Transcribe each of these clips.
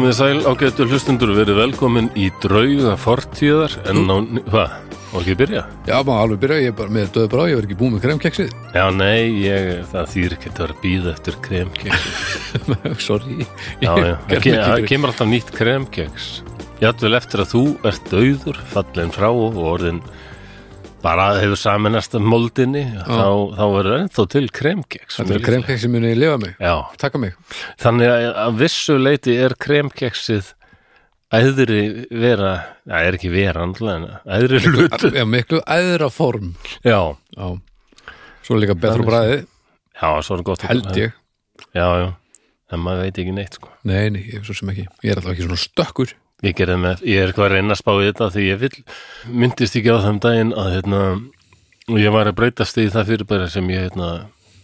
Komið sæl ágættu hlustundur verið velkomin í drauga fortíðar en á, hvað, má ekki byrja? Já, maður alveg byrja, ég er bara með döðu brá, ég verð ekki búið með kremkeksið. Já, nei, ég, það þýr ekki að vera býða eftir kremkeks Sorry. Já, já, það kemur alltaf nýtt kremkeks Játvel eftir að þú ert dauður fallin frá og orðin bara hefur saminast moldinni þá, þá verður ennþá til kremkeks Þetta er kremkeksið muni lifa mig, Já, taka mig. Þannig að að vissu leiti er kremkeksið æðri vera, það er ekki vera andlega æðri hlutu. Já, miklu æðra form. Já, Já. Svo er líka betra bræðið, já, svo er gott. held ég. Já, já, en maður veit ekki neitt, sko. Nei, nei, ég svo sem ekki. Ég er alltaf ekki svona stökkur. Ég gerði með, ég er eitthvað að reyna að spá í þetta því ég vil, myndist ekki á þeim daginn að, hérna, ég var að breytast í það fyrirbæri sem ég, hérna,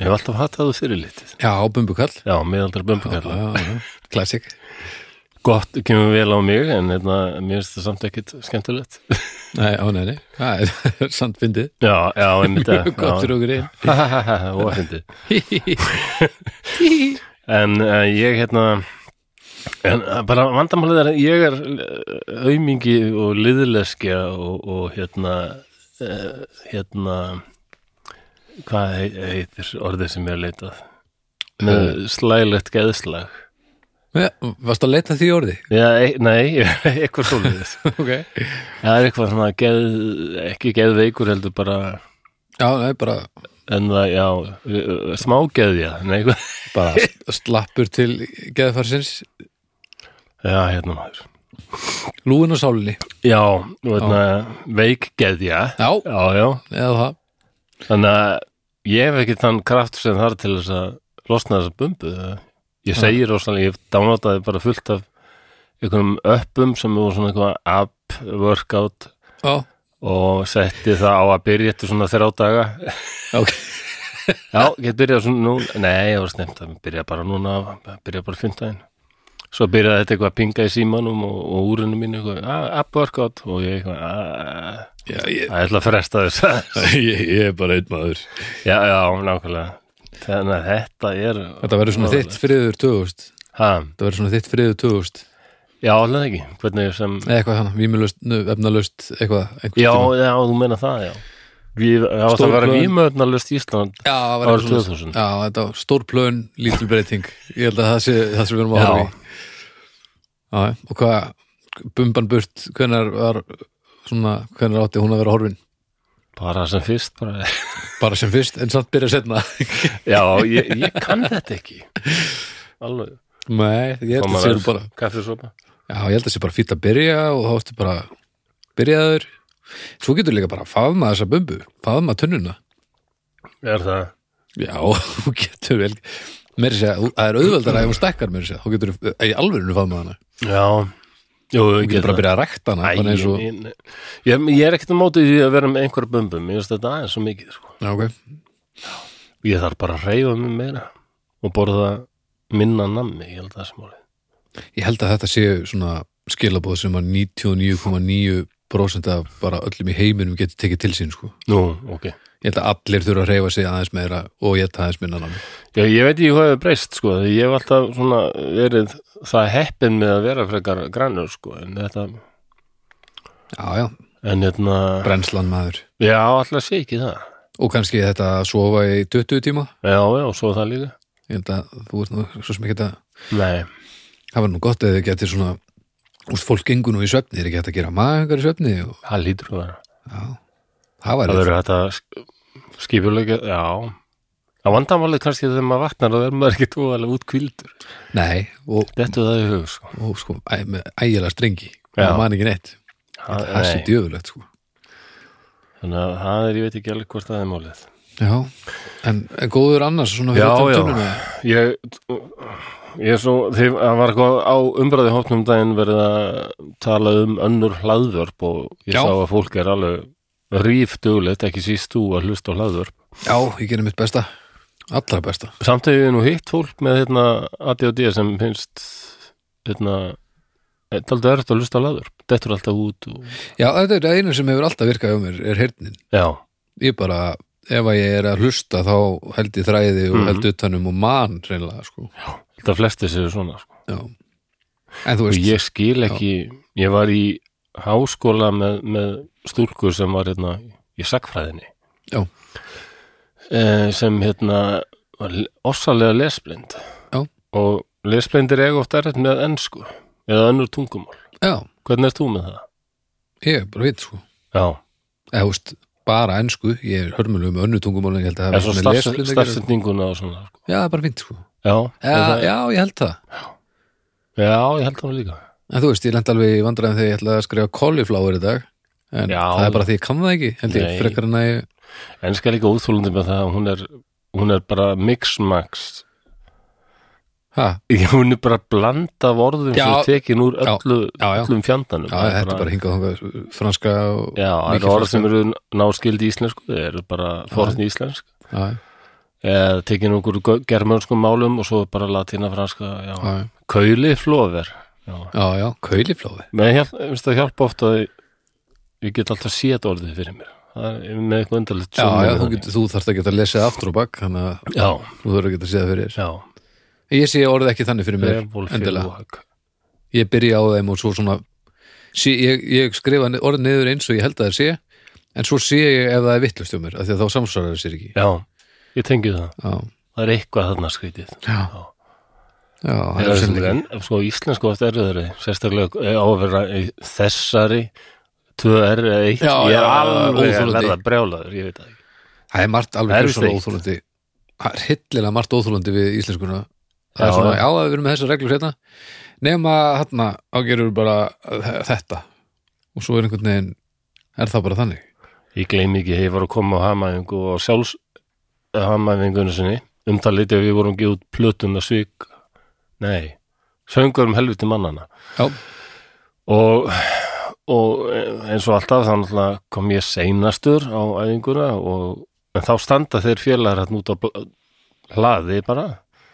hef alltaf hattað úr fyrirlitið. Já, bumbukall. Já, miðaldra já. Classic. Gott, kemur vel á mig, en, hérna, mér finnst það samt ekkit skemmtilegt. Nei, á, nei, nei. Það er sant fyndið. Já, já, einmitt það. Gott fyrir okkur inn. og að fyndi en ég hérna en uh, bara vandamálið er að ég er uh, aumingi og liðleskja og, og hérna uh, hérna hvað heit- heitir orðið sem ég er leitað með slælegt geðslag Ja, Varst að leita því orði? Já, e nei, eitthvað svoleiðis Ok. það er eitthvað svona geð, ekki geðveikur heldur bara Já, nei, bara, en það, já, uh, smágeðja nei, bara slappur til geðfarsins. Já, hérna maður. Lúin og sálinni. Já, hérna, veikgeðja. Já, Já, já. eða það. Þannig að ég hef ekki þann kraft sem þar til þess að losna þessa bumbu. Ég segi rosalega, ég downloadaði bara fullt af einhverjum uppum sem voru svona eitthvað app, workout Já, og setti það á að byrja eftir svona þrjá daga. ok. Já, get byrjað svona nú, nei, ég var snemt að byrja bara núna, byrja bara fymtdæðin. Svo byrjaði þetta eitthvað að pinga í símanum og, og úrinu mínu eitthvað, ah, app workout og ég eitthvað, ah, Já, ég, ætla að fresta þess ég, ég er bara einn maður. Já, já, nákvæmlega Þannig að þetta er Þetta verður svona þitt friður 2000. ha, Þetta verður svona þitt friður 2000. Já, alveg ekki Hvernig sem eitthvað þannig, vímulust, efnalust, eitthvað. Já, já, þú meina það, já Við, Já, það var plön. vímöðnalust Ísland Árið eitthvað svoleiðis. 2000. Já, þetta var stór plön, lítil breyting. Ég held að það sé það sem við erum að horfa í. Já, og hvað, bumban burt, hvenær var svona, hvenær átti hún að vera horfin? Bara sem fyrst bara. Bara sem fyrst, en samt byrja setna. Já, ég, ég kann þetta ekki Alveg Nei, ég held að það sé bara, Kaffisopa já, ég held að það sé bara fýtt að byrja og þá ertu bara byrjaður. Svo getur líka bara að faðma þessa bumbu, faðma tunnuna. Er það Já, þú getur vel meiri segja, þú- það er auðveldar að ef hún stekkar meiri segja, þá getur þú í alvörinu faðma hana. Já. Jú, þú ég getur bara að byrja að rækta hana Æ, bara eins og, ég, ég, ég er ekkert á móti því að vera með einhverja bumbum Ég veist þetta aðeins svo mikið sko. já, ok, Ég þarf bara að reyfa mig meira og borða minna nammi, ég held að ég held að þetta séu svona skilabóð sem að 99,9% af bara öllum í heiminum getur tekið til sín sko. Nú, ok. Ég held að allir þurfa að reyfa sig aðeins meira og ég aðeins minna námi Já, ég veit ekki hvað hefur breyst sko, ég hef alltaf svona verið það heppin með að vera frekar grannur sko, en þetta já, já, en hérna, brennslan maður. Já, alltaf sé ekki það. Og kannski þetta að sofa í 20 tíma. Já, já, og svo það líka. Ég held að þú ert nú svo sem ekki að Nei, það var nú gott eða þið getur svona úst, fólk gengur nú í svefni, er ekki hægt að gera maður í svefni og það lítur að vera já, það var Það verður þetta skipulega, já. Það vandamálið kannski þegar maður vaknar og verður maður ekki tóðalega út kvildur nei, og, Þetta er það í hug, sko. og sko, æ, með ægilega strengi. Og man ekki neitt. Það, það sé nei, djöfulegt sko. Þannig að það er, ég veit ekki alveg hvort það er málið. Já, en, en góður annars svona fyrir? Ég, er svo, það var eitthvað á umræði hópnum daginn verið að tala um önnur hlaðvörp og ég Já. sá að fólk er alveg rífdugleitt, ekki síst þú að hlusta á hlaðvörp. já, ég gerir mitt besta allra besta Samt hefur ég nú hitt fólk með hérna ADHD sem finnst hérna Þetta er að hlusta á hlaðvörp, þetta er alltaf út og... já, þetta er einu sem hefur alltaf virkað á mér er heyrnin, Já, ég bara ef að ég er að hlusta þá held ég þræði og Mhm. held utanum og man reynilega sko þetta flesti séu svona sko. já, En þú og veist, ég skil ekki ég var í háskóla með, með stúlkur sem var hérna í sakfræðinni Já. eh, sem hérna var ossalega lesblind Já. og lesblindir eiga oft erfitt með ennsku eða önnur tungumál já, hvernig ert þú með það? ég er bara veit sko Já, eða þú veist, bara ensku ég er hörmulega með önnu tungumál en ég held að það svo hafi með lesblind að gera. stafsetninguna og svona sko. já, það er bara fínt sko Já, já, já, já, ég held það já, ég held það líka en þú veist, ég lent alveg í vandræðin þegar ég ætlaði að skrifa cauliflower í dag en Já. það er bara því ég kann það ekki held ég frekar en að ég Ennska er líka úþólandi með það að hún er, hún er bara mix-max Já, hún er bara blanda af orðum Já. sem tekin úr öllu, Já, já. öllum fjandanum. Já, þetta er bara hingað franska og Já, það eru orð sem eru náskildi íslensku þeir eru bara forðni íslensk. Eða tekin úr germönskum málum og svo bara latína franska já. já, já. Kauli flóver Já, já, já, cauliflower með hjálp, finnst það hjálpa ofta að ég get alltaf séð orðið fyrir mér. Það með eitthvað undarlegt já, já, þú, þú þarft ekki að lesa aftur og bak þannig að þú ekki að segja það fyrir þér. Já ég sé orðið ekki þannig fyrir mér endilega, ég byrja á þeim og svo svona sé, ég, ég skrifa orðið niður eins og ég held að það sé en svo sé ég ef það er vittlust hjá mér af því að þá samsvarar það sér ekki. Já, ég tengi það. Já, Það er eitthvað þarna skrítið. Já, Já. já það er sennilega en, sko íslensku oft erfiðari sérstaklega eh, á að vera í þessari tvö er eitt. Ég er alveg að verða brjálaður ég veit það ekki. Það er margt alveg óþólandi það er hillilega margt óþólandi við íslenskuna það er svona, já. við erum með þessar reglur hérna. Nema hérna ágerur bara þe- þetta. Og svo er einhvern veginn er það bara þannig? Ég gleymi ekki, ég var að koma á hamaðingu og sjálfs hamaðingunni sinni. Umtalið þegar við vorum gefa út plötuna svik nei, söngur um helviti mannana já, og, og eins og alltaf náttúrulega kom ég seinastur á æfinguna og en þá standa þeir félagar hérna út á hlaði bara.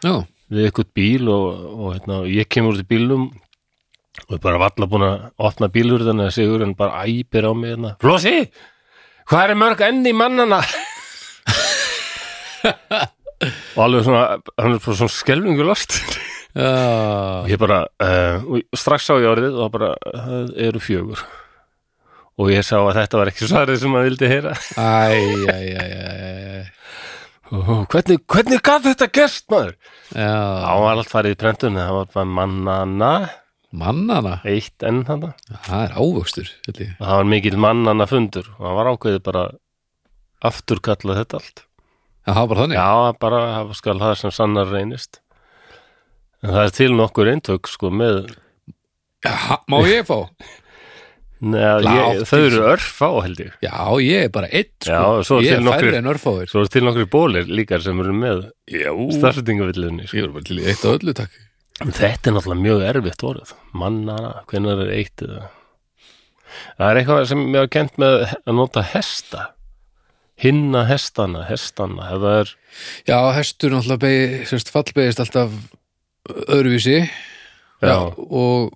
Já, við eitthvað bíl og, og hérna, ég kemur út í bílnum og er bara valla búin að opna bílurðan eða sigur en bara æpir á mig hérna. Flossi, hvað er mörg enn í mannana? og alveg svona hann er bara svona já. Og ég bara, uh, strax sá ég orðið og bara, það eru fjögur. Og ég sá að þetta var ekki svarið sem maður vildi heyra. Æ, æ, æ, æ, og hvernig, hvernig gaf þetta gerst maður? já, Það var allt farið í prentunni, það var bara mannana mannana eitt enn þarna. Það er ávöxtur það var mikill mannana fundur og það var ákveðið bara afturkallað þetta allt. Það var bara þannig? Já, bara það skal það sem sannar reynist. En það er til nokkur eintök sko með já, má ég fá? Látt þau eru örfá held ég. Já, ég er bara einn sko. Já, ég er færri en örfáir. svo er til nokkur bólir líka sem eru með já, stafsettingavillunni sko. ég er bara til eitt og öllu takk. Þetta er náttúrulega mjög erfitt orð. Mannana, hvenær er eitt eða? Það er eitthvað sem ég hafa kent með að nota hesta. Hinna hestana, hestana er Já, hestur náttúrulega beig, sérst, fallbeigist alltaf öðruvísi. Já. og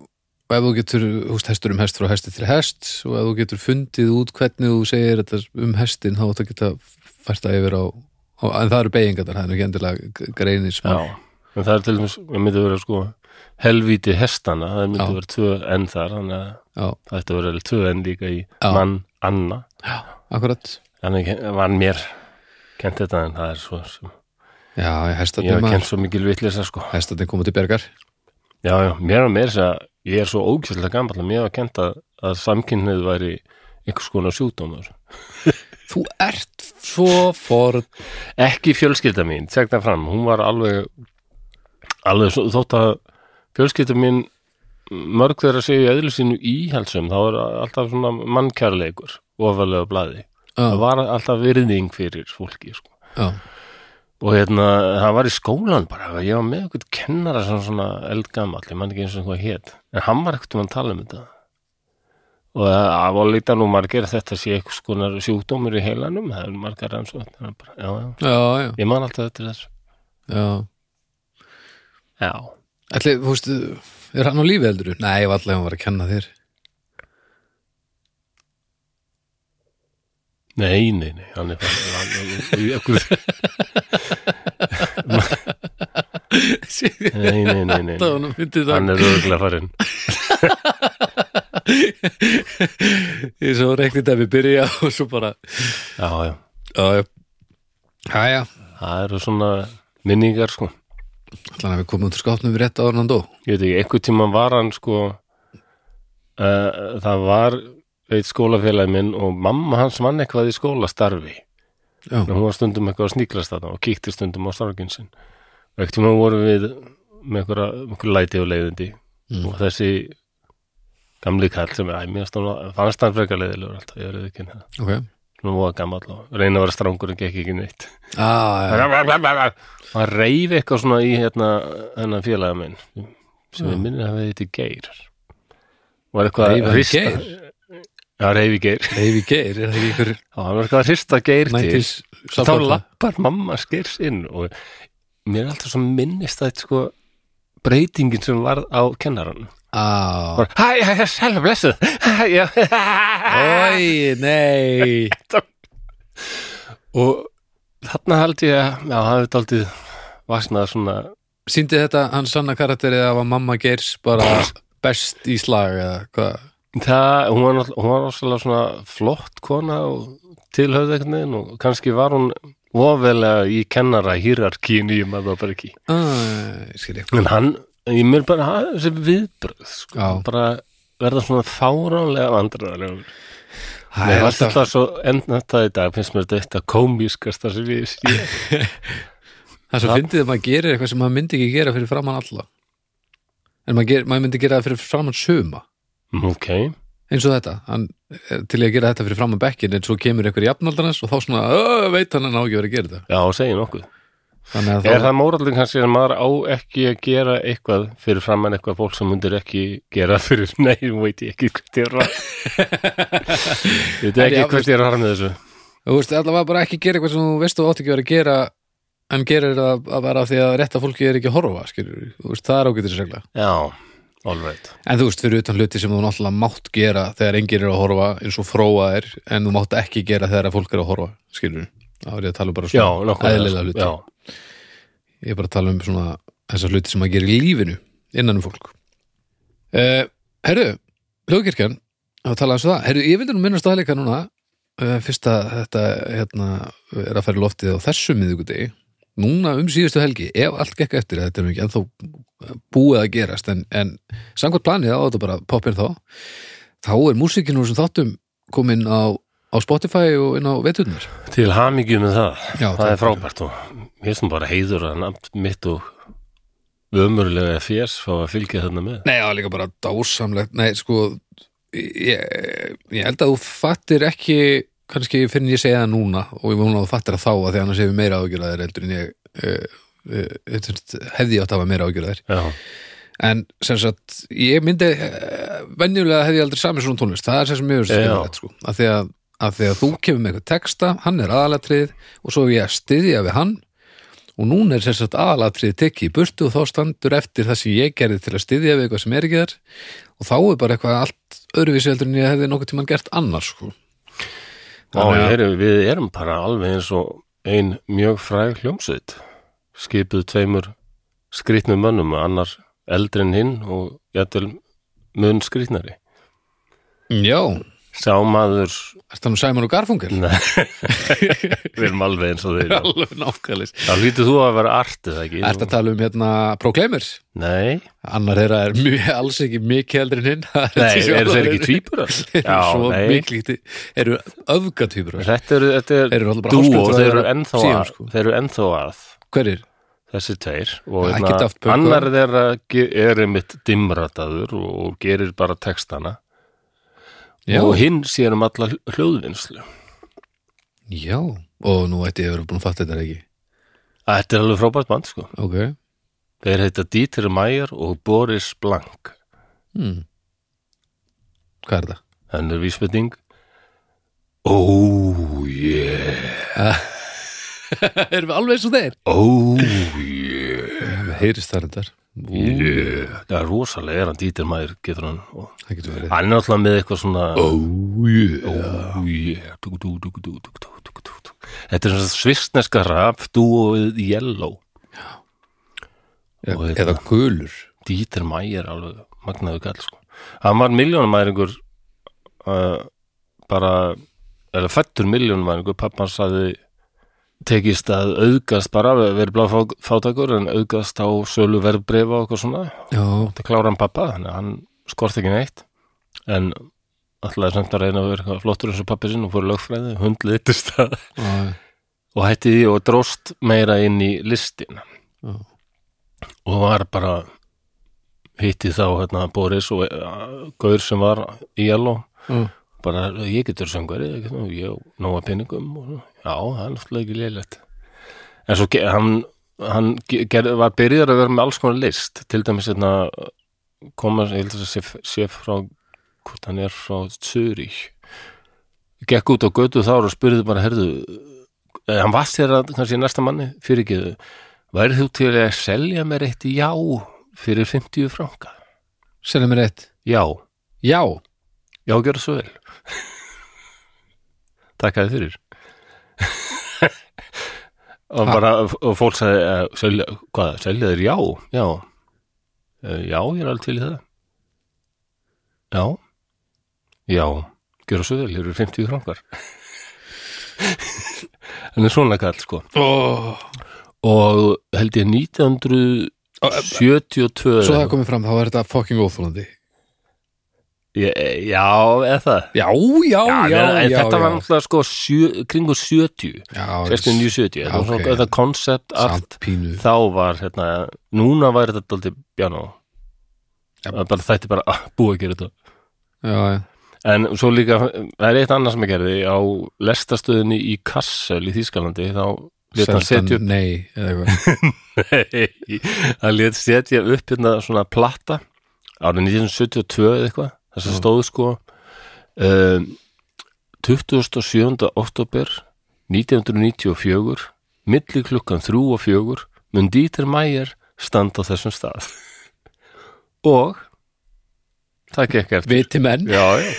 ef þú getur, veist, hestur um hest frá hesti til hest og ef þú getur fundið út hvernig þú segir þetta um hestin þá að geta fært það yfir á, en það eru beigingar það er nú ekki endilega greinir smá. Já, en það er til dæmis, það myndi vera sko helvíti hestana, það myndi Já. vera tvö enn þar, þannig að Já, það ætti að vera tvö enn líka í Já. mann Anna, akkurat. Þannig var mér kent þetta en það er svo sem, Já, ég ég hef kent svo mikil vitlisa sko, Hestarnir koma til bergar já, já, mér og mér þess að ég er svo ógæslega gammal að mér hef kent að, að samkynnið væri einhvers konar sjúkdómar Þú ert svo for ekki fjölskylda mín, það fram hún var alveg alveg svo, þótt að fjölskylda mín mörg þeirra segja eðlu sínu íhalsum, þá er alltaf svona mannkærleikur ofalega blaði. Það Já, var alltaf virðing fyrir fólki sko. já, og hérna, það var í skólan bara ég var með eitthvað kennara sem svona eldgamall, ég man ekki eins og hvað hét en hann var ekkert um að tala um þetta. Og það var líta nú margir að þetta sé eitthvað skonar sjúkdómur í heilanum það er margar enn svo já, já, já, já, ég man alltaf þetta þessu. Já. já, Ætli, þú veist, er hann á lífi heldur? Nei, ég var alltaf hann var að kenna þér nei, nei, nei hann er Nei, nei, nei, nei. Hann er auðvitað farinn. Ég svo reiknið að við byrja og svo bara Já, já, Já, já. Það eru svona minningar sko. Þannig að við komum út úr skápnum við rétt en hann dó? Ég veit ekki, einhvern tímann var hann sko uh, Það var veit skólafélagi minn og mamma hans vann eitthvað í skólastarfi. En hún var stundum eitthvað að sníklast þarna og kíkti stundum á starfinn sinn. Og ekkert tíma vorum við með einhverja, einhverja læti og leiðindi. Mm. og þessi gamli kall sem er, æ, mér stóð- fannst hann frekar leiðilegur alltaf, ég verið ekki hérna ok. Nú var gammal og reyna að vera strangur en gekk ekki neitt. Ah, hann reyfi eitthvað svona í hérna hennar félaga minn sem við minnir að við þetta geir. Var eitthvað að hrista? Já, reyfi geir. Leifi Geir, er það ekki ykkur Já, hann var eitthvað að hrista geir til. Þá lappar mamma skeirs inn og mér er alltaf svo minnist að sko breytingin sem var á kennaran Á, var, hæ, hæ, hæ, sæla, blessuð. Ói, nei. Og þarna held ég að já, það hefði daldið vaknað svona Sýndi þetta hans sanna karakteri að var mamma Geirs bara best í slag eða hvað það, hún var, hún var rosalega svona flott kona og veginn og kannski var hún ofalega í kennara hýrarkínu Ég skil ég en hann, ég mér bara hafa þessi viðbröð sko, Já. bara verða svona fáránlega vandræðarlega Það er alltaf alltaf svo enn þetta í dag finnst mér þetta komískasta sem ég sé Það er svo fyndið að maður gerir eitthvað sem maður myndi ekki gera fyrir framann alla. En maður, ger, maður myndi gera það fyrir framann suma ok, eins og þetta, hann, eh, til að gera þetta fyrir framann bekkin en svo kemur einhver jafnaldarnas og þá svona, "Ö, veit hann að ná ekki verið að gera þetta. Já, Þannig að Er þá, það móraldin kannski að maður á ekki að gera eitthvað fyrir framann eitthvað fólk sem myndir ekki gera fyrir, nei, veit ég ekki hvert ég er að Ég veit En ekki já, hvert ég er að harma þessu. Þú veist, allavega bara ekki gera eitthvað sem þú veist þú átt ekki verið að gera en gerir það að vera af því að rétta fólki er ekki að horfa, skilur, það er ágættis regla Já, right. En þú veist, fyrir utan hluti sem þú náttúrulega mátt gera þegar enginn er að horfa eins og fróa er en þú mátt ekki gera þegar fólk er að horfa skilur, þá er ég að tala um bara svona nokkuð eðlilega hluti. Já, ég er bara að tala um svona þessar hluti sem að gera í lífinu innan um fólk. Uh, Herru, hljóðkirkjan að tala um það, herru, ég vildi nú minnast það líka núna uh, fyrst að þetta hérna, er að í loftið á þessu miðvikudegi, núna um síðustu helgi ef allt gekk eftir, þetta er ekki ennþá búið að gerast en, en samkvæmt planið á þetta bara poppir þá þá er músikinn úr sem þáttum komin á, á Spotify og inn á veturnar. Til hamingju með það. Já, Það er frábært og mér er sem bara heiður að nafn mitt og ömurlega fjés fá að fylgja þarna með. Nei, það var líka bara dásamlegt. Nei, sko ég, ég held að þú fattir ekki kannski fyrir en ég segja það núna og ég vona að þú fattir það þá að því annars hefur meira ágjörðaðir heldur en ég uh, uh, hefði átt að hafa meira ágjörðaðir en sem sagt, ég myndi uh, venjulega hefði ég aldrei sami svona tónlist. Það er sem sem mjög Já. skemmilegt sko. Af því að, að því að þú kemur með eitthvað texta hann er aðalatrið og svo er ég að styðja við hann. Og núna er sem sagt aðalatrið tekið í burtu og þá standur eftir það sem ég gerði til að styðja við eitthvað sem er ekki þar. Og þá er bara eitthvað allt öðruvísi heldur en ég hefði nokkuð tímann gert annars sko. Þannig er, við erum bara alveg eins og ein mjög fræg hljómsveit skipuð tveimur skrýtnum mönnum, annar eldri en hinn og jætvel mun skrýtnari. Já, Sá maður, er það nú Sæman og Garfunkel? nei, við erum alveg eins og þeir. Alveg nákvæmlega þá hlýtur þú að vera artið, ekki? Ertu að tala um hérna Proclaimers? Nei, Annar þeirra er mjög, alls ekki mikið eldri en hinn nei, eru þeir ekki tvíburar? eru svo mikið eru öfgatýpur Þetta eru, þetta er Eru bara dúo, hálfsprettur þeir eru ennþá að, sko. þeir eru ennþá að, hverjir? þessi tveir og Já, hérna, annar þeirra er einmitt dimrataður og, og gerir bara textana Já, og hinn sér um alla hl- hljóðvinnslu. Já, og nú ætti ég að vera búin að fatta þetta ekki? Þetta er alveg frábært band sko. Ok, Þeir heita Dieter Meier og Boris Blank. Hmm. hvað er það? Þannig er vísbending. Oh yeah. Erum við alveg eins og þeir? Oh yeah. Það reyndar. Ú, Yeah. Já, rosalega er hann. Dítir maður getur hann hann er alltaf með eitthvað svona oh yeah, oh, yeah. Duk, duk, duk, þetta er svona svistneska rap dúoð yellow. Eða, eða gulur. Dítir maður alveg magnaðu gæl sko. hann var miljónumæringur uh, bara, eða fættur miljónumæringur pappan saði tekist að auðgast bara verið blá fátakur en auðgast á sölu verðbrefa og eitthvað svona. Já, þetta klára hann pappa, þannig að hann skort ekki neitt. En alltaf samt að reyna að vera flottur eins og pappi sinn og fór lögfræði, hundliðtist það já, og hætti því og dróst meira inn í listin. Já. og var bara hitti þá hérna Boris og uh, Gaur sem var í Jalló já, bara ég getur söngvari ég nóga pinningum já, það er náttúrulega ekki lélætt en svo hann, hann ge- ger, var byrjar að vera með alls konar list. Til dæmis hérna koma, ég held að það sé, sé frá hvort hann er frá Zurich gekk út á götu þar og spurði bara herðu, eh, hann var sér að kannski næsta manni? Fyrir ekki værið þú til að selja mér eitt já fyrir 50 franka? Selja mér eitt? Já, já, já, gjör svo vel takk að þið fyrir. Og bara og fólk sagði uh, selja, hvað, selja þér já? Já, uh, já, ég er alveg til í það. Já. Já, gjör svo vel, hér eru 50 frankar. Hann er svona kall sko. Oh. og held ég 1972 svo það komið fram, þá er þetta fucking óþólandi já, eða það? Já, já, já, já, þetta já. var náttúrulega sko sjö, kringu 70 já, 69-70 Já, þetta var svona þetta koncept allt. Þá var hérna, núna var þetta alltaf Ja. það bara þætti bara að búa að gera þetta. En svo líka, það er eitt annað sem ég gerði. Á lestastöðinni í Kassel í Þýskalandi þá hann setja nei, eða eitthvað. Nei, hann lét setja upp hérna svona platta. Árið 1972 eða eitthvað þess að Já. stóðu sko um, 27. oktober 1994 milli klukkan 3 og 4 mun Dieter Meier standa á þessum stað. Og það gekk eftir. Viti menn, já, já,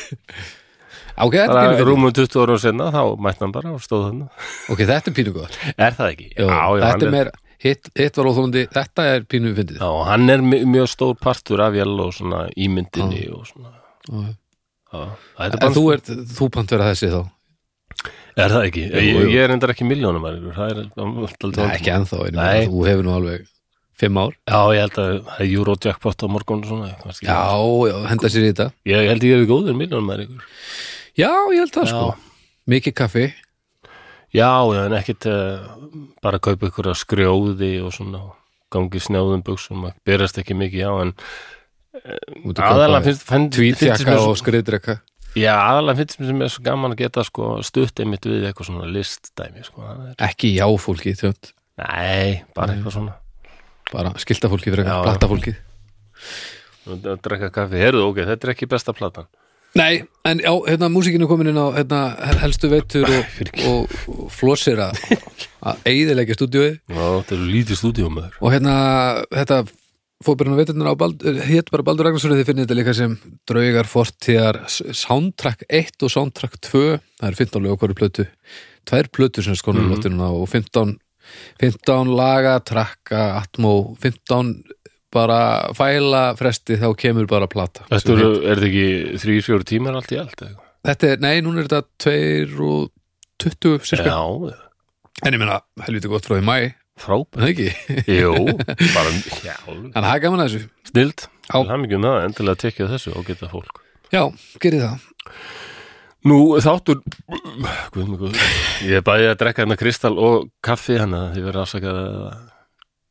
ok, þetta er bara rúmum 20 árum senna þá mætti hann bara og stóð hann ok, þetta er pínu góð er það ekki? Hann þetta er meira, hitt, hitt var óþólandi þetta er pínu fyndið. Já, hann er mjög stór partur af Yellow svona ímyndinni og svona Það en þú, ert, þú pant vera þessi þá? Er það ekki? Ég, jú. ég er endar ekki miljónum það er ekki ennþá, ég þú hefur nú alveg fimm ár. Já, ég held að það er Eurojackpot á morgun svona já, já, henda sér í þetta. Ég, ég held ég hefði góður miljónum já, ég held það Já. sko. Mikið kaffi. Já, já, en ekkit uh, bara kaupa ykkur að skrjóði og svona gangi snjáðum buksum að berast ekki mikið já, en að aðalega finnst, svo, og skriðdrekka. Já, aðalega finnst mér sem er svo gaman að geta sko stutt einmitt við eitthvað svona listdæmi sko, ekki já fólki, þjótt. Nei, bara eitthvað svona. Bara skilta fólki fyrir Já, eitthvað, já. platta fólki og að drekka kaffi, heyrðu, ok, þetta er ekki besta platan. Nei, en já, hérna músikinu komin inn á hérna, helstu veitur og, og, og flossir að eigðilegja stúdíói Já, þetta er lítið stúdíumöður og hérna þetta fórbyrjun á veiturnar Bald, hétt bara Baldur Ragnarsson þið finnir þetta líka sem draugar fortíðar soundtrack 1 og soundtrack 2 það er 15 lög hverju plötu. Tvær plötu sem skónum mm Mhm. og 15, 15 laga, trakka, atmó 15 bara fæla fresti þá kemur bara plata. Þetta eru, er þetta ekki þrý, fjóru tímar allt í allt? Þetta er, nei, núna er þetta 2 og 20 cirka, Já, en ég meina helviti gott frá því mæ, frábært ekki? Jú, bara, Þannig að það er gaman að þessu. Snild. Já. Það er mikið um það, endilega tekja þessu og geta fólk. Já, gerið það. Nú, þáttur Guð mig guð Ég er bæði að drekka hérna kristal og kaffi hann að þið verður afsakað að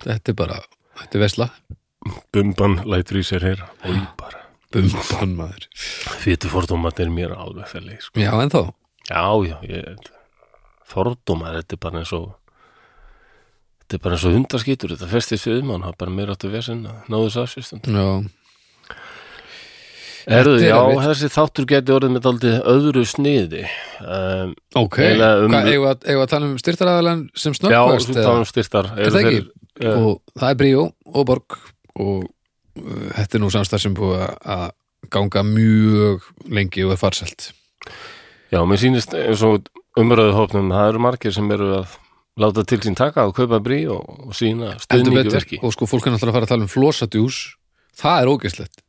Þetta er bara, þetta er vesla. Bumban lætur í sér hér og bara. Bumban maður. Fýtu fordómat er mér alveg fæli sko. Já, en þá Já, já, ég fordómar, þetta er bara eins og þetta er bara eins og hundaskítur þetta festist við um hann, það er bara meira áttu vesinn að náðu þess afsýstund Já, Erðu, er já, erfitt. þessi þáttur geti orðið með daldið öðru sniði. Um, ok um- við að, tala um styrtaraðalan sem Já, snöggvast þú tala um styrtar. Er það ekki? uh, og það er Bríó og Borg og uh, þetta er nú samstæð sem búið að- ganga mjög lengi og er farsælt. Já, mér sýnist eins og umröðu hópnum það eru margir sem eru að láta til sín taka og kaupa brí og, og sína betur. verki og sko fólk er náttúrulega að fara að tala um flosadjús. Það er ógæslegt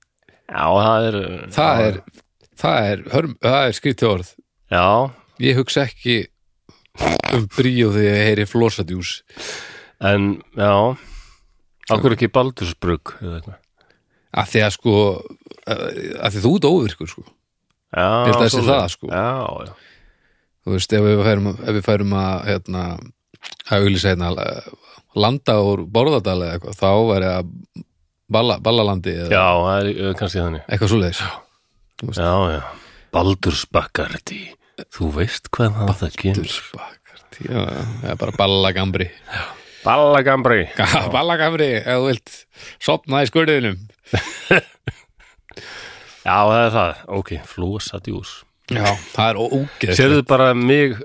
Já, það er það er, það er, hörm, það er skrítið orð. Já, ég hugsa ekki um bríó þegar ég heyri flosadjús. En já. Akkur ekki eitthvað? Að því að sko að því þú óvirkur sko. Já, að sé svoleiðis. það, sko. Já, já, þú veist, ef við færum, ef við færum að hérna, að auglýsa hérna landa úr borðadal eða eitthvað, þá væri að balla, ballalandi eða já, það er uh, kannski þannig. eitthvað svoleiðis. Já, já, Baldursbakkarti Þú veist hvað það það kemur Bakart, já, já, bara ballagambri. Ballagambri. Ballagambri, ef þú vilt sopna í skurðinum. Já, það er það, ok, flosadjús já, það er ógeð Sérðu bara mig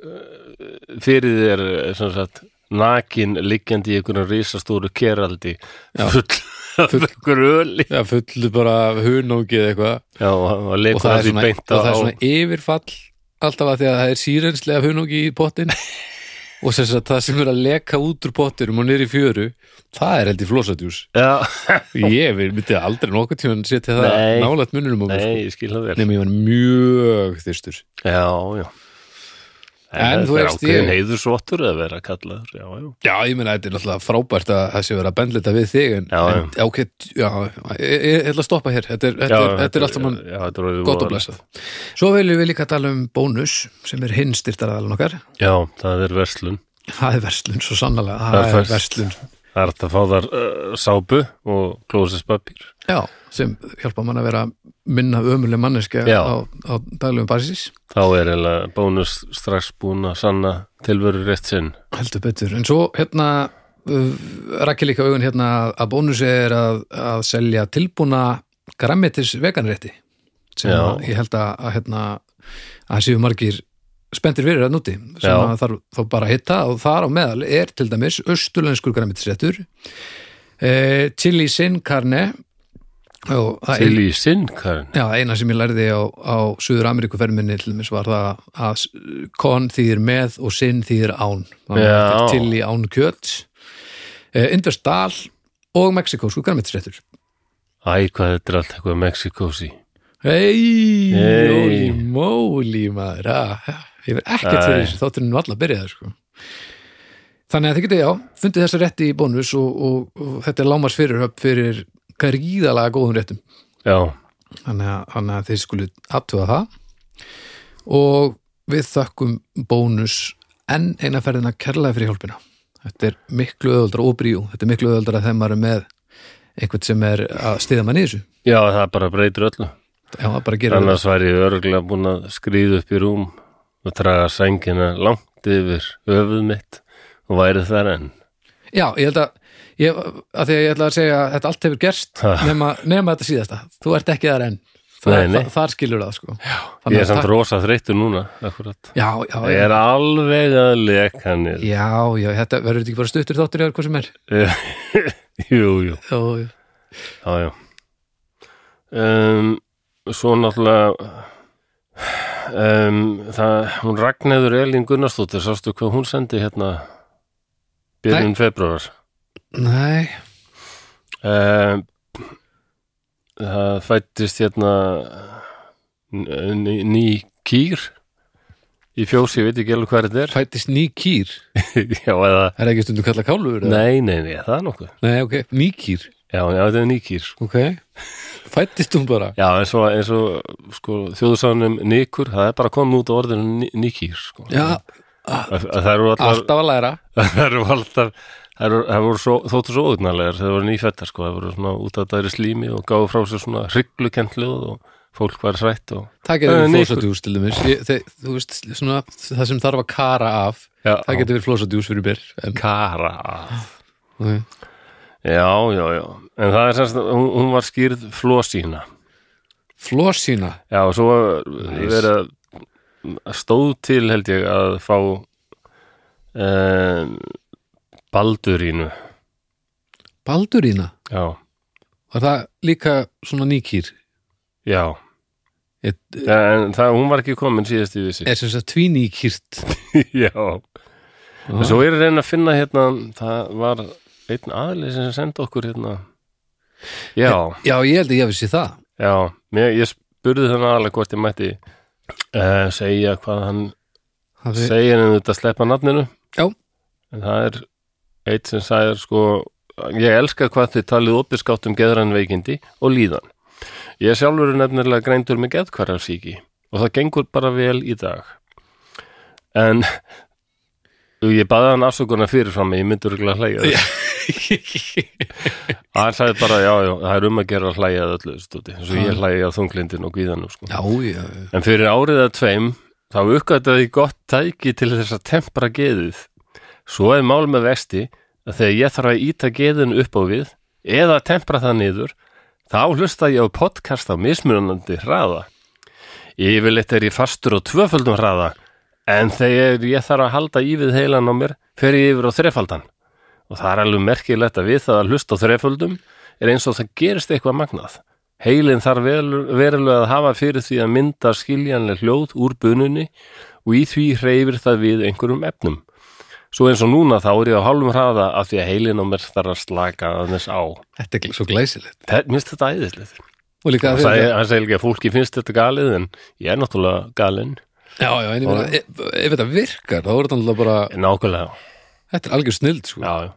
fyrir þér sem sagt, nakin liggjandi í einhverjum risastóru keraldi full af einhverju öli. Já, fullu bara hunógið eitthvað. Já, og og það er svona, það er svona yfirfall alltaf að því að það er sírenslega hunógi í pottin. Og sem sagt það sem er að leka út úr pottinum og í fjöru það er held í flosadjús. Já, ég myndi aldrei nokkuð tíma setja það nálægt mununum á mér sko. nema ég var mjög þyrstur. Já, já En það er ákveðin heiðursvottur að vera kallaður Já, já, já ég meina þetta er náttúrulega frábært að það sé verið að bendlita við þig en, Já, en já, ok, já, ég, ætla að stoppa hér. Þetta er, þetta er, þetta er Já, þetta er orðið gott og blessað. Svo viljum við líka tala um bónus sem er hinn styrtaraðalinn okkar. Já, það er verslun. Það er verslun svo sannlega Það það er er verslun. Það er að fá þar uh, sápu og klósispapír já, sem hjálpa mann að vera minna ömuleg manneska Já. á, á daglegum basis. Þá er eða bónus strax búin að sanna tilveru rétt sinn. Heldur betur, en svo hérna uh, rakki líka augun hérna að bónus er að, að selja tilbúna grammetis veganrétti sem að, ég held að, að hérna að séu margir spenntir fyrir að núti sem Já. að þarf þá bara að hitta. Og þar á meðal er til dæmis östurlenskur grammetisréttur eh, chili sin carne Til í sinn, Já, eina sem ég lærði á, á Suður Ameríku ferminni til dæmis var það að kon þýðir með og sinn þýðir án. Að til í án kjöt eh, Indverst dal og Mexikósku græmitisréttur Æ, hvað þetta er allt eitthvað Mexikósi Hei, Hey. móli maður. Ha, ha, ég verð ekkert Æ. fyrir þessu þátturinn nú alla byrjaði sko. Þannig að þið getið, já, fundið þessa rétti í bónus og, og, og þetta er lámars fyrirhöpp fyrir gríðalega góðum réttum. Já, þannig að, þannig að þið skulu aðtuga það. Og við þökkum bónus enn eina ferðina kærlega fyrir hjálpina. Þetta er miklu öðuldra og bríu þetta er miklu öðuldra þegar maður er með einhvern sem er að stiða mann í þessu. Já, það bara breytir öllu. Já, Annars væri ég örgulega búin að skrýða upp í rúm og draga sængina langt yfir öfuð mitt og væri þar enn. Já, ég held að ég, að því að ég ætla að segja að þetta allt hefur gerst nema, nema þetta síðasta. Þú ert ekki þar enn. Það, Nei, nei. þar skilur það sko. Já, Ég er samt rosa þreyttur núna, akkurat. Já, já, Ég er alveg að leka niður. Já, já, þetta verður þetta ekki bara stuttur þáttur eða hvað sem er? Jú, jú, já, já. já, já. Um, Svo náttúrulega um, það, hún Ragnheður Elín Gunnarsdóttir, sástu hvað hún sendi hérna byrjun februar nei, um, Það fættist hérna ný, ný kýr í fjósi, ég veit ekki alveg hvað þetta fættist ný kýr er Já, eða, Er það ekki stundu kalla kálfur? eða? nei, nei, nei, það er nokkuð Nei, ok, nýkýr Já, já, þetta er ný kýr sko. Ok, fættist hún bara Já, eins og, eins og sko, þjóðsánum Nikur, það er bara komið út á orðinu ný, nýkýr sko. Já, Að- að allar alltaf að læra Það eru alltaf Það eru- það voru svo, þóttu svo óugnarlegar þegar það voru nýfættar sko, það voru svona út af dæri slími og gáðu frá sér svona hrygglukennt hljóð og fólk var hrætt og Það getur Eh, verið flósadjús til dæmis. Þú veist, svona, það sem þarf að kara af já, Það getur verið flósadjús fyrir mér en, kara okay. Já, já, já. En það er semst, hún, hún var skýrð flósína Flósína Já, og svo verið stóð til held ég að fá um, baldurínu. Baldurína? Já, Var það líka svona nýkýr? já. Er, En það, hún var ekki komin síðast í vissi er sem sagt tvíníkýrt. Já. En svo er að reyna að finna hérna, það var einn aðli sem sendi okkur hérna. Já, Já, ég held að ég vissi það. Já, mér, ég spurði þannig aðalega hvort ég mætti uh, segja hvað hann við- segja en þetta sleppa nafninu. Já. En það er eitt sem sagði sko, ég elska hvað þið talið opiskátt um geðrann veikindi og líðan. Ég sjálfur er nefnilega greindur með geðkvarafsíki og það gengur bara vel í dag. En ég baði hann afsökunar fyrirfram ég myndi örgulega hlæja það. Hann sagði bara, já, já, það er um að gera að hlæja að öllu, eins og ég hlæja á þunglindin og gvíðanum, sko. En fyrir árið að tveim, þá uppgætaði gott tæki til þess að tempra geðið. Svo er mál með vesti að þegar ég þarf að íta geðin upp á við eða tempra það niður, þá hlusta ég á podcast á mismunandi hraða. Yfirleitt er ég fastur á tvöföldum hraða, en þegar ég þarf að halda í við heilan á mér, fer ég yfir á þrefaldan. Og það er alveg merkilegt að við það að hlusta á þreföldum er eins og það gerist eitthvað magnað. Heilin þarf verulega að hafa fyrir því að mynda skiljanleg hljóð úr bununni og í því hreyfir það við einhverjum efnum. Svo eins og núna þá er ég á hálfum hraða af því að heilin á mér þarf að slaka aðeins á. Þetta er svo glæsilegt Það minnst þetta æðislegt. Og líka að sagði, þetta hann sagði ekki að fólki finnst þetta galið en ég er náttúrulega galinn. Já, já, en ég meina, ef, ef þetta virkar þá er þetta alltaf bara, Nákvæmlega, þetta er algjör snild sko. já, já.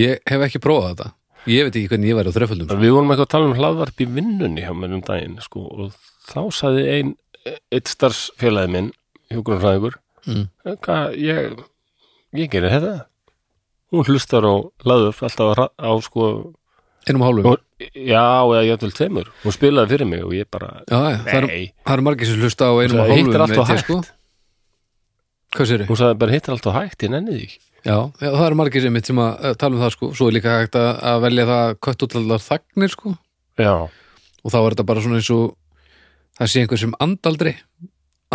Ég hef ekki prófað þetta Ég veit ekki hvernig ég væri á þreföldum sko. Við vorum eitthvað að tala um hlaðvarp í vinnunni hjá mér um daginn sko, og þá sagði ein, eitt starfsfélagi minn, hjúgrunfræðingur, Mm. hvað, ég, ég gerir þetta. Hún hlustar á hlaðvarp alltaf á, sko, Einum hálfum og, já, eða ég ætlum tveimur. Hún spilaði fyrir mig og ég bara, Já, já, það nei, það eru margir sem hlusta á einum hittir hálfum allt og veit ég, hægt. sko. Hvað sér Hún sagði bara hittir allt og hægt, ég nenni því. Já, já, það eru margir sem mitt sem að tala um það sko Svo er líka hægt að, að velja það kött út allar þagnir sko Já, Og þá er þetta bara svona eins og það sé einhver sem andaldri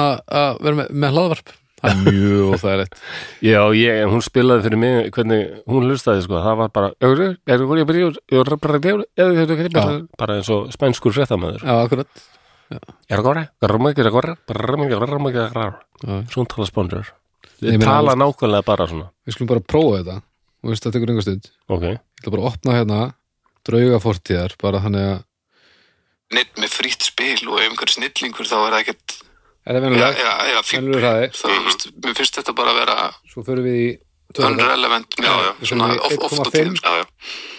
að vera með, með hlaðvarp Það er mjög óþægilegt já, ég, hún spilaði fyrir mig, hvernig hún hlustaði sko, það var bara, bara eins og spænskur fréttamöður. Já, akkurat Er það góra? Grumma, er það góra? Grumma, grumma, grumma. já. Svona tala Þið meina, tala nákvæmlega bara svona. Við skulum bara prófa þetta og veist það tekur einhver stund Ok. Ég ætla bara að opna hérna drauga fortíðar bara þannig að neitt með frýtt spil og einhver snillingur þá er það ekkert Er það já, venuleg? já, já, þá, veist, mér finnst þetta bara að vera Svo förum við í unrelevant já, já, svona í of, oft og 1,5. tíðum Já, já.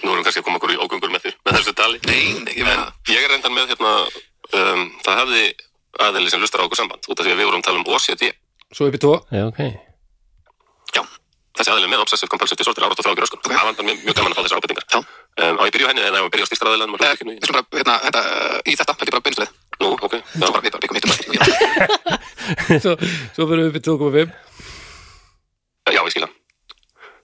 Nú erum við kannski að koma okkur í ógöngur með því, með þessu tali. nei, nei, ég meina Ég er reyndan með hérna, um, það hefði aðeins sem lustar á okkur samband, út af því að við vorum að tala um OCD. Svo upp í tvo Já, ok. Já. Þessi aðeins með Obsessive Compulsive Disorder árat og þrákjur öskun. Það vandar mér mjög gaman að fá þessar ábyrtingar. Já. Um, á ég byrju á henni eða ég Eh, þetta, þetta ég Nú, ok. Já. svo bara, byggum hittum þetta Svo, förum við upp í 2,5 Já, ég skilja.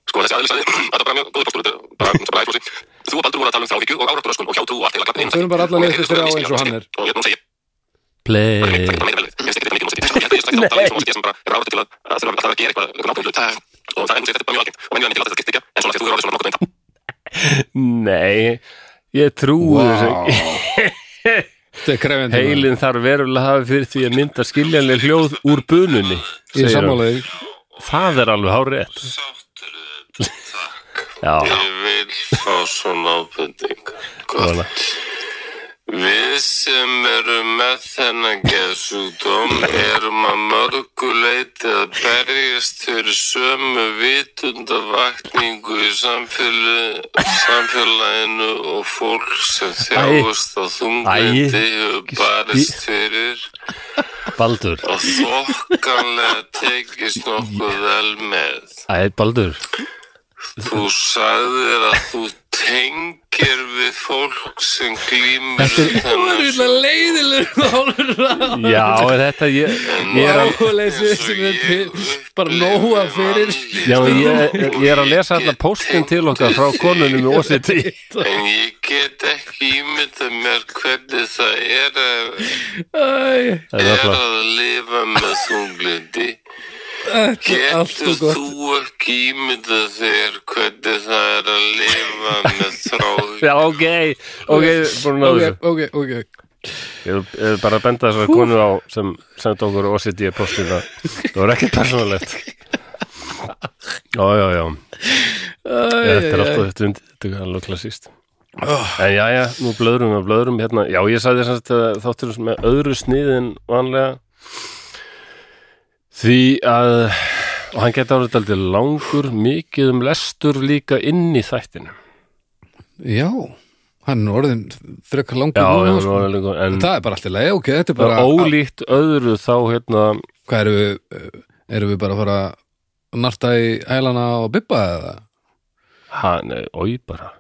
Sko, þessi aðeins sagði, þetta er bara mjög góður póstur, þetta er bara, þetta er bara æflósi. Þú og Baldur voru að tala um þráhyggju og árat og hjátrú og allt heila gagnið Förum bara alla leið til þeirra á eins og hann er. Og hérna hún segir, Play. það er við. Mér finnst ekki þetta mikið músík. Ég að ég tala eins og músík sem bara er árat til að að þurfa að gera eitthvað, eitthvað náttúrulega. Og það er músík, þetta er bara mjög algengt. Og venjulega mikið látið þetta gitt ekki, en Heilin þarf verulega að hafa fyrir því að mynda skiljanleg hljóð úr bununni. Hann. sammálaði Það er alveg hár rétt. Já, Ég vil fá svona ábending. svona. Við sem erum með þennan geðsjúkdóm erum að mörgu leiti að berjast fyrir sömu vitundavakningu í samfélag, samfélaginu og fólk sem þjáist á þunglindi hefur barist fyrir Baldur. og þokkanlega tekist nokkuð vel með. Æ, Baldur. Þú sagðir að þú tengir við fólk sem glýmur Það er illa leiðilegur Já, þetta ég, ég er að... Bara nóga fyrir Já, ég, ég er að lesa alla postin til okkar frá konunum í OCT. En ég get ekki ímyndað mér hvernig það er að, er alltaf. að lifa með þunglindi. Er Getur þú ekki ímyndað þér hvernig það er að lifa með þráhyggju? Já, ok, ok, búin að Ok, þessu. ok, ok Ég vil- ég vil bara benda þessar konu á sem sendi okkur OCD postina. Það var ekki persónulegt. Já, já, já Þetta er alltaf þetta undir, þetta er alveg klassíst En já, já, nú blöðrum við blöðrum hérna, já, ég sagði þess að þáttur með öðru sniði en vanlega því að og hann geta árið aldrei langur mikið um lestur líka inn í þættinu Já, hann er orðin frekar langur Já, núna, já, sko. er líka, en Það er bara alltaf leið, ok, þetta er bara ólíkt öðru þá hérna, Hvað erum við, erum við bara að fara að narta í hælana og bibba eða? hann, oi bara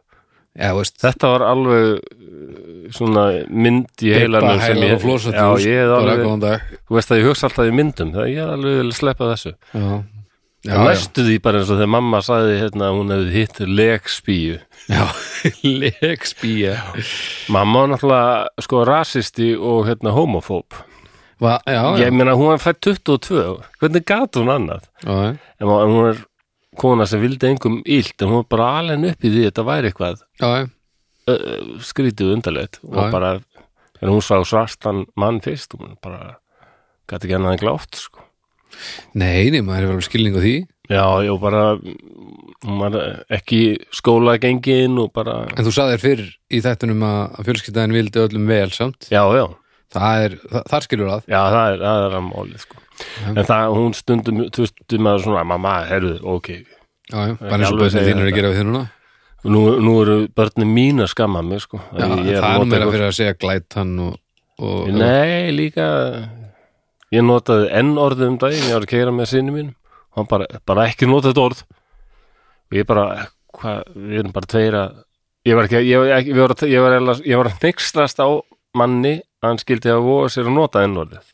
Já, Þetta var alveg uh, svona mynd í heilanum sem ég Já, ég er alveg, þú veist að ég hugsa alltaf í myndum það ég er alveg vil sleppa þessu. Já, Næstu því bara eins og þegar mamma sagði hérna að hún hefði hitt legspíu. Já. Legspía. Mamma var náttúrulega sko rasisti og hérna homofób. Va, Já, Ég meina hún var fætt 22 hvernig gat hún annað? Já, en hún er kona sem vildi engum illt en hún var bara alveg upp í því að þetta væri eitthvað já, skrítið og undarlegt. Já, já. og bara, en hún sá svartan mann fyrst, hún bara gæti ekki annað en glátt sko. Nei, nei, maður hefur alveg skilning á því. Já, já, bara ekki skóla gengin og bara, En þú sagðir fyrr í þættunum að að fjölskyldaðin vildi öllum vel samt? Já, já Það er, þar skilur að. Já, það er, það er að máli sko. en það, hún stundum tvistum að svona, mamma, herðu, ok. Já, já, bara eins og segja þín eru að gera við þér núna. Nú, nú eru börnin mín að skamma mig sko. Já, er það að er meira eitthvað- fyrir að segja glætan og, og Nei, líka ég notaði enn orðið um daginn ég var að keira með sinni mín hann bara, bara ekki nota þetta orð. Og ég bara, hvað, við erum bara tveir að ég var ekki, ég var ég var, að- ég var, ég var að nextast á manni að hann skildi að voga sér að nota enn orðið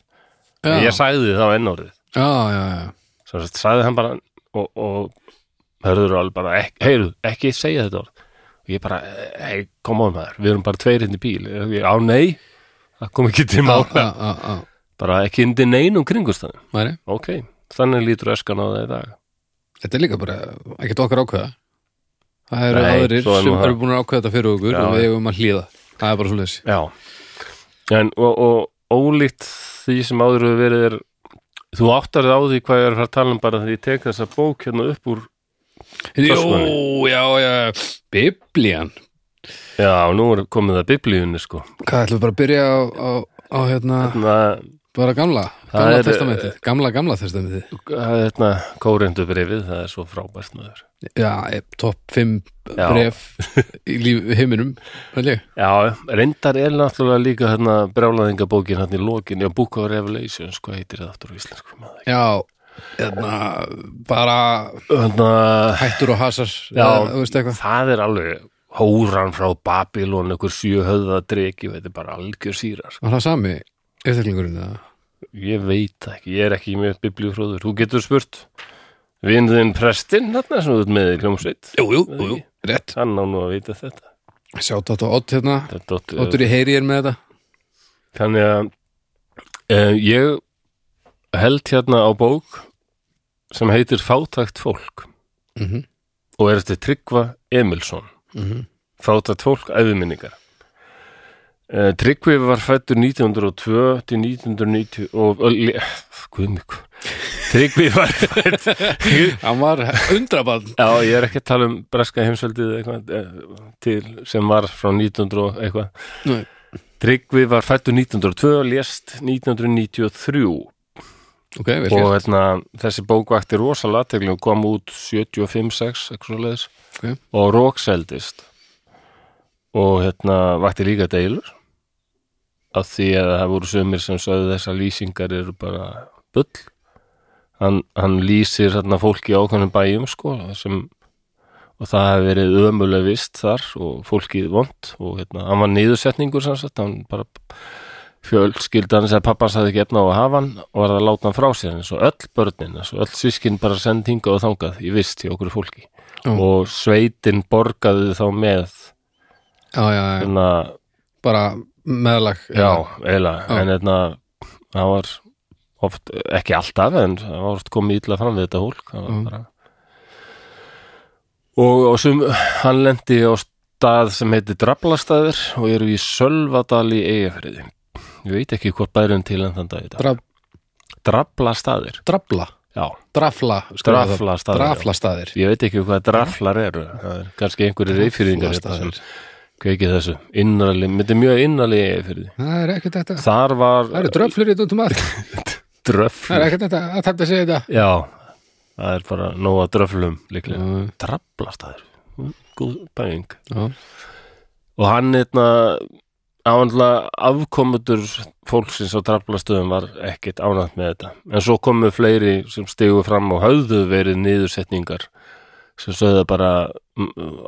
já, ég sagði þá enn orðið já, já, já. svo sagði hann bara og, og hörður alveg bara, ek, heyru, ekki segja þetta orð. Og ég bara, hei, koma á maður. Við erum bara tveir hindi bíl. Ég- á nei, það kom ekki til mála. bara ekki hindi neinum kringustæðum Væri. ok, þannig lítur öskan á það í dag. Þetta er líka bara ekkert okkar ákveða. Það eru aðrir sem það. eru búin að ákveða þetta fyrir okkur Já, og við eigum að hlýða. Það er bara svo leys já, en, og, og ólíkt því sem áður hefur verið er þú áttar þið á því hvað ég er að fara að tala um bara því ég tek þessa bók hérna upp úr Jó, já, já, Biblían. Já, nú er komið það biblíunni sko. Hvað ætlum við bara að byrja á, á, á hérna, það bara gamla Það Gamla testamentið, gamla, gamla testamentið er hérna kóreindu brefið, það er svo frábært maður Já, topp 5 Já. bref í líf heiminum ég. Já, reyndar er náttúrulega líka hérna brjálaðingabókin hérna í lokin, já, Book of Revelations, hvað heitir það aftur á íslensku það? Já, hérna bara Hérna, hættur og hasar Já. eða, það er alveg hóran frá Babylon, einhver sjö höfða dreki, þetta er bara algjör sírar. Var það sami eftirlingurinn eða? Ég veit ekki, ég er ekki mjög biblíufróður. Þú getur spurt vinðin prestinn, þarna sem þú ert með í hljómsveit. Jú, jú, jú, rétt Hann á nú að vita þetta. Sjátt átt á Ott hérna Ottur í heyri er með þetta Þannig að uh, ég held hérna á bók sem heitir Fátækt fólk mm og er eftir Tryggva Emilsson -hmm. Fátækt fólk, æfiminningar uh, Tryggvi var fættur 1902 til 1990 og uh, guðmík Tryggvi var fætt Hann var undrabann Já, ég er ekki að tala um breska heimsveldið eitthvað, eh, til sem var frá 1900 og eitthvað. Nei. Tryggvi var fættur 1902 og lést 1993 Ok, vel og hérna, þessi bók vakti rosalega aðtegli og kom út 75-6 eitthvað svo leiðis Ok. og rókseldist og hérna vakti líka deilur af því að það voru sömur sem sögðu þessar lýsingar eru bara bull. Hann, hann lýsir hérna fólki í ákveðnum bæjum sko sem, og það hefði verið ömuleg vist þar og fólkið vond og hérna, hann var niðursetningur sagt, hann bara fjölskyldan sem pappas hafði ekki efna á að hafa hann og var að láta hann frá sér eins og öll börnin, eins og öll sískin bara send hingað og þangað í vist hjá okkur fólki. Já. og sveitin borgaði þá með Já, já, já, hérna, bara meðlag já, eiginlega. En hérna, það var oft, ekki alltaf en það var oft komið illa fram við þetta hólk Mm. bara og, og sem hann lendi á stað sem heitir Draflastaðir og eru í Sölvadal í Eyjafriði ég veit ekki hvort bærum til en þann dag í dag. Drab, Draflastaðir. Drabla já, já, drafla Draflastaðir, já. draflastaðir. Ég veit ekki hvað draflar eru. Er kannski einhverjir reyfyrðingar sem Draflastaðir. Kveikið þessu. Innarli, myndi mjög innarli fyrir það er ekkert þetta. Þar var það eru dröflur í þetta út um allt. Dröfl það er ekkert þetta að þetta segja þetta. Já, það er bara nóga dröflum líklega, Já. draflastæður góð bæing já, og hann eitna ánlega afkomutur fólksins á draflastöðum var ekkit ánægt með þetta. En svo komu fleiri sem stigu fram og höfðu verið niðursetningar sem sögðu bara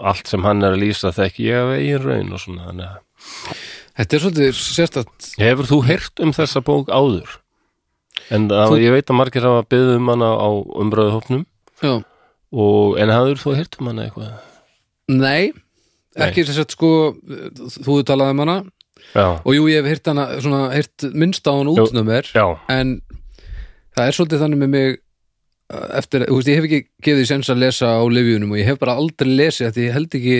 allt sem hann er að lýsa þekki ég af eigin raun og svona þannig að þetta er svolítið sérstætt Hefur þú heyrt um þessa bók áður? En það, Þú- ég veit að margir hafa byggð um hana á umbröðuhopnum en hafður þú heyrt um hana eitthvað? nei, ekki sérstætt sko þú hefur talað um hana. Já, og jú, ég hef heyrt hana, svona, heyrt minnst á hann út um mér en það er svolítið þannig með mig eftir, þú veist, ég hef ekki gefið sens að lesa á livjunum og ég hef bara aldrei lesið þetta ég held ekki,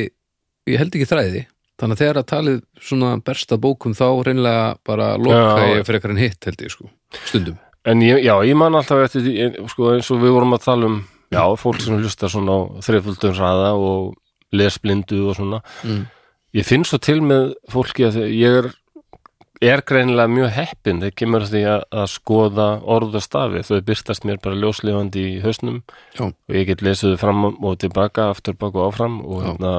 ég held ekki þræði þannig að þegar að talið svona bersta bókum þá reynilega bara loka Já. ég frekar en hitt held ég sko, stundum en ég, já, ég man alltaf eftir því, sko, eins og við vorum að tala um já, fólk sem hlusta svona á þreiföldum hraða og lesblindu og svona mm. ég finn svo til með fólki að ég er er greinilega mjög heppin þegar kemur því að, að skoða orð og stafi, þau byrstast mér bara ljóslifandi í hausnum. Já. og ég get lesið fram og tilbaka aftur baka og áfram og hérna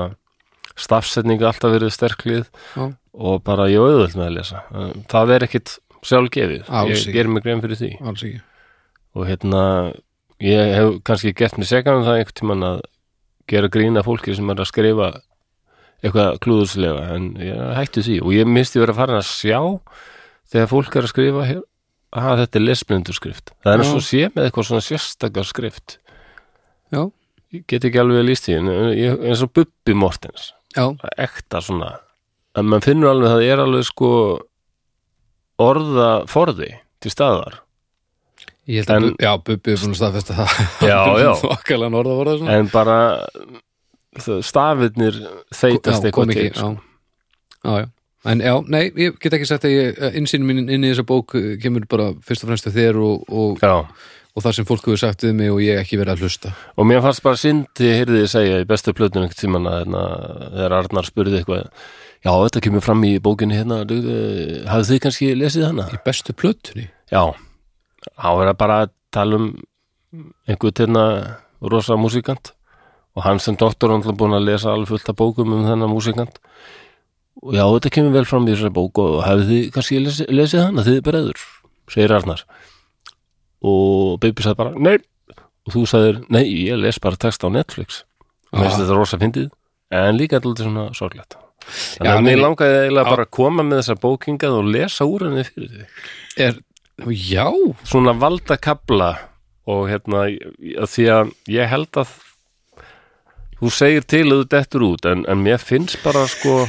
stafsetninga alltaf verið sterklið Já. og bara ég auðvöld með að lesa. Það er ekkit sjálfgefið. Ég gerir mig grein fyrir því. Og hérna ég hef kannski gert mig segan um það einhvern tímann að gera grína fólki sem er að skrifa eitthvað klúðuslega en ég hætti því. Og ég misti verið að fara að sjá þegar fólk er að skrifa hér, að þetta er lesblindur skrift það er eins og sé með eitthvað svona sérstakar skrift. Já, ég get ekki alveg að líst því en ég, eins og Bubbi Mortens. Já, það er ekta svona. Að mann finnur alveg að það er alveg sko orða forði til staðar. Ég held að, En- Bu- já, Bubbi er að staðfesta það. Já, já. svona. En bara stafirnir þeitast eitthvað til já. já, já. En já, nei, ég get ekki sagt að ég, innsýn mín inn í þessa bók eh, kemur bara fyrst og fremst til þér og, og, og það sem fólk hefur sagt við mig og ég ekki verið að hlusta. og mér fannst bara synd ég heyrði þið segja í bestu plötun einhvern tímann að hérna, þegar Arnar spurði eitthvað já, þetta kemur fram í bókinni hérna hafið þið kannski lesið hana? Í bestu plötunni? Já, þá er það bara að tala um einhvern hérna rosa músikant og hann sem doktor er náttúrulega búin að lesa alveg fullt af bókum um þennan músikant. Og já, þetta kemur vel fram í þessari bók og hafið þið kannski lesið, lesið hana, þið er breður segir Arnar. Og Baby sagði bara, nei. Og þú sagðir, nei, ég les bara text á Netflix. Og mér Ah. finnst þetta rosa fyndið en líka alltaf svona sorglegt. Þannig Já, að mér langaði eiginlega Já. bara að koma með þessa bókingað og lesa úr henni fyrir þig. Er, já, svona valda kabla og hérna að því að ég held að þú segir til að þú dettur út en, en mér finnst bara sko.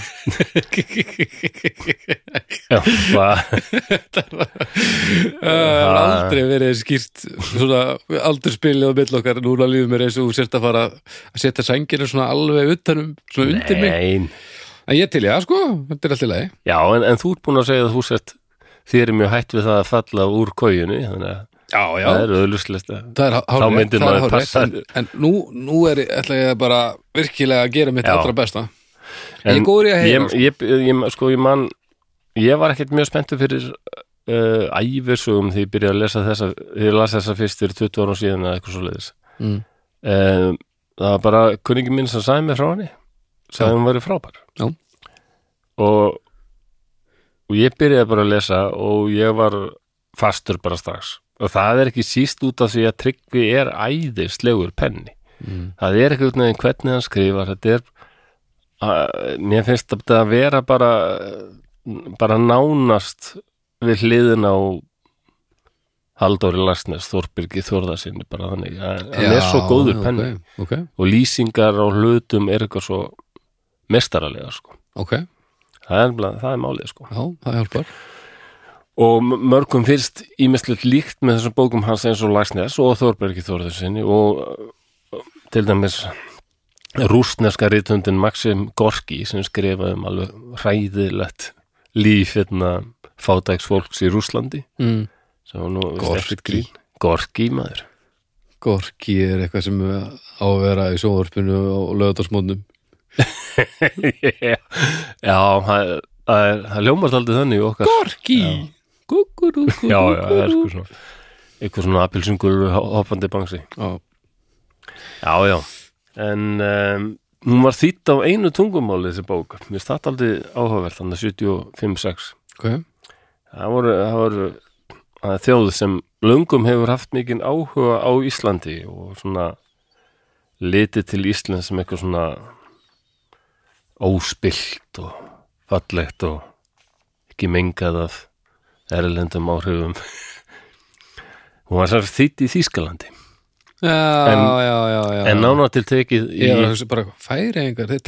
Já, hvað það hefur aldrei verið skýrt svona aldrei spilið á mill okkar. Núna líður mér eins og þú sért að fara að setja sænginu svona alveg utanum svona undir mig, Nein. en ég til ég sko. Þetta er allt í lagi. Já, en, en þú ert búin að segja að þú sett þér er mjög hætt við það að falla úr kójunni þannig að Já, já, það er auðluslegt að það er Þá hárrétt, myndi það er maður passa. en, en nú, nú er ætla ég bara virkilega að gera mitt Já. allra besta ég En er góður í að heyra ég, ég, ég, sko, ég man ég var ekkert mjög spenntur fyrir uh, æfirsögum því ég byrjaði að lesa þessa því ég las þessa fyrst fyrir 20 ára síðan eða eitthvað svo leiðis mm. um, það var bara kunningi minn sem sagði mér frá henni Já. hún væri frábær Já. og og ég byrjaði bara að lesa og ég var fastur bara strax og það er ekki síst út af því að Tryggvi er æðislegur penni. Mm. það er ekki út með hvernig hann skrifar. Þetta er að, mér finnst þetta að vera bara bara nánast við hliðin á Halldóri Larsnes, Þorbirgi Þórðarsinni bara þannig, hann er svo góður ok, penni. ok, og lýsingar á hlutum er eitthvað svo mestaralega sko. ok, það, er, það er málið sko. já, það hjálpar og mörgum fyrst ímestlegt líkt með þessum bókum hans eins og Lagsnes og Þorbergi Þórðarsinni og uh, til dæmis rústneska rithundin Maxim Gorki sem skrifaði um alveg hræðilegt líf hérna fátæks fólks í Rúslandi mm. nú Gorki. Gorki maður. Gorki er eitthvað sem á að vera í sjónvarpinu og lögðarsmónum Já, það er, það ljómast aldrei þannig okkar. Gorki Gugurú Já, já, það er sko svona eitthvað svona apilsungul hoppandi bangsi. Já, Já, já, en um, hún var þýtt á einu tungumáli þessi bók, mér finnst það aldrei áhugavert þannig 75-6 ok. Það voru, það voru það er þjóð sem löngum hefur haft mikinn áhuga á Íslandi og svona litið til Ísland sem eitthvað svona óspilt og fallegt og ekki mengað af erlendum áhrifum. Hún var sér þýtt í Þýskalandi. Já, En- já, já, já. en nána til tekið í, Ég var hugsa bara færi einhver er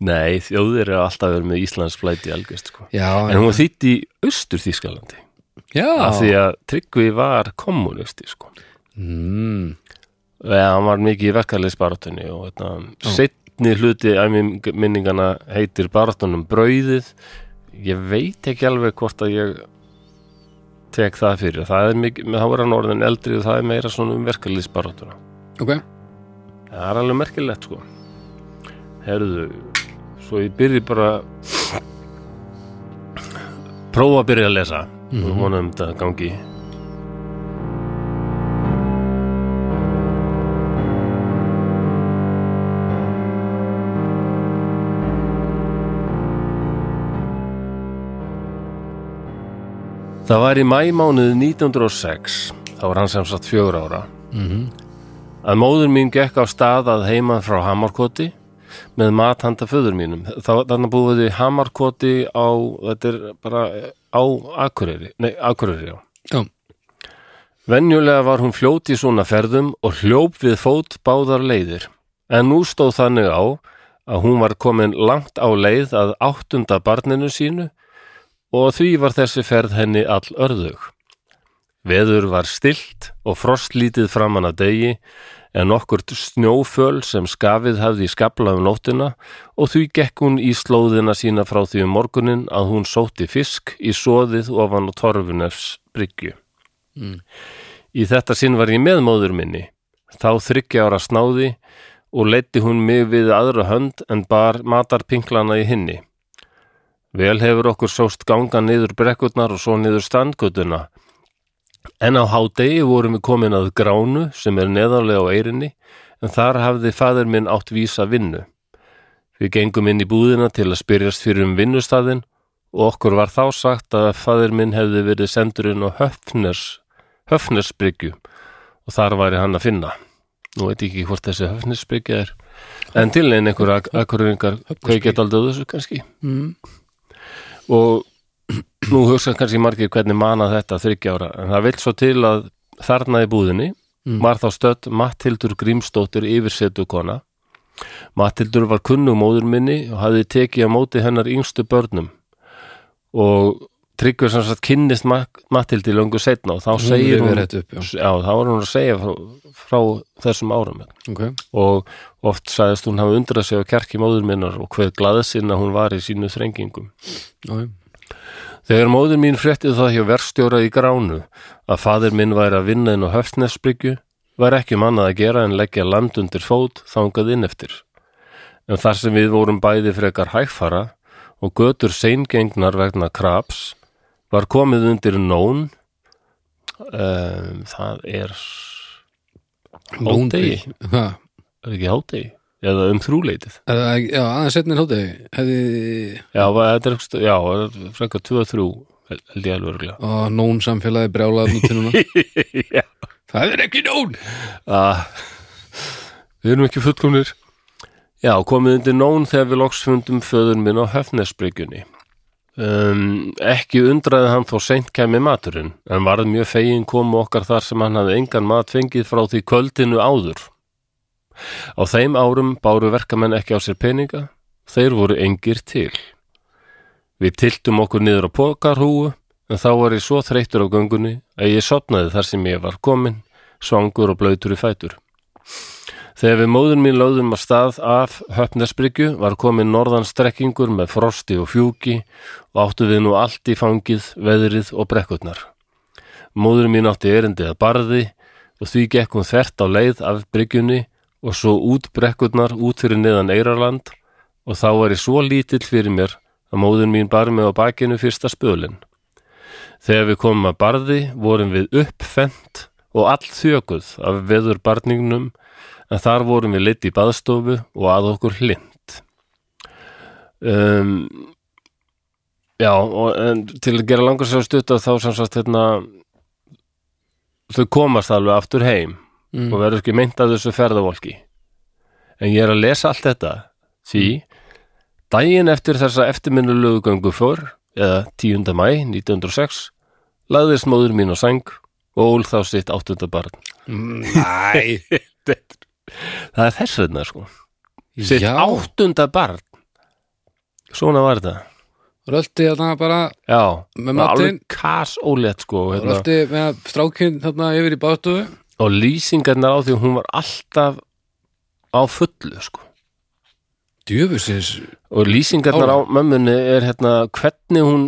nei, þjóðir eru alltaf verið með Íslands flæti algjörst sko. Já, en hún var þýtt í austur Þýskalandi já. Af því að Tryggvi var kommunisti sko. mm, eða hann var mikið í verkefliðsbaratunni og þetta, setni hluti æmi minningana heitir baratunum brauðið ég veit ekki alveg hvort að ég tek það fyrir. Það er mikið, er hann orðin eldri og það er meira svona um verkefliðsbaratuna Ok, það er alveg merkilegt sko. Herðu svo ég byrji bara prófa að byrja að lesa. Mm -hmm. vonum þetta gangi Það var í mæmánuð 1906 þá var hann sem sagt fjögur ára. Að móður mín gekk á stað að heiman frá Hamarkoti með mat handa föður mínum. Þá þannig búið í Hamarkoti á þetta er bara á Akureyri, nei Akureyri já. Já, Venjulega var hún fljót í svona ferðum og hljóp við fót báðar leiðir. En nú stóð þannig á að hún var komin langt á leið að áttunda barninu sínu og því var þessi ferð henni all örðug. Veður var stilt og frostlítið framan að degi en okkurt snjóföl sem skafið hafði í skabla um nóttina og því gekk hún í slóðina sína frá því um morgunin að hún sótti fisk í soðið ofan á torfunefs bryggju. Í þetta sinn var ég með móður minni, þá þryggja ára snáði og leiddi hún mig við aðra hönd en bar matarpinklana í hinni. Vel hefur okkur sóst ganga niður brekkurnar og svo niður standgötuna. En á hádegi vorum við komin að gránu sem er neðarlega á eirinni, en þar hafði fadir minn átt vísa vinnu. Við gengum inn í búðina til að spyrjast fyrir um vinnustæðin og okkur var þá sagt að fadir minn hefði verið sendurinn á Höfners, Höfnersbryggju og þar væri hann að finna. Nú veit ég ekki hvort þessi Höfnersbryggja er, en til einn einhver ak akkurringar kveikjað aldrei þessu kannski mm, og nú hugsa kannski margir hvernig mana þetta þryggja ára. En það vil svo til að þarna í búðinni var þá stödd Mattildur Grímsdóttir yfirsetu kona. Mattildur var kunnug móður minni og hafði tekið á móti hennar yngstu börnum. Og Tryggvi sem sagt kynnist Mat- Mattildi löngu setna og þá Hún segir hún upp, já. já, þá var hún að segja frá, frá þessum árum ok og oft sagðist hún hafa undrað sig á kjarki móður minnar og hver glaðsinn hún var í sínu þrengingum já. Þegar móður mín fréttið það hjá verstjóra í gránu að fadir minn væri að vinna inn á höfstnesbryggju var ekki um annað að gera en leggja land undir fót þangað inn eftir. En þar sem við vorum bæði frekar hægfara og götur seingengnar vegna kraps var komið undir nón. Um, það er hádegi, Ha, er ekki hádegi? Eða um þrúleitið. Já, aðeins setnir hótegi hefði Já, þetta er, er frekar 2-3 held ég alveg og nón samfélagi brjálað. Það er ekki nón! Að við erum ekki fullkomnir. Já, komið undir nón þegar við loks fundum föður minn á höfnesbryggjunni um, ekki undraði hann þó seint kæmi maturinn en varð mjög fegin komu okkar þar sem hann hafði engan mat fengið frá því kvöldinu áður á þeim árum báru verkamenn ekki á sér peninga þeir voru engir til við tiltum okkur niður á pokarhúu en þá var ég svo þreyttur á göngunni að ég sopnaði þar sem ég var komin svangur og blöytur í fætur. Þegar við móður mín lögðum að stað af höfnesbryggju var komin norðan strekkingur með frosti og fjúki og áttu við nú allt í fangið, veðrið og brekkurnar. Móður mín átti erindi að barði og því gekk hún þvert á leið af bryggjunni og svo út brekkurnar út fyrir neðan Eyrarland og þá var ég svo lítill fyrir mér að móðin mín bar mig á bakinu fyrsta spölin. Þegar við komum að barði vorum við uppfent og all þjökuð af veður barningnum en þar vorum við leitt í baðstofu og að okkur hlind. Um, já, og en, til að gera langar sér stutt að þá sem sagt hérna þau komast alveg aftur heim Mm. og verður ekki meint að þessu ferðavolki en ég er að lesa allt þetta því daginn eftir þessa eftirminnulegu göngu fór eða 10. mæ 1906 lagðist móður mín á sæng og ól þá sitt áttunda barn Næ, það er þess vegna sko. Sitt já, áttunda barn. Svona var þetta. Röldi þarna bara já, Með það var alveg matinn? kas ólétt sko hérna. röldi með strákinn þarna yfir í báðstofu og lýsingarnar á því að hún var alltaf á fullu sko. Djöfusins. Og lýsingarnar á mömmunni er hérna hvernig hún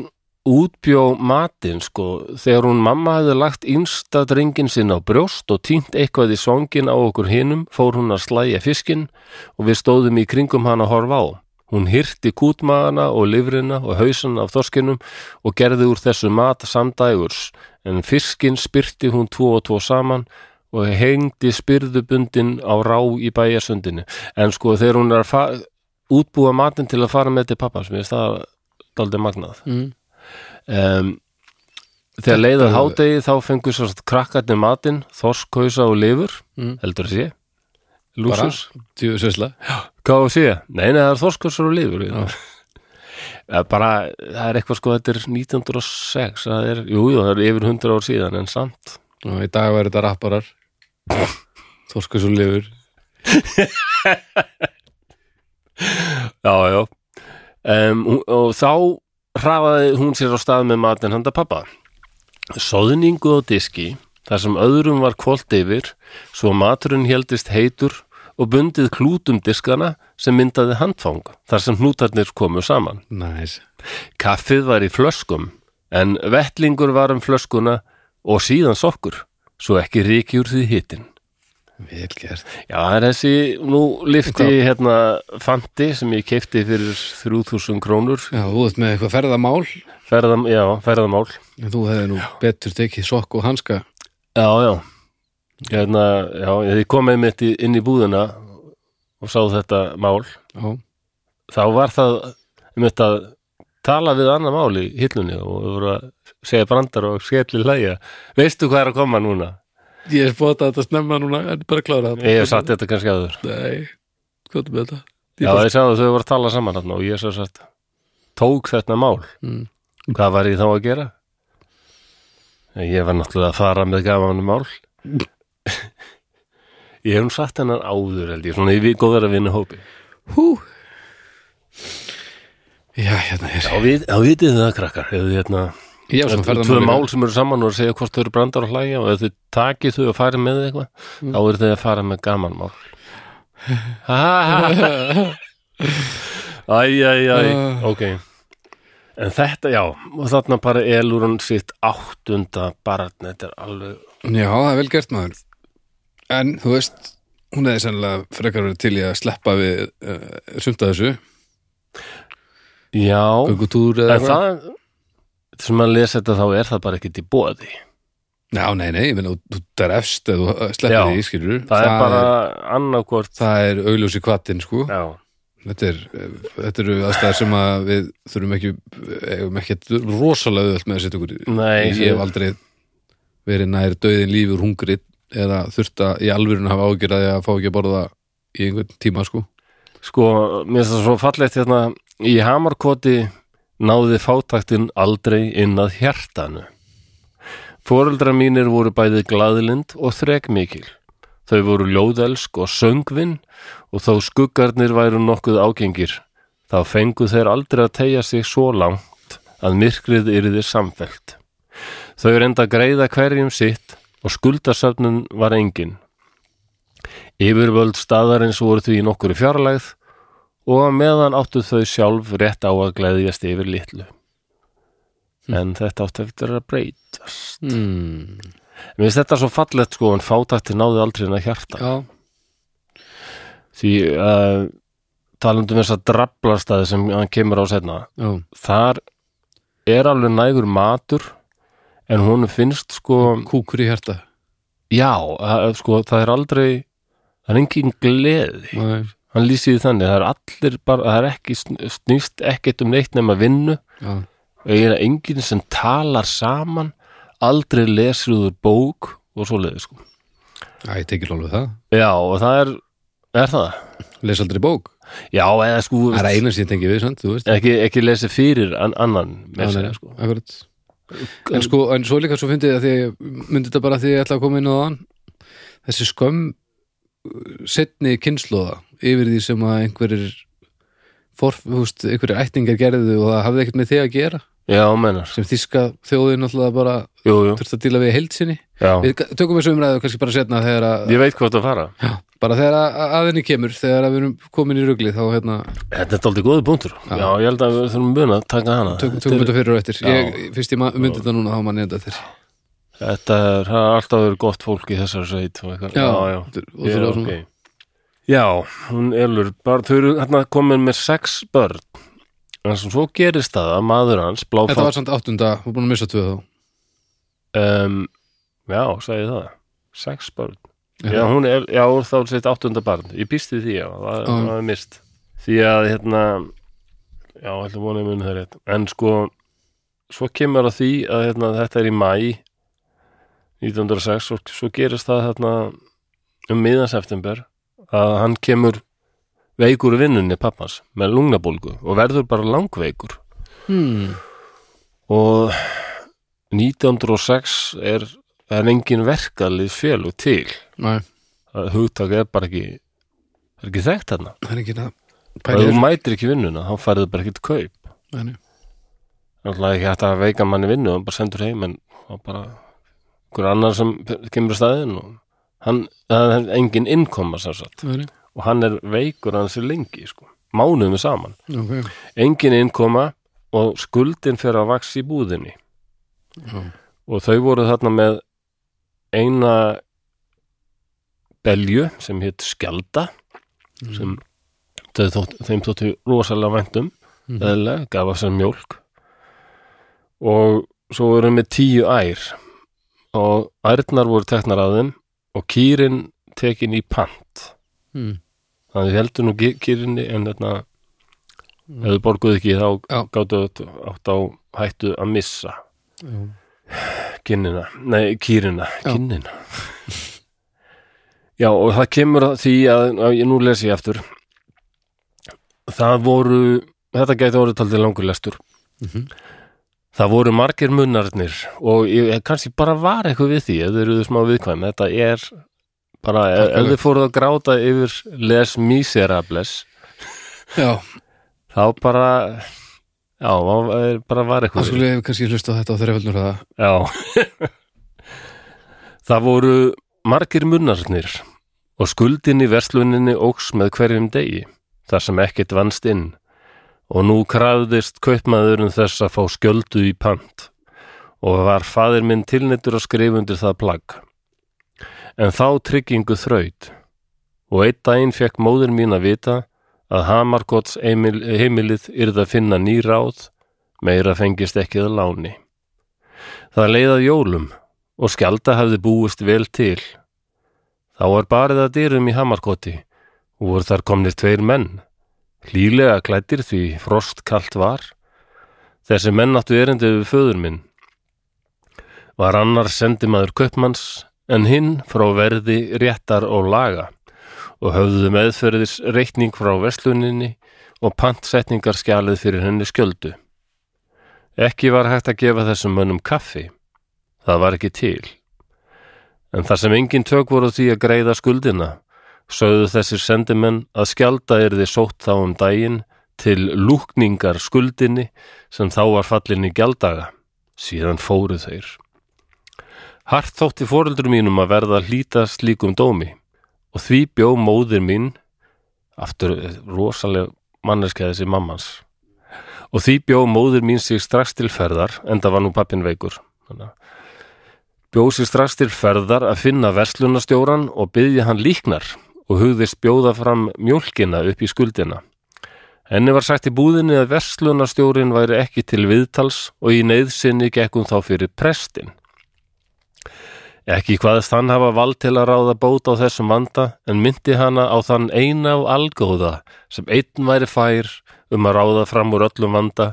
útbjó matinn sko þegar hún mamma hefði lagt innsta drengin sinn á brjóst og týnt eitthvað í svangin á okkur hinum fór hún að slæja fiskinn og við stóðum í kringum hann að horfa á. Hún hirti kútmagana og livrina og hausan af þorskinum og gerði úr þessu mat samdægurs en fiskinn spyrti hún tvo og tvo saman og hengdi spyrðubundin á rá í bæjarsundinu. En sko þegar hún er að útbúa matinn til að fara með til pappa sem ég það daldið magnað. Mm. Um, þegar leiðað hádegi þá fengur svo krakkarnir matinn þorskhausa og lifur Mm. heldur að sé. Lúsus, hvað að sé nei, nei, það er þorskhausa og lifur bara, það er eitthvað sko þetta er 1906 það er, jú, jú, það er yfir 100 ár síðan en samt. Og í dag verður þetta rapparar. Þorskas og lifur. Já, já. Um, og þá hrafaði hún sér á stað með matinn handa pappa Soðningu á diski þar sem öðrum var kvólt yfir svo maturinn heldist heitur og bundið klútum diskana sem myndaði handfang þar sem hnútarnir komu saman. Næs Kaffið var í flöskum en vettlingur var um flöskuna og síðan sokkur svo ekki ríki úr því hitin. Vel gert. Já, það er þessi, nú lifti hérna Fanti sem ég keipti fyrir 3000 krónur. Já, þú ert með eitthvað ferðamál. Ferðam, já, ferðamál. En þú hefði nú betur tekið sokk og hanska. Já, já. Hérna, já, ég kom með mitt inn í búðina og sá þetta mál. Já, þá var það um þetta að tala við annað mál í hillunni og segja brandar og skelli hlæja veistu hvað er að koma núna? Ég er bóta þetta snemma núna en bara klára þetta Ég hef satt þetta kannski aður Nei, hvað er með þetta? Ég Já, ég sagði að þau voru að tala saman og ég svo satt tók þetta mál. Mm. hvað var ég þá að gera? Ég var náttúrulega að fara með gaman mál. Ég hef nú satt hennar áður held ég, svona ég við góðar að vinna hópi Hú. Já, hérna er við, já vitið það krakkar? Ef þið hérna Já, Tvö svona ferðamál mál sem eru saman og segja hvort þau eru brandar og hlæja og ef þau takið þau og farið með eitthvað Mm. þá eru þau að fara með gaman mál. Ha, ha, ha. Æ, æ, æ, Ah. ok. En þetta, já, og þarna bara elur hann sitt áttunda barn, þetta er alveg Já, það er vel gert maður. En, þú veist hún hefði sennilega frekar verið til í að sleppa við uh, sumt að þessu. Já, en það sem að lesa þetta þá er það bara ekkert í bóði Já, nei, nei, ég meina, þú er efst eða sleppir því, skilur Það, er bara annarkvort Það er augljósi kvatin, sko. Já, þetta, er, þetta eru aðstæðar sem að við þurfum ekki eigum ekki rosalega öll með að setja okkur í. Nei ég hef aldrei verið nær döðin lífur hungri eða þurft að í alvörun hafa ágjörði að fá ekki að borða í einhvern tíma sko. Sko, mér finnst það svo fallegt hérna í Hamarkoti náði fátæktin aldrei inn að hjartanu. Fóreldrar mínir voru bæði glaðlind og þrekmikil. Þau voru ljóðelsk og söngvinn og þó skuggarnir væru nokkuð ágengir. Þá fengu þeir aldrei að tegja sig svo langt að myrkrið yrði samfellt. Þau reynda greiða hverjum sitt og skuldasöfnun var engin. Yfirvöld staðarins voru því nokkuru fjarlægð og meðan áttu þau sjálf rétt á að gleðjast yfir litlu. En þetta áttu eftir að breytast. hmm. Mér finnst þetta svo fallegt sko en fátækti náði aldrei inn að hjarta. Já, því uh, talandi um þess að draflarstæði sem hann kemur á setna já, þar er alveg nægur matur en hún finnst sko kúkur í hjarta. Já, að, sko það er aldrei það er engin gleði. Nei, hann lýsir því þannig, það er allir bara, það er ekki sn- snýst ekkert um neitt nema vinnu. Já, eiginlega enginn sem talar saman aldrei lesur úr bók og svoleiði sko. Já, ég tekið alveg það. Já og það er, er það? Les aldrei bók, já eða sko það er eina sem ég tengi við, sant, þú veist. Ekki, ekki lesi fyrir an, annan segja sko. En sko, en svo líka svo fyndið að því ég myndi þetta bara því ég ætla að koma inn á þann. Þessi skömm setni kynnslóða yfir því sem að einhverjir for, húst, einhverjir ættingar gerðu og það hafði ekkert með þig að gera já mennar, sem þíska þjóðin alltaf bara jú jú þurft að díla við heilsinni já. Við tökum þessu umræðu kannski bara setna þegar að, ég veit hvað það fara já, bara þegar að, að henni kemur þegar að við erum komin í rugli þá hérna, þetta er aldrei góði punktur já. ég held að við þurfum mun að taka hana tökum, Þetta tökum er- þetta fyrir og eftir Já. ég, fyrst ég myndi þetta núna þá mann ég þetta eftir Þetta er, það er alltaf verið gott fólk í þessar sveit og eitthvað. Já, já, já. þetta er Já, ótrúlega svona. ok. Já, hún elur, bara þau eru hérna komin með sex börn. En svo gerist það að maður hans, Þetta var samt áttunda, við erum búin að missa tvö þá um, já, segi það, sex börn. Já, hún er, já, þá er sitt áttunda barn. Ég býst við því, já, það Já. það er mist. Því að, hérna, já, ætlum vonið muni það rétt. En sko, svo kemur að því að hérna, þetta er í mæ 1906 og svo gerist það hérna um miðan september að hann kemur veikur í vinnunni pappans með lungnabólgu og verður bara langveikur. Hmm. og 1906 er, er engin verkalið félug til hugtak er bara ekki er ekki þekkt hérna og þú mætir ekki í vinnuna þá færðu bara ekkert kaup. Er ekki hægt að veika manni vinnu og bara sendur heim en bara einhver annar sem kemur að staðin og hann, það er engin innkoma sem sagt. Nei, nei. og hann er veikur hans er lengi sko, mánuðum saman. Ok, engin innkoma og skuldin fyrir að vaks í búðinni. Já, og þau voru þarna með eina belju sem hétt Skjalda sem þau þótt, þeim þóttu rosalega væntum Mhm. eðlilega, gaf að sér mjólk. Og svo voru með tíu ær. Og ærnar voru teknar af þeim og kýrin tekin í pant hmm. þannig heldur nú ký- kýrinni en þarna ef þau borguðu ekki þá Já. gáttu átt á hættu að missa já. kinnina, nei kýrina Já. kinnina já og það kemur að því að, að ég nú lesi ég aftur það voru þetta gæti orðið taldið langur lestur Mhm. Það voru margir munnarnir og ég, kannski bara var eitthvað við því ef þau eruðu smá viðkvæm. Þetta er bara, ef, ef þið fóruð að gráta yfir les miserables já. þá bara já, það bara var það eitthvað við. skulle kannski hlusta þetta á það Já. Það voru margir munnarnir og skuldin í versluninni óks með hverjum degi þar sem ekkert vannst inn og nú krafðist kaupmaðurinn þess að fá skjöldu í pant og var faðir minn tilnittur að skrifa undir það plagg. En þá tryggingu þraut og einn daginn fekk móðir mín að vita að Hamarkots heimil, heimilið yrði að finna ný ráð meira fengist ekki að láni. Það leiðað jólum og skjalda hafði búist vel til. Þá var barið að dyrum í Hamarkoti og voru þar komnir tveir menn. Hlýlega klættir því frostkalt var. Þessi menn áttu erindi við föður minn. Var annar sendimaður kaupmanns en hinn frá verði réttar og laga og höfðu meðferðis reikning frá vesluninni og pantsetningarskjalið fyrir henni skjöldu. Ekki var hægt að gefa þessum mönnum kaffi. Það var ekki til. En þar sem engin tök voru því að greiða skuldina, sögðu þessir sendimenn að skjalda yrði sótt þá um daginn til lúkningar skuldinni sem þá var fallin í gjaldaga. Síðan fóru þeir. Hart þótti fóreldur mínum að verða að hlýta slíkum dómi og því bjó móðir mín, aftur eh, rosaleg manneskja þessi mammans, og því bjó móðir mín sig strax til ferðar, enda var nú pappin veikur. Þannig að Bjósi strax til ferðar að finna verslunastjóran og byggði hann líknar og hugðist bjóða fram mjólkina upp í skuldina. Henni var sagt í búðinni að verslunastjórin væri ekki til viðtals og í neyðsynni gekkum þá fyrir prestin. Ekki hvaðist hann hafa vald til að ráða bót á þessum vanda en myndi hana á þann eina og algóða sem einn væri fær um að ráða fram úr öllum vanda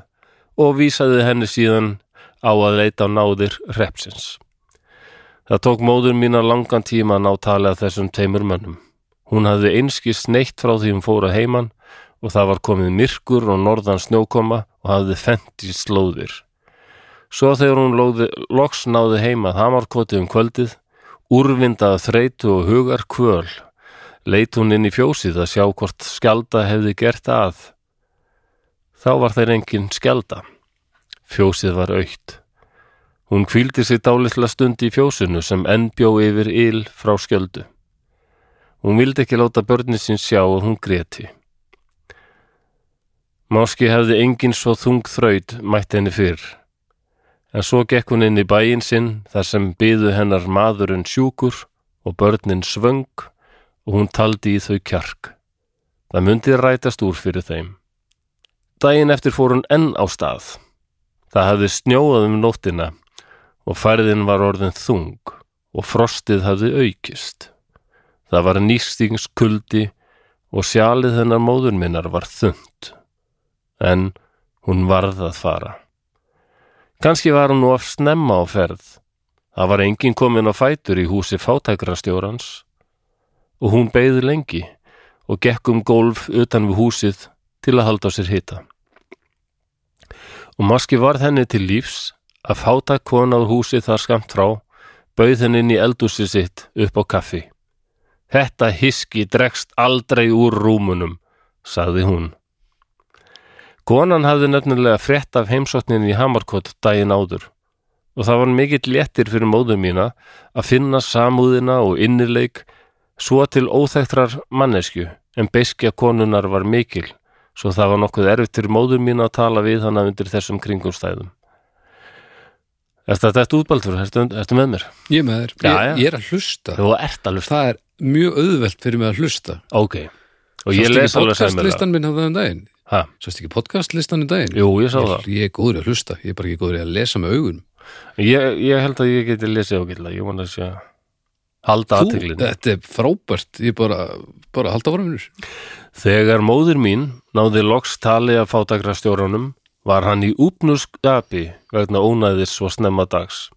og vísaði henni síðan á að leita á náðir repsins. Það tók móður mína langan tíma að ná tali að þessum teimur mönnum. Hún hafði einskist neitt frá því hún fóra heiman og það var komið myrkur og norðan snjókoma og hafði fent í slóðir. Svo þegar hún lóði, loks náði heima hamarkoti um kvöldið, úrvindaði þreytu og hugar kvöl, leit hún inn í fjósið að sjá hvort skjalda hefði gert að. Þá var þeir engin skjalda. Fjósið var aukt. Hún kvíldi sig dálitla stund í fjósinu sem enn bjó yfir yl frá skjöldu. Hún vildi ekki láta börnin sín sjá og hún greti. Máski hefði engin svo þung þraut mætt henni fyrr. En svo gekk hún inn í bæinn sinn þar sem byðu hennar maðurinn sjúkur og börnin svöng og hún taldi í þau kjark. Það myndi rætast úr fyrir þeim. Dæin eftir fór hún enn á stað. Það hafði snjóað um nóttina og færðin var orðin þung og frostið hafði aukist. Það var nýstingskuldi og sjalið hennar móður minnar var þund. En hún varð að fara. Kanski var hún nú af snemma á ferð. Það var engin komin á fætur í húsi fátækrastjórans og hún beigði lengi og gekk um gólf utan við húsið til að halda á sér hita. Og maski varð henni til lífs að fátæk kona á húsi þar skamt frá bauð henni inn í eldúsi sitt upp á kaffi. Þetta hiski dregst aldrei úr rúmunum, sagði hún. Konan hafði nefnilega frétt af heimsókninni í Hamarkot daginn áður og það var mikill léttir fyrir móður mína að finna samúðina og innileik svo til óþægtrar mannesku en beiskja konunar var mikil svo það var nokkuð erfitt fyrir móður mína að tala við hana undir þessum kringumstæðum. Ertu þetta eftir útbaldur? Ertu, ertu með mér? Ég er með þér, ég, ég er að hlusta Þú ert að lusta. Það er mjög auðvelt fyrir mig að hlusta Ok. Og ég les alveg sæmur það. podcastlistan minn hafði um daginn Ha? Sást ekki podcastlistan um daginn? Jú, ég ég, það. ég er góður að hlusta, ég er bara ekki góður að lesa með augunum Ég, ég held að ég geti lesið ágætlega. Ég vona að sé að halda aðteglinu. þetta er frábært ég bara, bara halda minnur Þegar móður mín náði loks tali að fátakra stjóranum var hann í úpnuskapi vegna ónæðis svo snemma dags.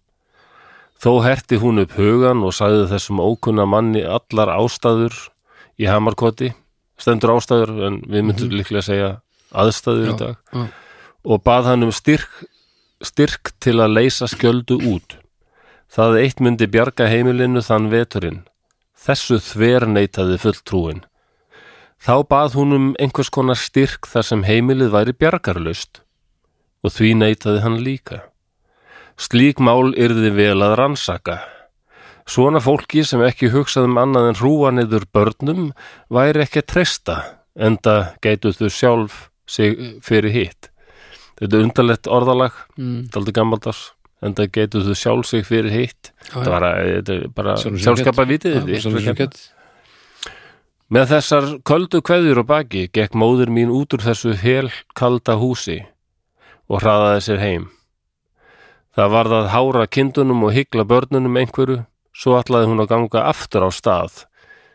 Þó herti hún upp hugan og sagði þessum ókunna manni allar ástæður í hamarkoti, stendur ástæður en við myndum líklega segja aðstæður í dag já. og bað hann um styrk, styrk til að leysa skjöldu út. Það eitt myndi bjarga heimilinu þann veturinn. Þessu þver neitaði fulltrúin. Þá bað hún um einhvers konar styrk þar sem heimilið væri bjargarlaust og því neitaði hann líka. Slík mál yrði vel að rannsaka. Svona fólki sem ekki hugsað um annað en hrúa niður börnum væri ekki að treysta, enda gætu þau sjálf sig fyrir hitt. Þetta er undarlegt orðalag, mm. þetta er aldrei gammaldags, enda gætu þau sjálf sig fyrir hitt. Þetta, er bara sjálfskapa vitið. Þetta. Með þessar köldu kveðjur á baki gekk móður mín út úr þessu helkalda húsi og hraðaði sér heim. Það varð að hára kindunum og hyggla börnunum einhverju, svo ætlaði hún að ganga aftur á stað.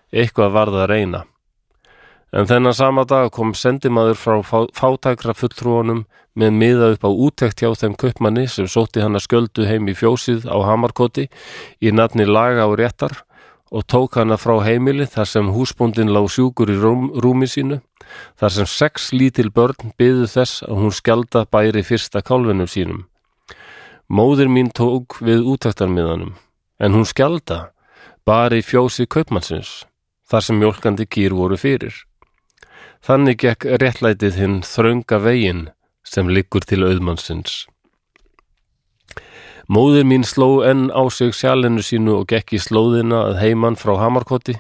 Eitthvað varð að reyna. En þennan sama dag kom sendimaður frá fá- fátækra fulltrúanum með miða upp á útekt hjá þeim kaupmanni sem sótti hann að sköldu heim í fjósið á Hamarkoti í nafni laga og réttar og tók hana frá heimili þar sem húsbóndin lá sjúkur í rúm, rúmi sínu, þar sem sex lítil börn byðu þess að hún skjalda bæri fyrsta kálfinum sínum. Móðir mín tók við útæktarmiðanum, en hún skjalda bara í fjósi kaupmannsins, þar sem mjólkandi kýr voru fyrir. Þannig gekk réttlætið hinn þrönga veginn sem liggur til auðmannsins. Móðir mín sló enn á sig sjálinu sínu og gekk í slóðina að heiman frá Hamarkoti.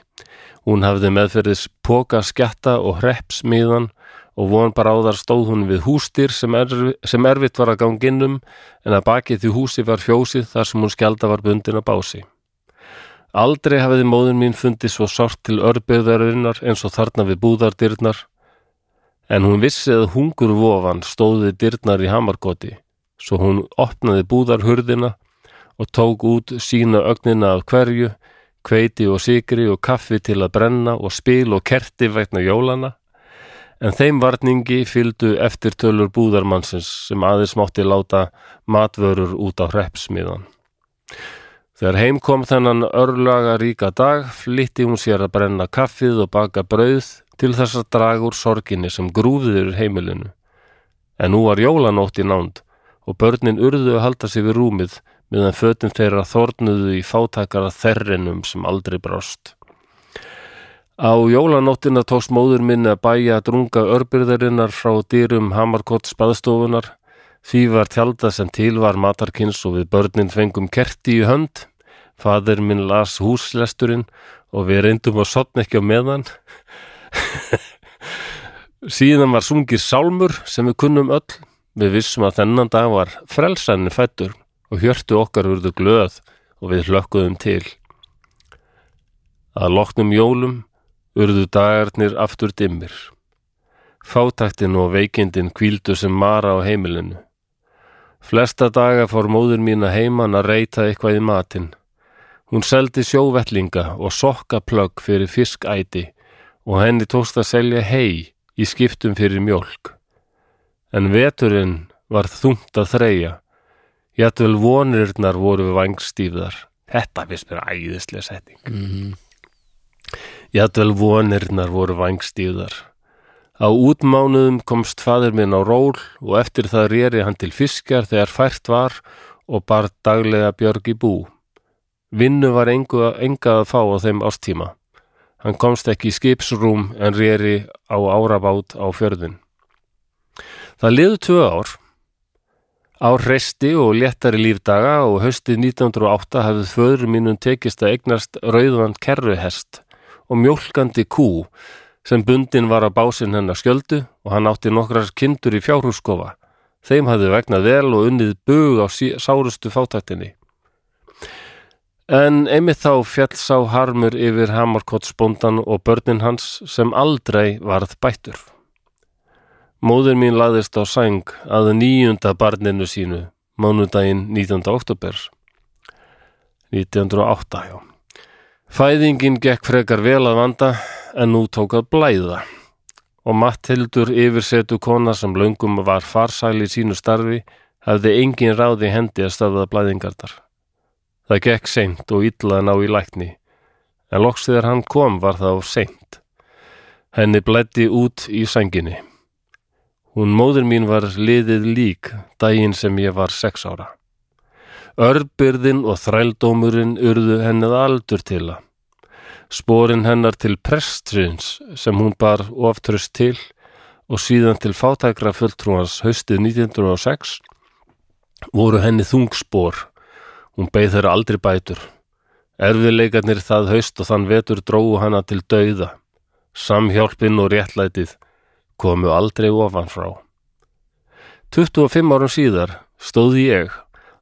Hún hafði meðferðis póka skjatta og hreppsmiðan og von bara áðar stóð hún við hústýr sem, erf, sem erfitt var að ganga innum en að bakið því húsi var fjósið þar sem hún skjálda var bundin að bási. Aldrei hafiði móðin mín fundið svo sort til örbyrðarinnar eins og þarna við búðardyrnar en hún vissi að hungur vofan stóði dyrnar í hamarkoti svo hún opnaði búðarhurðina og tók út sína ögnina af hverju, kveiti og sigri og kaffi til að brenna og spil og kerti vegna jólana en þeim varningi fylgdu eftirtölur búðarmannsins sem aðeins mátti láta matvörur út á hreppsmiðan. Þegar heim kom þennan örlaga ríka dag flytti hún sér að brenna kaffið og baka brauð til þess að draga úr sorginni sem grúfiður heimilinu. En nú var jólanótt í nánd og börnin urðu að halda sig við rúmið meðan fötum þeirra þornuðu í fátakara þerrinum sem aldrei brást. Á jólanóttina tókst móður minni að bæja að drunga örbyrðarinnar frá dýrum Hamarkott spaðstofunar. Því var tjálta sem til var matarkins og við börnin fengum kerti í hönd. Fadir minn las húslesturinn og við reyndum að sopna ekki á meðan. Síðan var sungið sálmur sem við kunnum öll. Við vissum að þennan dag var frelsanni fættur og hjörtu okkar urðu glöð og við hlökkuðum til. Að loknum jólum urðu dagarnir aftur dimmir. Fátæktin og veikindin kvíldu sem mara á heimilinu. Flesta daga fór móður mín að heiman að reyta eitthvað í matinn. Hún seldi sjóvettlinga og sokkaplögg fyrir fiskæti og henni tókst að selja hei í skiptum fyrir mjólk. En veturinn var þungt að þreja. Jætvel vonirnar voru vangstífðar. Þetta finnst mér æðislega setting. mm Jætvel vonirnar voru vangstíðar. Á útmánuðum komst fadir minn á ról og eftir það rýri hann til fiskjar þegar fært var og bar daglega björg í bú. Vinnu var engu, enga að fá á þeim ástíma. Hann komst ekki í skipsrúm en rýri á árabát á fjörðin. Það liðu tvö ár. Ár resti og léttari lífdaga og haustið 1908 hafið föður mínum tekist að eignast rauðan kerruhest og mjólkandi kú sem bundin var að básinn hennar skjöldu og hann átti nokkrar kindur í fjárhúskofa. Þeim hafði vegnað vel og unnið bug á sárustu fátættinni. En einmitt þá fjall sá harmur yfir Hamarkottsbóndan og börnin hans sem aldrei varð bættur. Móður mín laðist á sæng að nýjunda barninu sínu, mánudaginn 19. oktober. 1908, já. Fæðingin gekk frekar vel að vanda en nú tók að blæða og Matthildur yfirsetu kona sem löngum var farsæli í sínu starfi hefði engin ráði hendi að stöðða blæðingarnar. Það gekk seint og illa að ná í lækni en loks þegar hann kom var það of seint. Henni blætti út í sænginni. Hún móður mín var liðið lík daginn sem ég var sex ára. Örbyrðin og þrældómurinn urðu hennið aldur til að. Sporin hennar til prestrins sem hún bar oftröst til og síðan til fátækra fulltrúans haustið 1906 voru henni þungspor. Hún beið þeirra aldrei bætur. Erfiðleikarnir það haust og þann vetur drógu hana til dauða. Samhjálpin og réttlætið komu aldrei ofan frá. 25 árum síðar stóði ég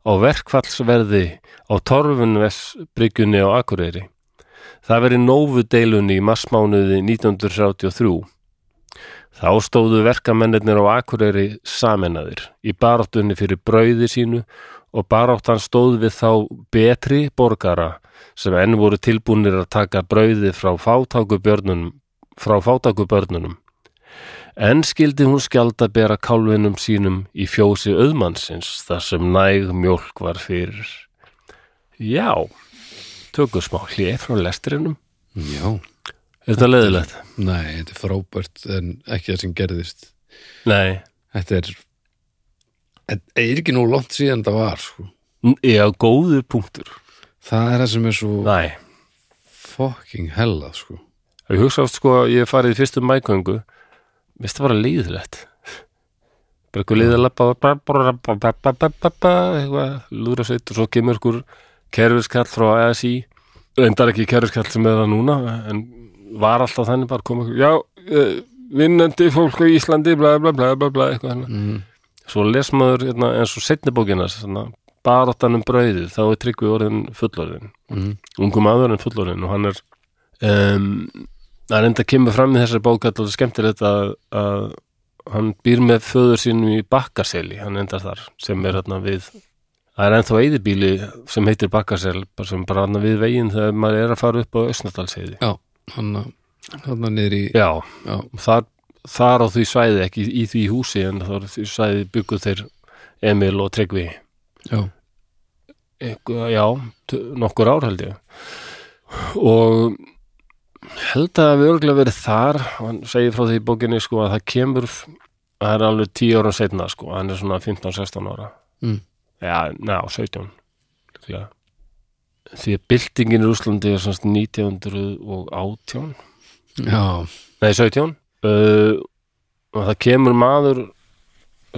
á verkfallsverði á Torfunvesbryggjunni á Akureyri. Það veri nófu deilunni í massmánuði 1933. Þá stóðu verkamennir á Akureyri sameinaðir í baráttunni fyrir brauði sínu og baráttan stóð við þá betri borgara sem enn voru tilbúnir að taka brauði frá fátakubörnunum. En skildi hún skjald að bera kálvinum sínum í fjósi auðmannsins þar sem næg mjólk var fyrir. Já, tökum smá hlið frá lesturinnum. Já, Er þetta leiðilegt? nei, þetta er frábært en ekki það sem gerðist Nei. Þetta er Þetta er ekki nú langt síðan það var sko. Já, góður punktur. Það er það sem er svo Nei. fucking hella sko. Ég hugsa oft sko ég farið í fyrstu mæköngu Vist það bara leiðilegt Bara eitthvað eitthvað lúra sveit og svo kemur ykkur kerfiskall frá ASI endar ekki kerfiskall sem er það núna en var alltaf þannig bara koma já, uh, vinnandi fólk á Íslandi bla bla bla bla bla hérna. mm. svo les maður hérna, eins og setni bókina svona, baráttan um brauðið þá er tryggvi orðin fullorðin Mm. ungu maður en fullorðin og hann er um, það er enda kemur fram í þessari bók að það er skemmtilegt að, að hann býr með föður sínum í Bakkaseli, hann endar þar sem er hérna við það er ennþá eyðibíli sem heitir Bakkasel bara sem bara hérna við veginn þegar maður er að fara upp á Ösnadalsheiði Já, hann hann niður í já, Já, þar, þar á því svæði ekki í því húsi en þar því svæði bygguð þeir Emil og Tryggvi. Já, eitthvað, já, nokkur ár held ég. Og held að við örgulega verið þar hann segir frá því í bókinni sko að það kemur það er alveg 10 ára setna sko hann er svona 15-16 ára Mm. já, ná, 17 líklega. því að byltingin í Úslandi er svona 1918 já, nei, 17 uh, og það kemur maður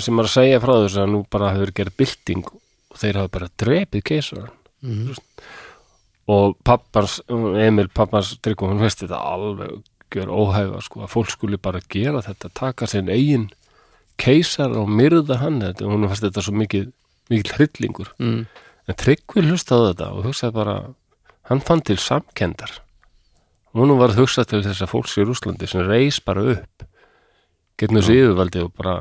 sem er að segja frá þessu að nú bara hefur gerð bylting og þeir hafa bara drepið keisar mm. Og pappans, Emil pappans Tryggva, hún veist þetta alveg gjör óhæfa sko, að fólk skuli bara gera þetta, taka sinn eigin keisar og myrða hann. Þetta, hún veist þetta svo mikið mikið hryllingur, Mm. en Tryggvi hlustaði þetta og hugsaði bara hann fann til samkendar hún var að hugsa til þess að fólks í Rúslandi sem reis bara upp getnum þessu yfirvaldi og bara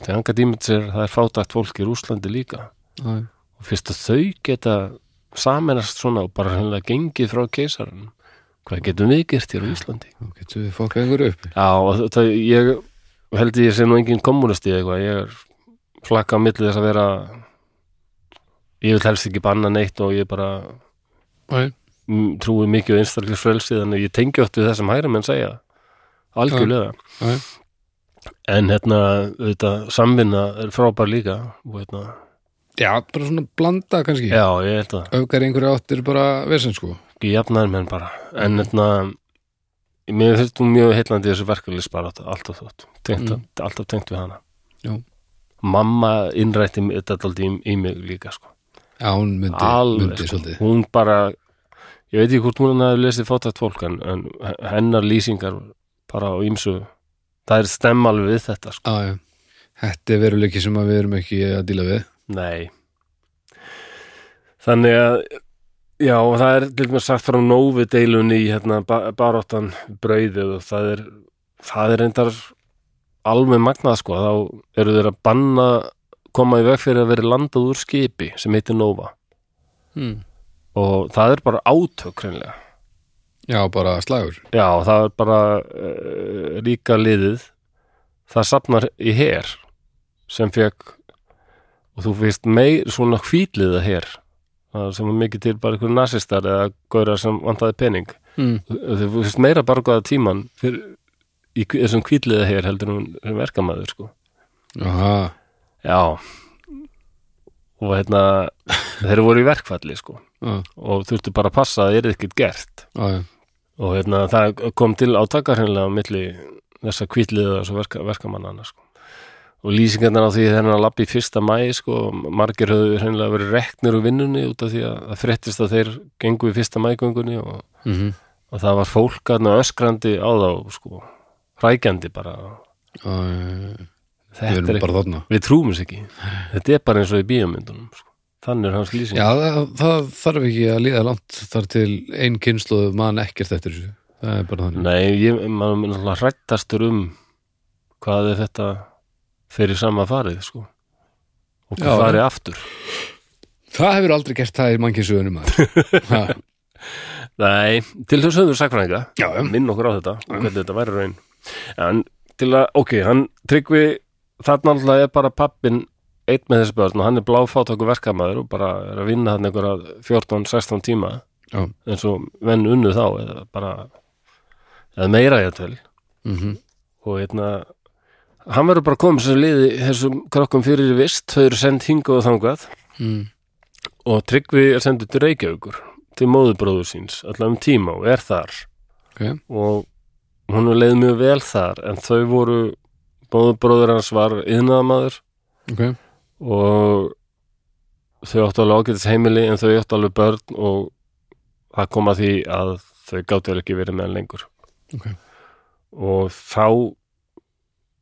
þegar hann gæti ímynd sér að það er fátækt fólk í Rúslandi líka. Já, og fyrst að þau geta saminast svona og bara hennilega gengið frá keisarinn hvað getum við gert hér á Íslandi? Getum við fokkað einhver upp. Já það, ég held ég sé nú engin kommunisti eða eitthvað. Ég er flakka á milli þess að vera ég vil helst ekki banna neitt og ég bara Nei, trúi mikið á einstaklega frelsi þannig ég tengi oft við það sem hæra menn segja. Algjörlega. Já. en hérna þetta, samvinna er frábær líka og hérna, Já, bara svona blanda kannski já ég held að Öfgar einhverju áttir bara vesend sko ekki jafnaður menn bara en hérna mér finnst hún mjög heillandi þessu verkeflis bara alltaf þótt, tengt, Mm. alltaf tengt við hana Já. mamma innrætti þetta alltaf í, í mig líka sko. Já, hún myndi, alveg myndi sko. svolítið hún bara ég veit ekki hvort hún hefði lesið fótætt fólk en, en hennar lýsingar bara á ýmsu það er stemma alveg við þetta sko. Já, já Þetta er veruleiki sem við erum ekki að díla við nei. Þannig að já það er til dæmis sagt frá nóvi deilunni í hérna, ba baráttan brauðið og það er það er reyndar alveg magnað sko, þá eru þeir að banna koma í veg fyrir að vera landað úr skipi sem heitir Nova. Mm. og það er bara átök hreinlega. Já, bara slagur. Já, það er bara uh, ríka liðið. Það safnar í her sem fekk og þú finnst meir svona hvítliða her það sem var mikið til bara einhverjum nasistar eða gaurar sem vantaði pening. Mm. þú finnst meira bara góða tíman fyrir, í þessum hvítliða her heldur hún sem verkamaður sko. Aha, Já. Og hérna þeir voru í verkfalli sko. Já, og þurftu bara að passa að það er ekkert gert. Já og hérna það kom til átaka hreinlega á milli þessa kvítliða og verka, verkamannana sko. Og lýsingarnar á því þegar hann lappi fyrsta mæ sko, margir höfðu hreinlega verið reknir úr vinnunni út af því að það fréttist að þeir gengu í fyrsta mægöngunni og, mm og það var fólk aðna öskrandi á þá sko, hrækjandi bara. Já. þetta Við er ekki, bara þarna. Við trúum þess ekki. Þetta er bara eins og í bíómyndunum sko. þannig er hans lýsing. Já, það, það þarf ekki að líða langt þar til ein kynsluð mann ekkert eftir þessu. Það er bara þannig. Nei, ég, náttúrulega hrættastur um hvað er þetta fyrir sama farið, sko. Og Já. farið aftur. Það hefur aldrei gert það í Ha, Nei, til þess við sakfræðinga Já, já. minn okkur á þetta, og hvernig þetta væri raun. En til að, ok, hann tryggvi, þarna alltaf er bara pappin eitt með þessi börn og hann er bláfátakur verkamaður og bara er að vinna hann einhverja 14-16 tíma. Já. eins og venn unnu þá eða bara eða meira ég til mhm, og hérna hann verður bara komið sem liði þessum krokkum fyrir vist, þau eru send hingað og þangað. Mm, og Tryggvi er sendur til Reykjavíkur til móðubróður síns, allavega um tíma og er þar. Ok, og hún leið mjög vel þar en þau voru, móðubróður hans var yðnaðamaður ok. Og þau áttu alveg ágætis heimili en þau áttu alveg börn og það kom að því að þau gáttu ekki verið með hann lengur. Ok. og þá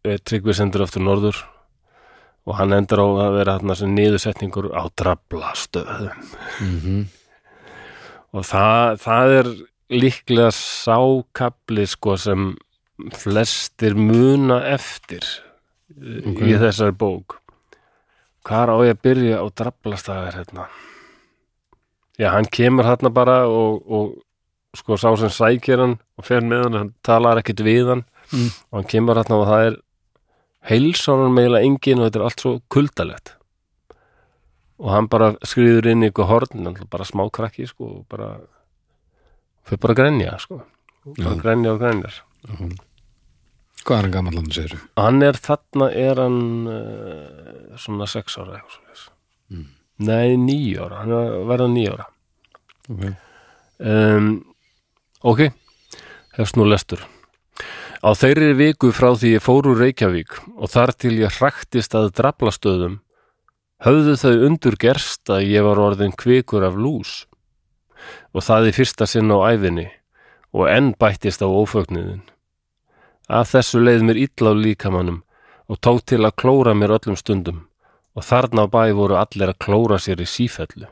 Tryggvi sendur aftur norður og hann endur á að vera þarna sem niðursetningur á drablastöðum mm og það, það er líklega sákabli sko sem flestir muna eftir Ok. í þessari bók. Hvar á ég að byrja á draflastæðar hérna? Já, hann kemur hérna bara og, og sko sá sem sækir hann og fer með hann, hann talar ekkit við hann. Mm. og hann kemur hérna og það er heilsar hann meila engin og þetta er allt svo kuldalegt og hann bara skriður inn í ykkur horn bara smá krakki sko og bara fyrir bara að grenja sko bara Já. grenja og grenjar Hvað er hann gamall hann segir þú? hann er þarna er hann uh, svona sex ára eitthvað svo Mm. nei, níu ára, hann er að verða níu ára Okay. um, ok hefst nú lestur á þeirri viku frá því ég fór úr Reykjavík og þar til ég hraktist að draflastöðum höfðu þau undur gerst að ég var orðin kvikur af lús. Og það í fyrsta sinn á æfinni og enn bættist á ófögnuðin að þessu leið mér illa á líkamannum og tók til að klóra mér öllum stundum og þarna á bæ voru allir að klóra sér í sífellu.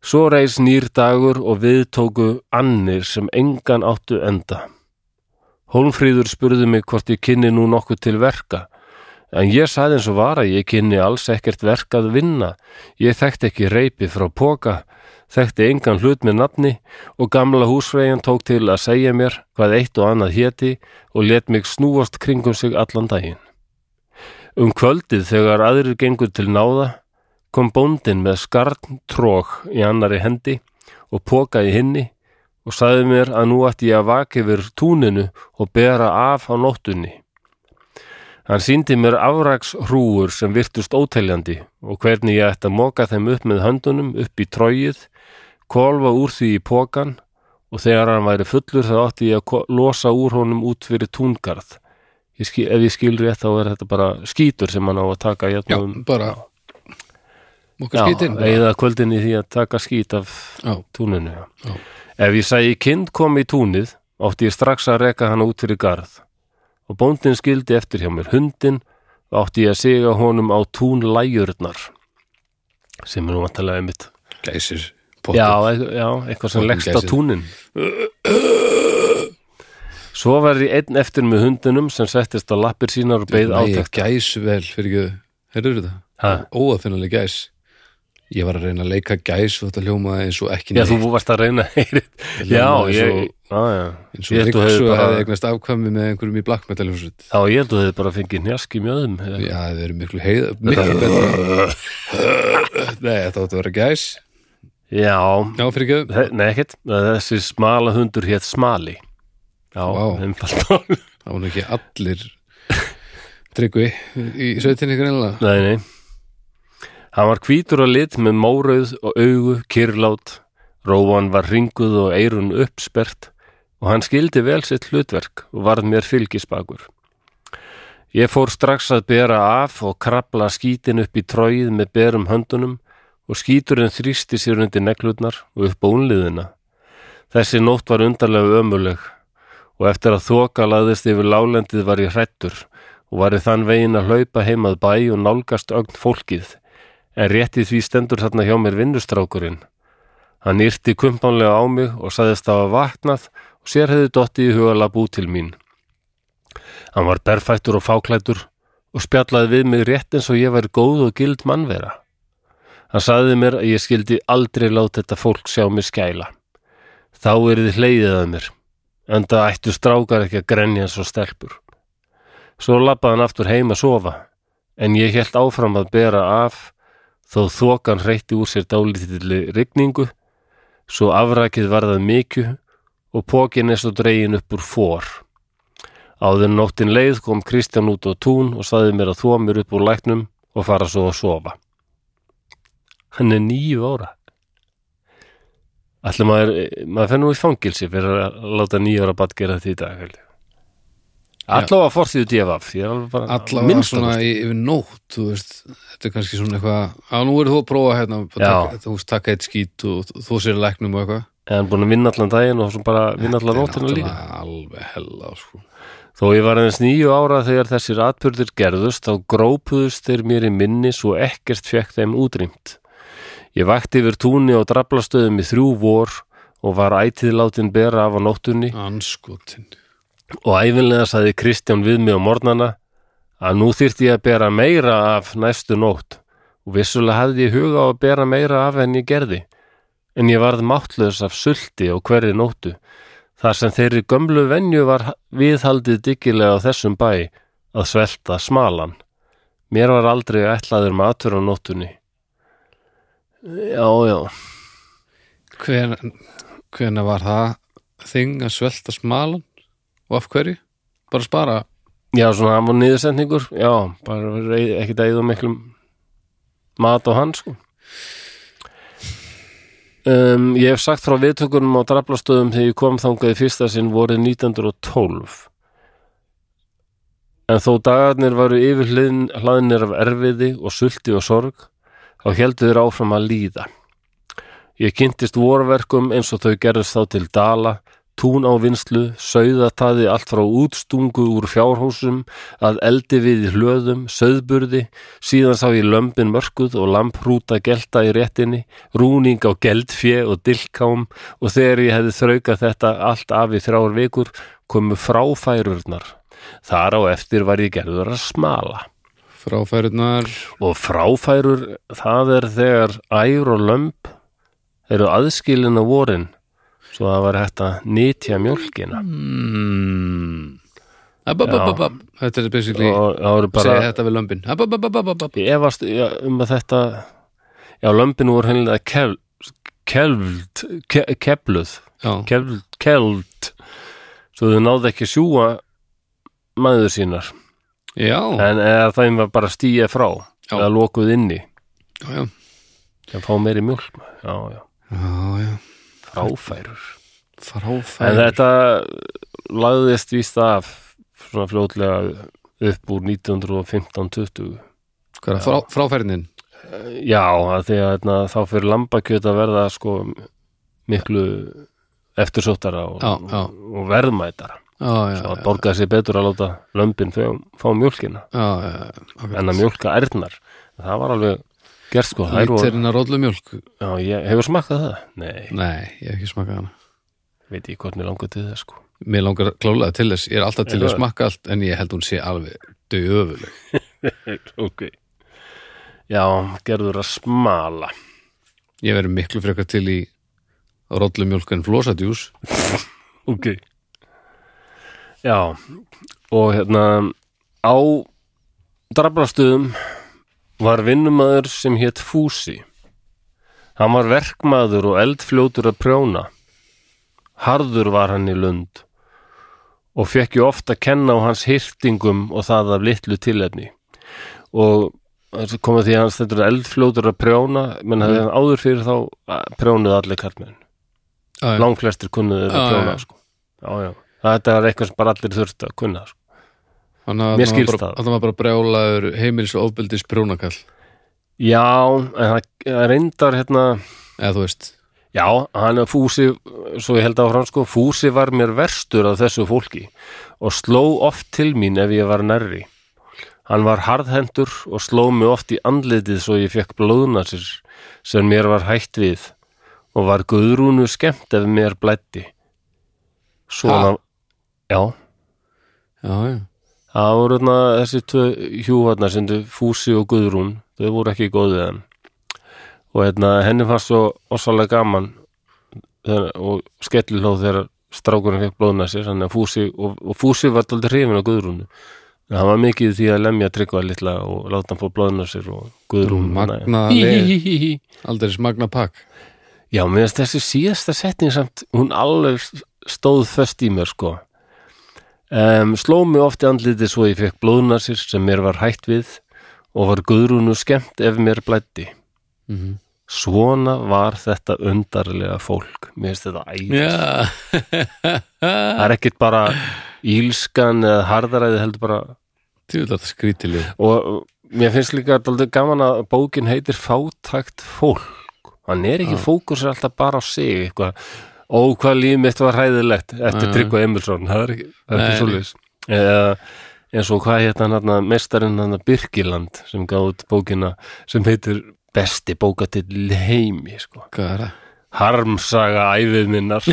Svo reis nýr dagur og við tóku annir sem engan áttu enda. Hólmfríður spurði mig hvort ég kynni nú nokkuð til verka, en ég saði eins og var að ég kynni alls ekkert verk að vinna. Ég þekkti ekki reypi frá póka, þekkti engan hlut með nafni og gamla húsvegjan tók til að segja mér hvað eitt og annað héti og let mig snúast kringum sig allan daginn. Um kvöldið þegar aðrir gengur til náða kom bóndin með skarn trók í annari hendi og póka í hinni og sagði mér að nú ætti ég að vaka yfir túninu og bera af á nóttunni. Hann síndi mér afraks hrúur sem virtust óteljandi og hvernig ég ætti að moka þeim upp með höndunum upp í tróið, kolfa úr því í pókan og þegar hann væri fullur þá átti ég að losa úr honum út fyrir túngarð. Ég skil, ef ég skil rétt þá er þetta bara skítur sem hann á að taka Já, hérna um bara Já, skítinn eða kvöldin í því að taka skít af Já, túninu já. Já. Ef ég sæi kind kom í túnið átti ég strax að reka hana út fyrir garð. Og bóndin skildi eftir hjá mér hundin og átti ég að siga honum á túnlæjurnar sem er nú vantarlega einmitt gæsir já, e- já, eitthvað sem leggst á túnin Svo ég einn eftir með hundinum sem settist á lappir sínar og Nei, átækt gæs vel fyrir ekki Heyrður þetta? Ha? Óafinnaleg gæs Ég var að reyna að leika gæs og þetta hljómaði eins og ekki Já, neitt. þú varst að reyna að heyri Þetta. Já, ég, eins og- já, já Riksu hefði hefði eignast afkvæmi með einhverjum í black metal Já, ég held að þið bara fengið njask í mjöðum Já, það eru miklu heið miklu betra. Nei, þetta átti að vera gæs. Já, Já, nei ekkert. Þessi smala hundur hétt Smali. Já, Vá. einfalt Það var ekki allir tryggvi í sveitinni greinlega Nei, nei Hann var hvítur og lit með mórauð og augu, kyrlát Rófan var ringuð og eirun uppspert og hann skildi vel sitt hlutverk og varð mér fylgisbakur. Ég fór strax að bera af og krabla skítin upp í tróið með berum höndunum og skíturinn þrýsti sér undir neglutnar og upp á unliðina. Þessi nótt var undarlega ömuleg og eftir að þoka laðist yfir lálendið var ég hrættur og var ég þann veginn að hlaupa heim að bæ og nálgast ögn fólkið, en rétti því stendur þarna hjá mér vinnustrákurinn. Hann yrti kumpánlega á mig og saðist að vaknað og sér hefði dotti í huga labú til mín. Hann var berfættur og fáklættur og spjallaði við mig rétt eins og ég væri góð og gild mannvera. Hann saði mér að ég skildi aldrei láta þetta fólk sjá mig skæla. Þá er þið hleyðið að mér, en það ættu strákar ekki að grenja eins og stelpur. Svo labbaði hann aftur heim að sofa, en ég hélt áfram að bera af, þó þokan hreytti úr sér dálítilli rigningu, svo afrakið varðað mikju og pókin er svo dregin upp úr fór. Áður nóttin leið kom Kristján út á tún og saði mér að þó mér upp úr læknum og fara svo að sofa. Hann er nýju ára. Ætli maður, maður fennu í fangilsi fyrir að láta nýju ára batt gera því í dag, held ég. Allavega fórsýðu DFF, Allavega svona í, yfir nótt þú veist, þetta er kannski svona eitthvað á nú verður þú að prófa hérna að taka, þú veist, taka eitt skít og þú sér læknum og eitthvað En búin að vinna allan daginn og bara vinna allan er líka. alveg hella sko. Þó ég var aðeins nýju ára þegar þessir atbyrðir gerðust, þá grópuðust þeir mér í minni svo ekkert fekk þeim útrýmt. Ég vakti yfir túnni og draflastöðum í þrjú vor og var ætið látin bera af á nóttunni Anskotin og æfinlega saði Kristján við mig á morgnana að nú þyrfti ég að bera meira af næstu nótt. Og vissulega hafði ég huga á að bera meira af en ég gerði. En ég varð máttlaus af sulti á hverri nóttu þar sem þeirri gömlu venju var viðhaldið dyggilega á þessum bæ að svelta smalan mér var aldrei ætlaður matur á nóttunni. Já, já. Hven, Hvena var það þing að svelta smalan og af hverju? Bara spara Já, svona hann var niðursetningur, já, bara verið ekkert að eða miklum mat á hann, sko. Um, ég hef sagt frá viðtökunum á draflastöðum þegar ég kom þangað í fyrsta sinn vorið 1912. En þó dagarnir varu yfir hlaðinir af erfiði og sulti og sorg, þá heldur þeir áfram að líða. Ég kynntist vorverkum eins og þau gerðist þá til Dala, tún á vinslu, sauðataði allt frá útstungu úr fjárhúsum að eldi við í hlöðum, söðburði, síðan sá ég lömbin mörkuð og lamprúta gelta í réttinni, rúning á geldfje og dilkám og þegar ég hefði þraukað þetta allt af í þrjár vikur komu fráfærurnar. Þar á eftir var ég gerður að smala. Fráfærunar Og fráfærur, það er þegar ær og lömb eru aðskilin á vorin svo það var hægt að nýtja mjólkina. Mm. Þetta er basically það bara... segja þetta við ab. ég efast um að þetta já, lömbin voru hennilega kel, kelvd ke, kefluð. Kelvd, kelvd svo þau náðu ekki að sjúga maður sínar. Já, en þeim var bara stíja frá Já. eða lokuð inni. Já, já. að fá meiri mjólk já, já, já, já. Fráfærur En Fráfærur þetta lagðist víst af svona fljótlega upp úr 1915-20 Hvað er það? Frá, fráfærinin Já, að því að hérna, þá fyrir lambakjöt að verða sko miklu eftirsóttara og, já. og verðmætara Já, já, svo að já, borgaði sér betur að láta lömbin fá, fá mjólkina já, já, já. Okay. en að mjólka ærnar það var alveg gert sko Lítirinn að ég hefur smakkað það? Nei, Nei, ég hef ekki smakað hana. Veit ég hvort mér langar til það sko. Mér langar klálega til þess, ég er alltaf til að smakka allt en ég held hún sé alveg döfuleg. Ok. Já, gerður að smala. Ég verður miklu frekar til í rollu mjólk en flosadjús Ok. Já og hérna á draflastöðum var vinnumæður sem hétt Fúsi hann var verkmaður og eldfljótur að prjóna harður var hann í lund og fekk ég ofta að kenna á hans hirtingum og það af litlu tilefni og komið því hans þetta eldfljótur að prjóna menn hefði hann áður fyrir þá að prjónuð allir já. langflestir kunnuðu Já, að prjóna sko. já, já. þetta er eitthvað sem bara allir þurfti að kunna sko. Þannig að það. var var bara brjálaður heimils og ofbeldis prjónakall já, en það reyndar hérna, eða þú veist. Já, hann er Fúsi svo ég held áfram sko, Fúsi var mér verstur af þessu fólki og sló oft til mín ef ég var nærri. Hann var harðhendur og sló mig oft í andlitið svo ég fekk blóðna sér sem mér var hætt við og var guðrúnu skemmt ef mér blætti svona, já. Já, já, Það voru þarna þessi tvö hjúvarna sem þau Fúsi og Guðrún, þau voru ekki góðið hann. Og hérna, henni fannst svo ossalega gaman þegar, og skellilóð þegar strákurinn fekk blóðna sér þannig að Fúsi, og, og Fúsi var aldrei hrifin á Guðrúnu. En hann var mikið því að lemja tryggva litla og láta hann fá blóðna sér og Guðrún hí, leið. aldrei smagna pakk. Já, finnst þessi síðasta setning samt, hún alveg stóð föst í mér, sko. Um, sló mig oft í andlitið svo ég fekk blóðnasir sem mér var hætt við og var guðrúnu skemmt ef mér blætti. Mhm. Svona var þetta undarlega fólk. Mér finnst þetta ægir. Já Það er ekkit bara ílskan eða harðaræði heldur bara þetta skrítilið og mér finnst líka alltaf gaman að bókin heitir Fátækt fólk hann er ekki Já. fókusur alltaf bara á sig eitthvað, ó hvað líf mitt var hræðilegt eftir. Tryggva Emilsson. Það er ekki, er ekki svoleiðis. Eða eins og hvað hérna hann mestarinn hann Birkiland sem gátt bókina sem heitir besti bókatill í heimi sko. Hvað er það? Harmsaga æfið minnar.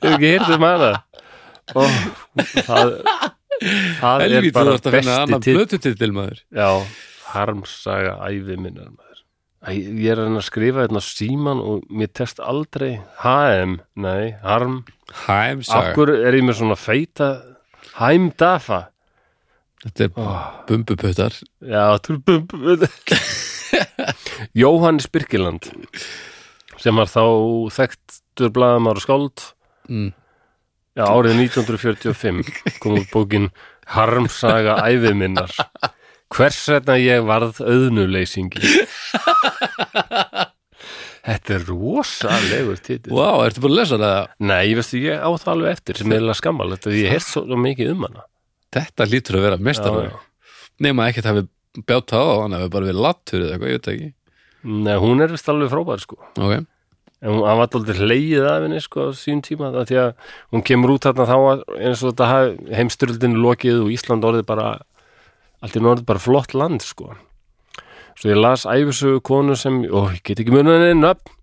Hefur ekki heyrt um hana. Ó, það, það er Helvíti, þú bara besti maður. Já, harmsaga æfið minnar maður Ég er að skrifa hérna á síman og mér test aldrei. HM, nei, harm. Hæmsaga Akkur er ég með svona feita Hæmdafa Þetta er bumbuputtar. Já, þú er bum Jóhannes Birkiland sem var þá þekktur blaðamár og skáld. Mm. Já, árið 1945 kom út bókin Harmsaga æfið minnar Hvers vegna ég varð auðnuleysingi? Þetta er rosalegur titil Vá, ertu búin að lesa það? Nei, ég veistu, ég á það alveg eftir. Sem er skammal, þetta. Ég heyrst svo mikið um hana. Þetta lítur að vera Já, mestarverk já. Nema ekkert hafi bjátt á hann hafi bara verið lattur eða eitthvað, ég veit ekki. Nei, hún er vist alveg frábær sko. Ok, en hún var aldrei hleyið af henni sko á sín tíma það því að hún kemur út þarna þá eins og þetta hafi heimstyrldinu lokið og Ísland orðið bara allt í norðið bara flott land sko. Svo ég las æfisögu konu sem og ég get ekki munið henni nöfn.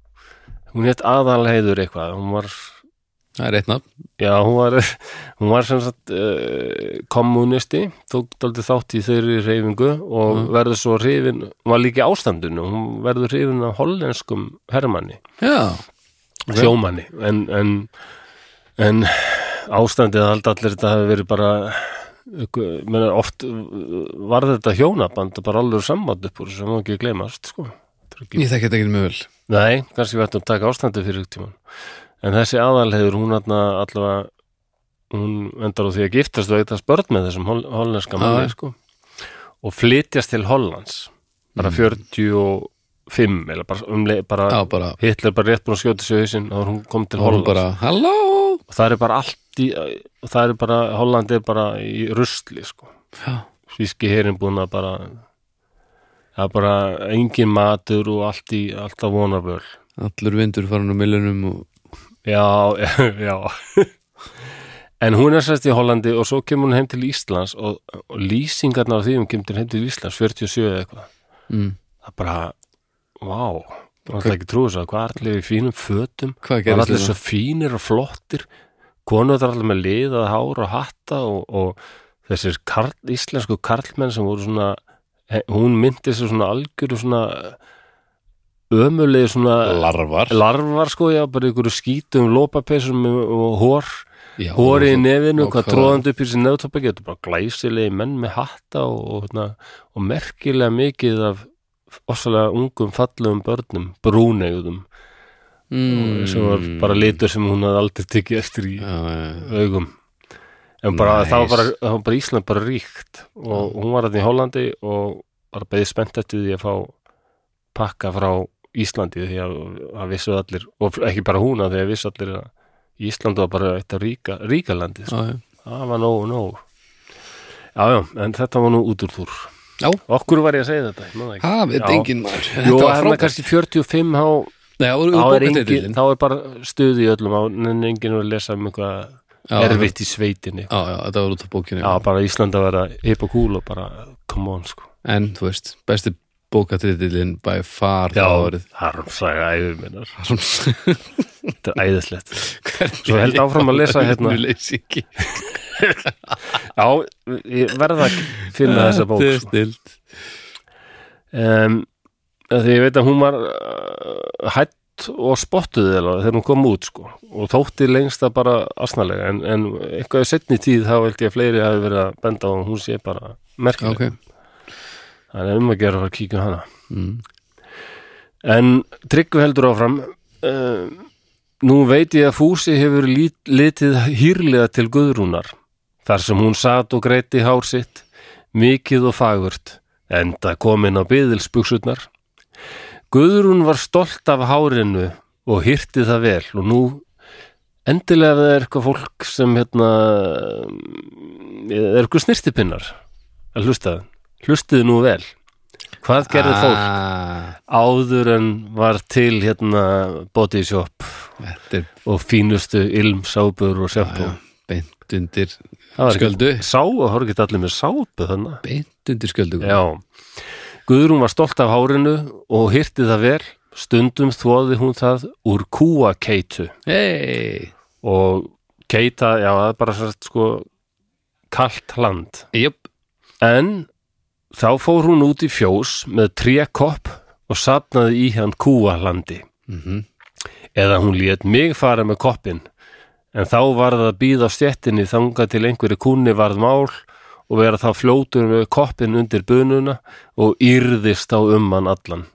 Hún hétt aðalheiður eitthvað. Hún var, það er eitt nafn. Já hún var hún var sem sagt uh, kommunisti, tók daldið þátt í þeirri reyfingu og verður svo reyfin, hún var líka í ástandinu. Hún verður reyfin af hollenskum hermanni. Já, sjómanni. En, en, en ástandið að allir þetta hafi verið bara menna, oft var þetta hjónaband bara alveg samband upp úr sem má ekki gleymast sko. Ekki, ég þekki þetta ekki með vel. Nei, kannski við ættum að taka ástandið fyrir tíman en þessi aðalheiður hún allavega hún endar á því að giftast og eitast börn með þessum hol hollenska manni sko. og flytjast til Hollands bara 45 eða bara, umleið, bara bara, Hitler bara rétt búin að skjóta sig í hausinn og hún kom til og hún Hollands. bara, halló og það er bara allt í og það er bara, Holland er bara í rusli sko, Já, svíski herin búin að bara það er bara engin matur og allt í alltaf vonarvöl. Allur vindur farin á millunum og já, já. En hún er sérst í Hollandi og svo kemur hún heim til Íslands og, og lýsingarnar á því hún kemur heim til Íslands 47 eða eitthvað. Mm. það er bara, vá það er ekki trúið svo, hvað er allir í fínum fötum? Hvað er allir þetta? svo fínir og flottir? Konur er allir með liðað hár og hatta og, og þessir karl, íslensku karlmenn sem voru svona hún myndi sér svona algjöru svona ömulegi svona Larvar. larvar sko, já, bara ykkur skítum lópapeysum og hór hóri í og- nefinu, og hvað tróðandi upp í sér nefntoppa getur bara glæsilegi menn með hatta og, og, og, og merkilega mikið af ossalega ungum fallegum börnum, brúnegðum mm. sem var bara litur sem hún hafði aldrei tekið eftir í Já, já, augum en bara, Nice. það, var bara, það var bara Ísland bara ríkt og hún var að í Hollandi og bara beðið spennt eftir því að fá pakka frá Íslandi því að það vissu allir og ekki bara hún að því að vissu allir að Ísland var bara eitt af ríka, ríka landi sko. já, já. það var nógu, nógu já, já, en þetta var nú út úr þúr Já. okkur var ég að segja þetta ég man það ekki. Veit Já. enginn maður var það er kannski 45 þá Nei, þá er, engin, þá er bara stuð í öllum á en enginn er að lesa um eitthvað Já, erfitt í sveitinni Já, já, þetta var út af bókinu já, bara Ísland að vera hip og cool og bara come on sko En, þú veist, besti bókatitillin by far það árið harmsaga æfum minnar þetta er æðislegt Svo held áfram að lesa hérna. Leysingi já, ég verða að finna þessa bók Þetta er stilt um, því ég veit að hún var uh, hætt og spottuð þegar hún kom út sko og þótti lengst að bara asnalega en, en eitthvað í setni tíð þá held ég að fleiri hafi verið að benda að hún sé bara merkileg. Ok, það er um að gera að fara að kíkja á hana. Mm. En Tryggvi heldur áfram uh, Nú veit ég að Fúsi hefur lít, litið hýrlega til Guðrúnar þar sem hún sat og greiti hár sitt mikið og fagurt enda komin á byðilsbuxurnar Guðrún var stolt af hárinu og hýrti það vel og nú endilega er eitthvað fólk sem hérna er eitthvað snirtipinnar að hlusta hlustiði nú vel. Hvað gerði fólk ah, áður en var til hérna body shop er og fínustu ilm, sábur og sjampo já. beint undir sköldu. Sá og voru ekki allir með sápu þannig beint undir sköldu Já, Guðrún var stolt af hárinu og hirti það vel, stundum þvoði hún það úr kúakeitu. Hei, og keita, já, það er bara sérst sko kalt land. jöp En þá fór hún út í fjós með trékopp og sapnaði í hann kúalandi. mm Eða hún lét mig fara með koppin, en þá var það að býða stjettinni þangað til einhverju kúnni varð mál og vera þá fljótur með koppin undir bununa og yrðist á um hann allan.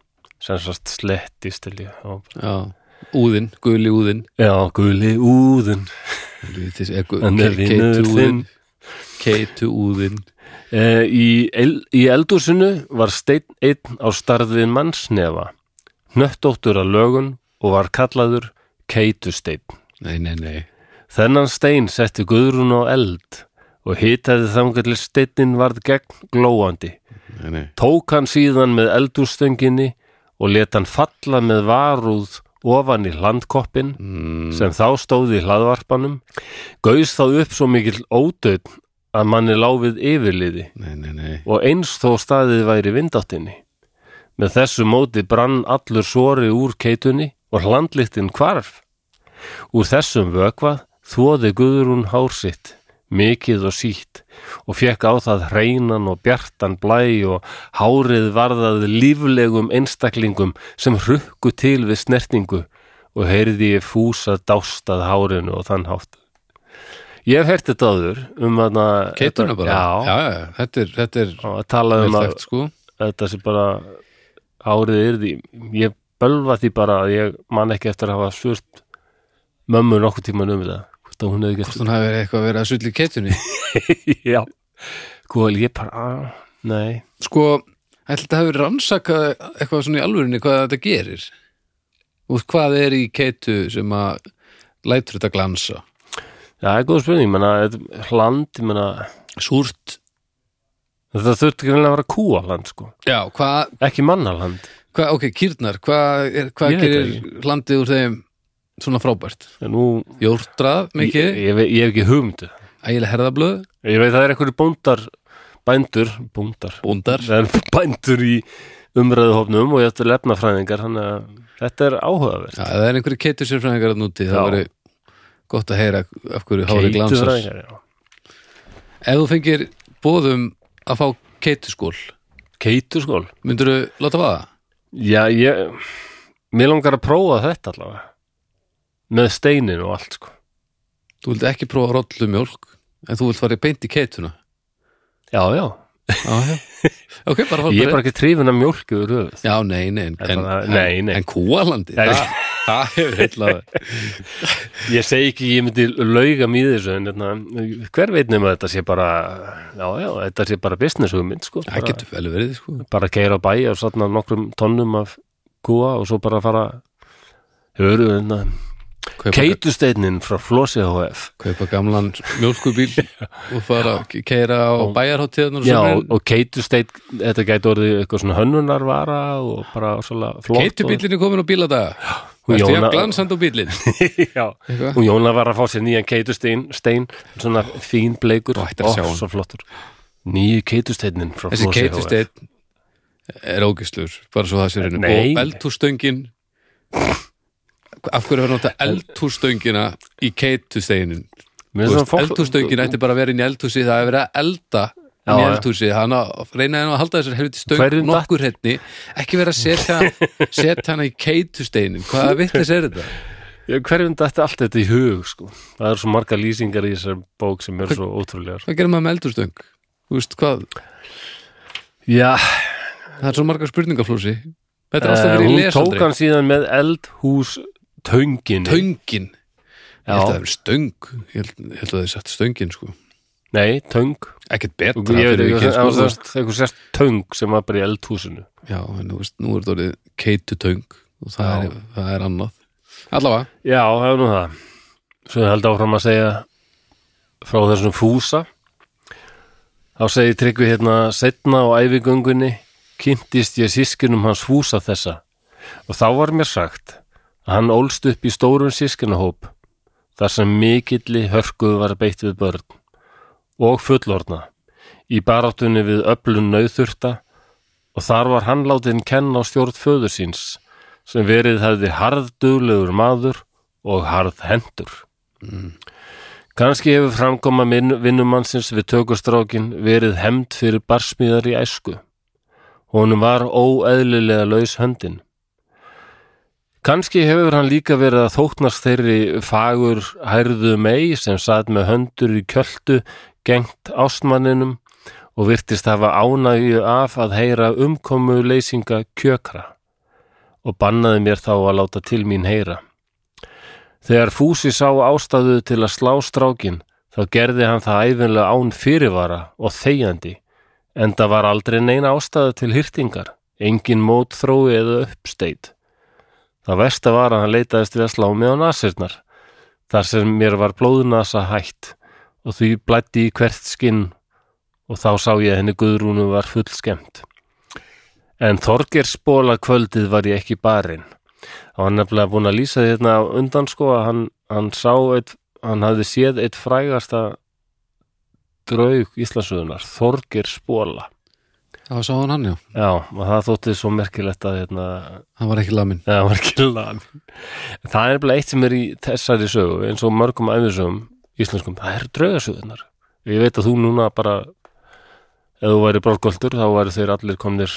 Sem sagt slettist. Já, úðin, guli úðin Já, guli vinur keitu úðin keitu úðin E, í, í eldúsinu var steinn einn á starfið mannsnefa, hnöttóttur að lögun og var kallaður keitusteinn. nei, nei, nei Þennan stein setti Guðrún á eld og hitaði þangar til steinin varð gegn glóandi. nei, nei. Tók hann síðan með eldústönginni og let hann falla með varúð ofan í hlandkoppin Mm, sem þá stóði í hlaðvarpanum, gauðs þá upp svo mikill ódöðn að manni láfið yfirliði nei, nei, nei og eins þó staðið væri vindáttinni. Með þessu móti brann allur sori úr keitunni og hlandlíktin hvarf. Úr þessum vökvað þvoði Guðrún hár sitt, mikið og sítt og fekk á það hreinan og bjartan blæ og hárið varðað líflegum einstaklingum sem hrukku til við snertingu og heyrði ég fúsa dástað hárinu og þann hátt. Ég hef heyrt þetta áður um að keituna bara, Já, já, já, þetta er, þetta er að tala um að sko. þetta sé bara árið yrði ég bölva því bara að ég man ekki eftir að hafa svurt mömmu nokkuð tíman um þetta hvort að hún hefði hvort hún hafi verið eitthvað að sulli í keitunni gert já, hvað ég bara að, nei, sko, ætli þetta verið rannsakað eitthvað svona í alvörinni hvað þetta gerir? Og hvað er í keitu sem að lætur þetta glansa? Já, það er góð spurning menna, hland, menna súrt, þetta þurfti ekki að vera kúaland sko. Já, hvað ekki mannaland, hva, ok, kýrnar, hvað, veit gerir landið úr þeim svona frábært. Nú jórtrað ég, mikið, ég, ve- ég hef ekki hugmyndu ægilega herðablöð. Ég veit það er einhverju bóndar bændur, bóndar. Bóndar, það er bændur í umræðuhofnum og ég ætti lefnafræðingar þannig að þetta er áhugavert. Já, ef það er einhverju keitu sérfræðingar að núti, það Já. veri gott að heyra af hverju hárið glansar. Keitufræðingar, já. ef þú fengir bóðum að fá keituskól Keituskól myndirðu láta vaða? Já, ég Mér langar að prófa þetta allavega með steinin og allt sko. Þú vilt ekki prófa rollumjólk en þú vilt fara í beint í keituna. Já, já, Já, já. Ok, bara fara ég er bara ekki trífin að höfuð. Já, nei, nei, en, en, nei. en kúalandi Það er- það, hefur heillað Ég segi ekki, ég myndi lauga mýð þessu en hérna, hver veit nema þetta sé bara já, já, þetta sé bara business hugmynd sko, Það getur vel verið, sko. Bara keira á bæ og satna nokkrum tonnum af kúa og svo bara fara höru hérna. kaupa, Keitusteinin frá Flossi HF kaupa gamlan mjólkubíl og fara að keira á bæjarháttíðan og Já, svo og keitusteinn, þetta gæti orðið eitthvað svona hönnunarvara og bara svolítið flott Keitubílinn er komin á bíladaga. Hún Ertu Jóna- glansand á bílinn og, Já, Eitthvað? og Jóna var að fá sér nýjan keitustein stein, svona fín bleikur. Hann. svo flottur. Nýju keitusteinin frá Þessi Flossi HF keitusteinn er ógislur bara svo það sér henni Nei. og eldhússtöngin af hverju verður nota eldhússtöngina í fólk- eldhússtöngin ætti bara að vera inn í eldhúsi það er verið að elda inn í eldhúsi. Hann að reyna að halda þessar helviti stöng nokkur henni ekki vera að setja setja hana í keitusteinin hvaða vitlis er þetta? Hverjum þetta allt þetta í hug sko. það er svo marga lýsingar í þessar bók sem eru svo ótrúlegar. hvað gerir maður með eldhússtöng? þú veist hvað, Já, það er svo margar spurningaflósi þetta er alltaf uh, verið í hún tók lesandri hann síðan með eldhús töngin. Töngin. Ég held að það er stöng. Ég held, ég held að það er satt stöngin sko. Nei, töng. Ekkert betra Ég veit ekki, það semst eitthvað sérst töng sem var bara í eldhúsinu. Já, en þú veist, nú er þetta orðið keitutöng og það er, það er annað. Allavega, Já, það er nú það. Svo ég held áfram að segja frá þessum fúsa. Þá segir Tryggvi hérna setna á æfigöngunni kynntist ég sískinum hans fúsa þessa. Og þá var mér sagt hann ólst upp í stórum sískinahóp þar sem mikilli hörku var beitt við börn og fullorna í baráttunni við öflun nauðþurta og þar var hann látin kenna á stjórn föður síns sem verið hefði harðduglegur maður og harð hendur. Kanski hefur framkoma vinnumannsins við tökustrákin verið hemd fyrir barsmíðar í æsku. Honum var óeðlilega laus höndin. Kanski hefur hann líka verið að þóknast þeirri fagur hærðu mei sem satt með höndur í kjöldu gengt ástmanninum og virtist hafa ánægju af að heyra umkomu leysinga kjökra og bannaði mér þá að láta til mín heyra. Þegar Fúsi sá ástæðu til að slá strákin, þá gerði hann það æfinlega án fyrirvara og þegjandi, en það var aldrei neina ástæðu til hyrtingar, engin mótþrói eða uppsteit. Það versta var að hann leitaðist við að slá mig á nasirnar, þar sem mér var blóðnasa hætt og því blætti í hvert skinn og þá sá ég henni Guðrúnu var full skemmt. En Þorger spóla kvöldið var ég ekki barinn. Það var nefnilega búin að lýsa því hérna undan sko að hann, hann sá eitt, hann hafði séð eitt frægasta draug Íslandsöðunar, Þorger spóla. Það sá hann hann, já. Já, og það þótti svo merkilegt að hérna, Hann var ekki lamin. Já, það var ekki lamin. Það er nefnilega eitt sem er í þessari sögu, eins og mörgum æfisögum íslenskum, það er draugasögunar. Ég veit að þú núna bara, ef þú væri bróðgöldur, þá væri þeir allir komnir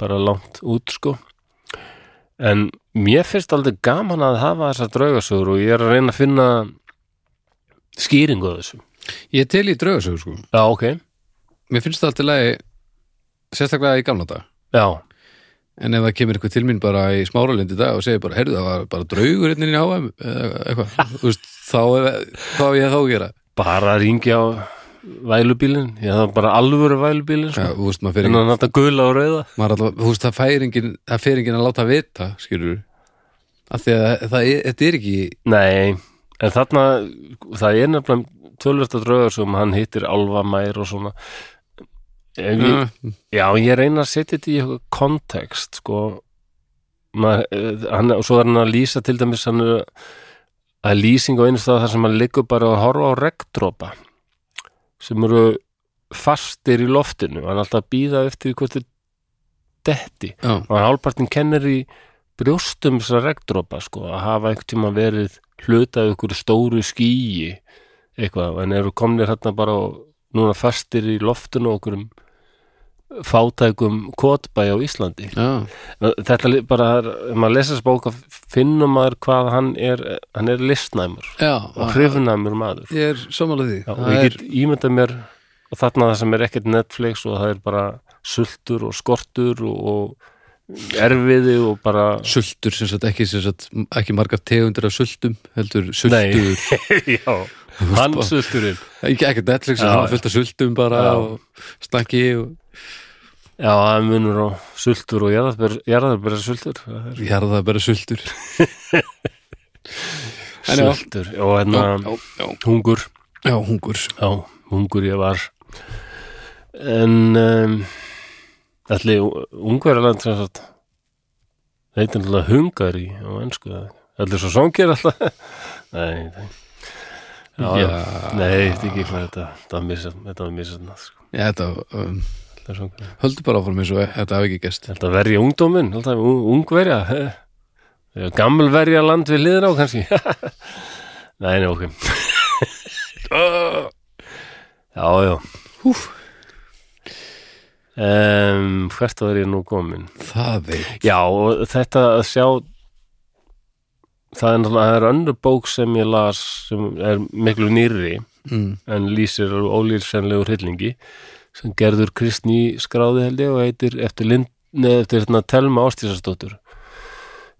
bara langt út, sko. En mér finnst aldrei gaman að hafa þessar draugasögur og ég er að reyna að finna skýringu á þessu. Ég tel í draugasögur, sko. Já, ok. Mér finnst það alltaf lagi, sérstaklega í gamla dag. Já, En ef það kemur eitthvað til mín bara í smáralind í dag og segir bara, heyrðu, það var bara draugur hérna í HM, þá er, hvað ég þá að gera? bara ringja á vælubílinn, ég það bara alvöru vælubílinn, Já, sko. þú veist, fer En engin, að nata gula og rauða. alltaf, veist, það fær engin, það fer engin að láta vita, skilur af því að það er, þetta er ekki, Nei, en þarna það er nefnilega tölvöld að drauga sem hann hittir Alvamær og svona Ég, Já, ég reyna að setja þetta í eitthvað kontekst sko. Maður, eh, hann, og svo er hann að lýsa til dæmis hann er að lýsing á einu stað þar sem hann liggur bara að horfa á regndrópa sem eru fastir í loftinu. Hann er alltaf að býða eftir hvort þið detti. Já, og hann hálpartin kennir í brjóstum þessar regndrópa sko, að hafa einhvern tíma verið hlutað ykkur stóru skýi eitthvað, en eru komnir hérna bara og núna fastir í loftinu okkur fátækum kotbæ á Íslandi. Já, þetta li- bara, er- ef maður lesa þess bóka finnum maður hvað hann er hann er listnæmur já, og hrifnæmur maður. Ég er samanlega því. Já, og ég er, get ímyndað mér og þarna það sem er ekkert Netflix og það er bara sultur og skortur og, og erfiði og bara sultur sem sagt ekki, ekki margar tegundir af sultum heldur sultur. Já, hann sulturinn ekki Netflix fullt af sultum bara og stakki og já, það er munur á sultur og jarðarbera sultur Það er jarða bara sultur. Sultur og hérna já, já, hungur. Já, hungur. Já, hungur ég var. En um, ætli ungverjaland sem sagt heitir náttúrulega hungari á ennsku ætli svo songir alltaf? Nei, nei. Já, Já. Nei, þetta er ekki hvað þetta þetta var var misað sko. Já, þetta, um, er svona- höldu bara áfram eins og þetta hafi ekki gæst Þetta verja ungdóminn, alltaf un- ungverja Gammal verja land við liðin á kannski. Nei, nei, ok. Já, já. Húf. um, Hvert var ég nú komin? Það veit Já, og þetta að sjá það er náttúrulega er önnur bók sem ég las sem er miklu nýrri mm. en lýsir ólýrsenlegu hryllingi sem gerður Kristný skráði held ég og heitir eftir, Lind, neð, eftir hérna, Telma Ástísastóttur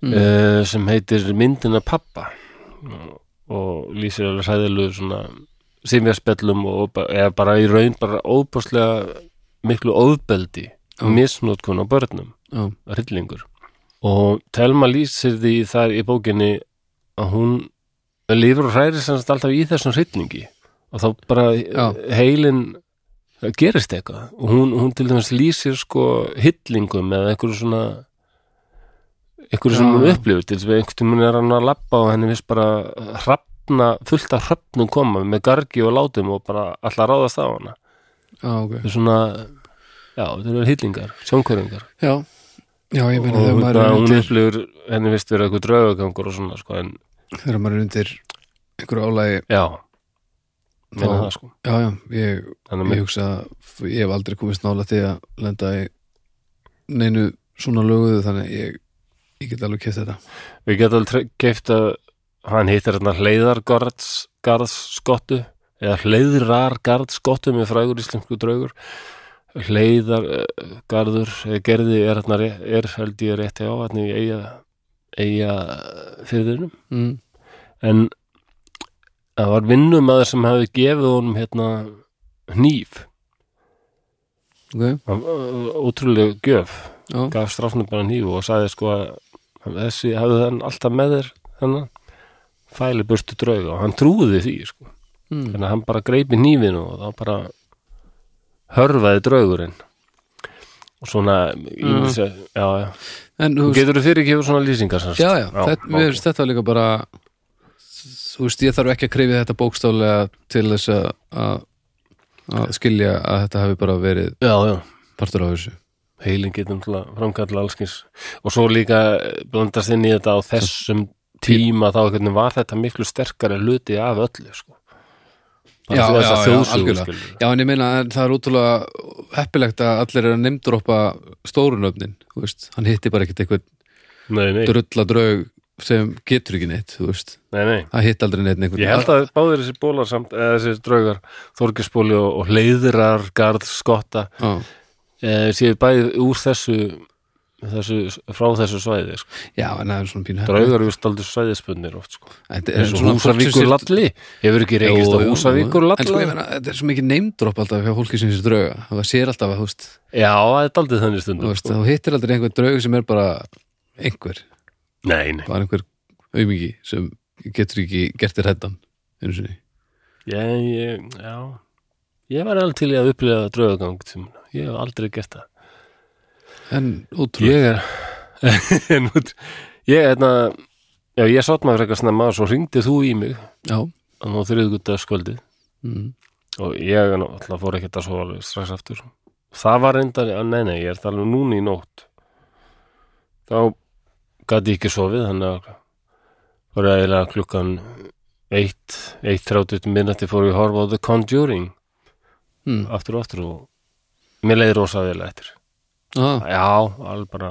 Mm. uh, sem heitir Myndina pappa og lýsir alveg sæðilegu svona simjaspellum og eða bara í raun bara óbúslega miklu óðbeldi Já. misnótkun á börnum Já, hryllingur og Telma lýsir því þar í bókinni að hún lifur og hræri sem sagt alltaf í þessum hryllingi og þá bara Já. heilin gerist eitthvað. Og hún, hún til dæmis lýsir sko hyllingum eða einhverju svona einhverju sem hún upplifur til þess að einhvern tímann er hann að labba og henni finnst bara hrapp hrefna, fullt af hrefnum koma með gargi og látum og bara alltaf ráðast á hana. Já, ok. Þetta er svona, já, þetta eru hýtlingar sjónkvöringar Já, já ég meina og hérna, er hún upplifur henni vist verið eitthvað draugagangur og svona sko, en þegar maður er undir einhverju álægi já, meina það sko. Já, já, ég, ég hugsa að ég hef aldrei komist nála til að lenda í neinu svona löguðu þannig ég, ég get alveg keft þetta. Við getum alveg geift að hann hittir hérna hleiðargarðskottu eða hleiðrargarðskottu með frægur íslensku draugur. Hleiðargarður eða gerði er hérna er held ég rétt hjá hérna í eiga, eiga fyrirðinum mm. en það var vinnumæður sem hefði gefið honum hérna hníf Ok, Hann, uh, ótrúlega gjöf já, gaf stráfnum bara hníf og sagði sko að þessi hafði hann alltaf með þér þennan fæli burstu drauga og hann trúði því sko. mm. þannig að hann bara greipi hnífinu og þá bara hörfaði draugurinn og svona mm. já, já. En þú getur þú fyrir ekki svona lýsingar semst? já, já, þetta, ok. mér finnst þetta var líka bara þú veist, ég þarf ekki að krifja þetta bókstaflega til þess að að að skilja að þetta hafi bara verið já, já, partur á þessu. Heilin getur náttúrulega framkalla allskins og svo líka blandast inn í þetta á þessum tíma þá var þetta miklu sterkari hluti af öllu sko. Já, já, já, algjörlega. Já, en ég meina að það er útrúlega heppilegt að allir er að nefndrópa stórunöfnin, þú veist, hann hitti bara ekkert eitthvað nei, nei, drulla draug sem getur ekki neitt, þú veist nei, nei það hitt aldrei neitt einhvern Ég held að báðir þessi bólar samt, eða þessi draugar, Þorgisbóli og, og Hleiðrar, Garð, Skotta, Já, e, séu bæði úr þessu, þessu, frá þessu svæði, sko. já, en það er svona pínu Draugar eru staldur svæðispunnir oft, sko. Þetta er eins og svona Húsavíkur lalli, hefur ekki reykist á Húsavíkur jú. En sko, ég lalli? meina, þetta er svo mikið neymdróp alltaf hjá fólki sem sér drauga það sér alltaf að, þú veist, Já, það er daldið þannig þú stundum, veist sko. þú hittir aldrei einhver draug sem er bara einhver, Nei, nei, bara einhver aumingi sem getur ekki gert þér hættan einu sinni. Ég, ég, já, ég var alveg til að upplifa draugagang, ég hef aldrei gert það. En útrúlega Ég er, en út, ég, hérna, já, ég sátt maður frekar snemma og svo hringdi þú í mig Já, og nú þriðgudagskvöldið mm. og ég er alltaf fór ekkert að sofa alveg strax aftur. Það var reyndar, að nei nei, ég er það alveg núna í nótt. Þá gæti ég ekki sofið þannig að var eiginlega klukkan 1, 1.30 minnati fór ég að horfa á The Conjuring. Mm. aftur og aftur og mér leiði rosa vel eftir. Ah, já, alveg bara.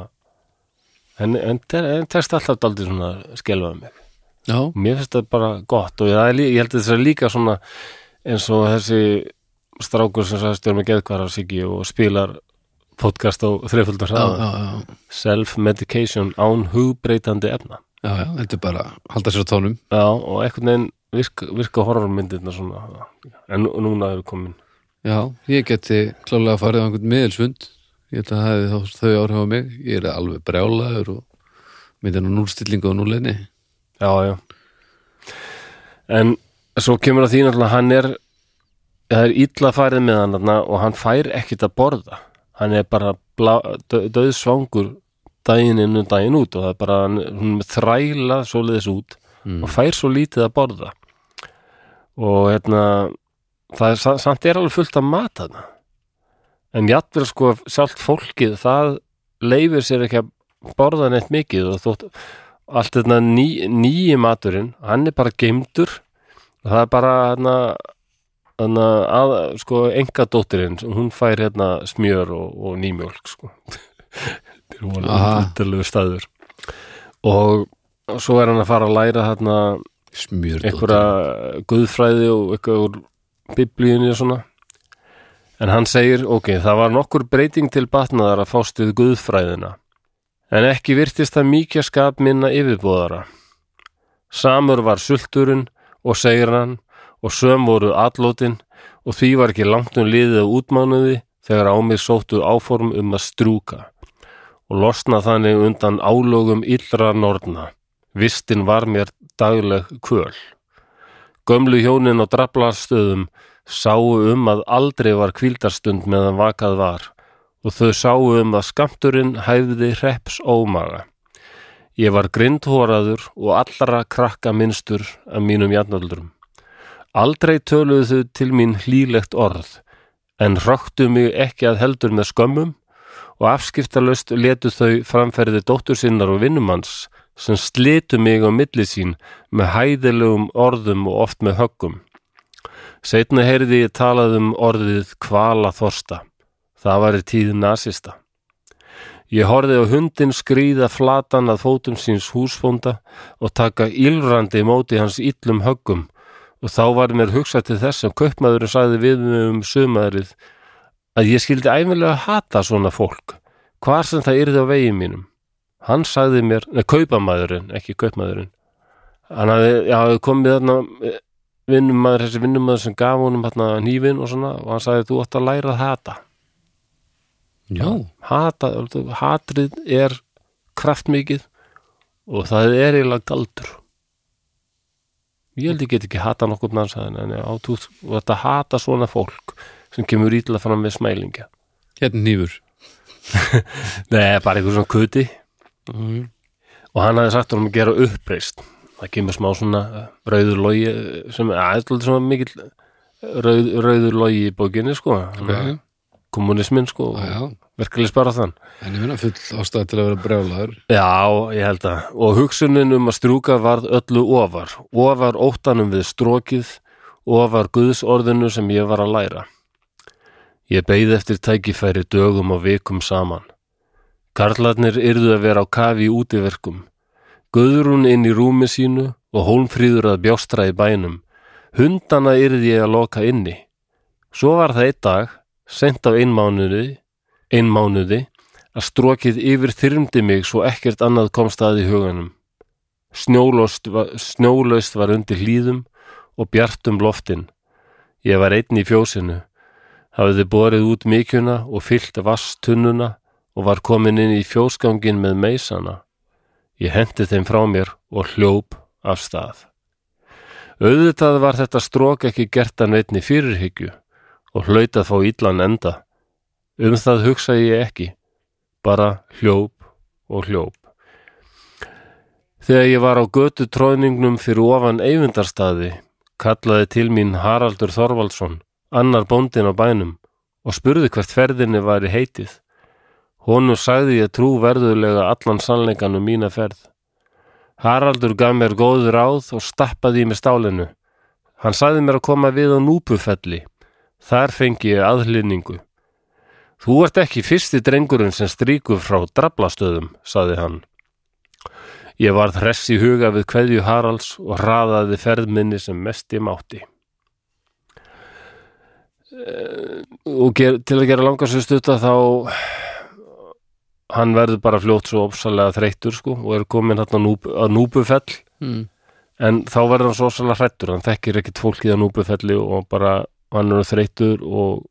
En, en, en, tekst alltaf daldið svona skelfaði mig. Já, Mér finnst það bara gott og ég, ég held að þetta er líka svona eins og þessi strákur sem stjórn með geðkvarar Siggi og spilar podcast á þreiföldar self-medication án hugbreytandi efna. Já, já, þetta er bara halda sér á tónum Já, og einhvern veginn virka, virka horrormyndirna svona. En nú- núna eru komin. Já, ég geti klálega farið á einhvern miðelsfund ég held að það hefði þau áhrif á mig. Ég er alveg brjálaður og myndin á núlstillingu og núleini Já, já. En svo kemur að því náttúrulega hann er það er illa farið með hann og hann fær ekkit að borða hann er bara döðsvangur daginn inn og daginn út og það er bara hann, hún þræla svoleiðis út og fær svo lítið að borða. Og hérna það er sa- samt er alveg fullt að mata þarna. En jafnvel sko sjálft fólkið það leifir sér ekki að borða neitt mikið og þótt allt þetta ný, nýji maturinn hann er bara geimdur og það er bara hérna, hérna að, sko, enga dóttirinn hún fær hérna smjör og, og nýmjólk sko. Þetta er Aha. undarlegu staður. Og svo er hann að fara að læra hérna einhverja guðfræði og eitthvað úr biblíunni og svona. En hann segir, ok, það var nokkur breyting til batnaðar að fást við guðfræðina en ekki virtist það mikið skap minna yfirbúðara samur var sulturinn og segir hann og söm voru allótin og því var ekki langt um liðið á útmánuði þegar á mig sóttu áform um að strúka og losna þannig undan álögum illra norna vistin var mér dagleg kvöl gömlu hjónin á draflastöðum sáu um að aldrei var kvíldarstund meðan vakað var og þau sáu um að skamturinn hæfði hreps ómaga. Ég var grindhóraður og allra krakka minnstur af mínum jafnöldurum. Aldrei töluðu þau til mín hlýlegt orð, en röktu mig ekki að heldur með skömmum og afskiptalöst letu þau framferði dóttur sinnar og vinnumanns sem slitu mig á milli sín með hæðilegum orðum og oft með höggum. Seinna heyrði ég talað um orðið kvala þorsta. Það var í tíð nasista. Ég horfði á hundin skrýða flatan að fótum síns húsfónda og taka ílrandi móti hans illum höggum og þá var mér hugsað til þess sem kaupmaðurinn sagði við mig um sömaðrið að ég skildi æfilega hata svona fólk, hvar sem það yrði á veginn mínum. Hann sagði mér, neða kaupamaðurinn, ekki kaupmaðurinn, hann hafði, komið þarna eh, vinnumæður, þessi vinnumæður sem gaf honum hérna nývin og svona og hann sagði þú átt að læra að hata. Já, hata, hatrið er kraftmikið og það er eiginlega galdur ég held ég get ekki hata nokkuð manns en en á þú þú ert að hata svona fólk sem kemur ítla fram með smælingja. Hérna nýfur Nei, bara einhver svona kuti mm. og hann hafði sagt honum að gera uppreist það kemur smá svona eh, rauður logi sem er aðeins svona mikill eh, rauð, rauður logi í bókinni sko. Okay. kommunismin sko. Já, verkefli spara þann En ég minna full ástæð til að vera brjálaður Já, ég held að. Og hugsunin um að strúka varð öllu ofar. Ofar óttanum við strókið, ofar guðsorðinu sem ég var að læra. Ég beið eftir tækifæri dögum og vikum saman. Karlarnir yrðu að vera á kafi útiverkum. Guðrún inn í rúmi sínu og hólmfríður að bjóstra í bænum. Hundana yrði ég að loka inni. Svo var það einn dag, sent á einmánuði, einmánuði, að strókið yfir þyrmdi mig svo ekkert annað komst að í huganum. Snjólaust var, snjólaust var undir hlýðum og bjartum loftin. Ég var einn í fjósinu, hafiði borið út mikjuna og fyllt vastunnuna og var komin inn í fjósgangin með meisana. Ég hendi þeim frá mér og hljóp af stað. Auðvitað var þetta strók ekki gert að neitni fyrirhyggju og hlaut að fá illan enda. Um það hugsa ég ekki, bara hljóp og hljóp. Þegar ég var á götu tróðningnum fyrir ofan eyfundarstaði, kallaði til mín Haraldur Þorvaldsson, annar bóndin á bænum, og spurði hvert ferðinni væri heitið. Honum sagði ég trú verðulega allan sannleikan um mína ferð. Haraldur gaf mér góður ráð og stappaði í mig stálinu. Hann sagði mér að koma við á núpufelli. Þar fengi ég aðlýningu. Þú ert ekki fyrsti drengurinn sem stríkur frá drablastöðum, sagði hann. Ég varð hress í huga við kveðju Haralds og hraðaði ferðminni sem mest ég mátti. Eh, Og ger, til að gera langar sér stutta þá hann verður bara fljótt svo opsalega þreyttur sko og er komin hérna núp, að núpufell mm. en þá verður hann svo opsalega hrættur hann þekkir ekkit fólkið að núpufelli og bara hann er þreyttur og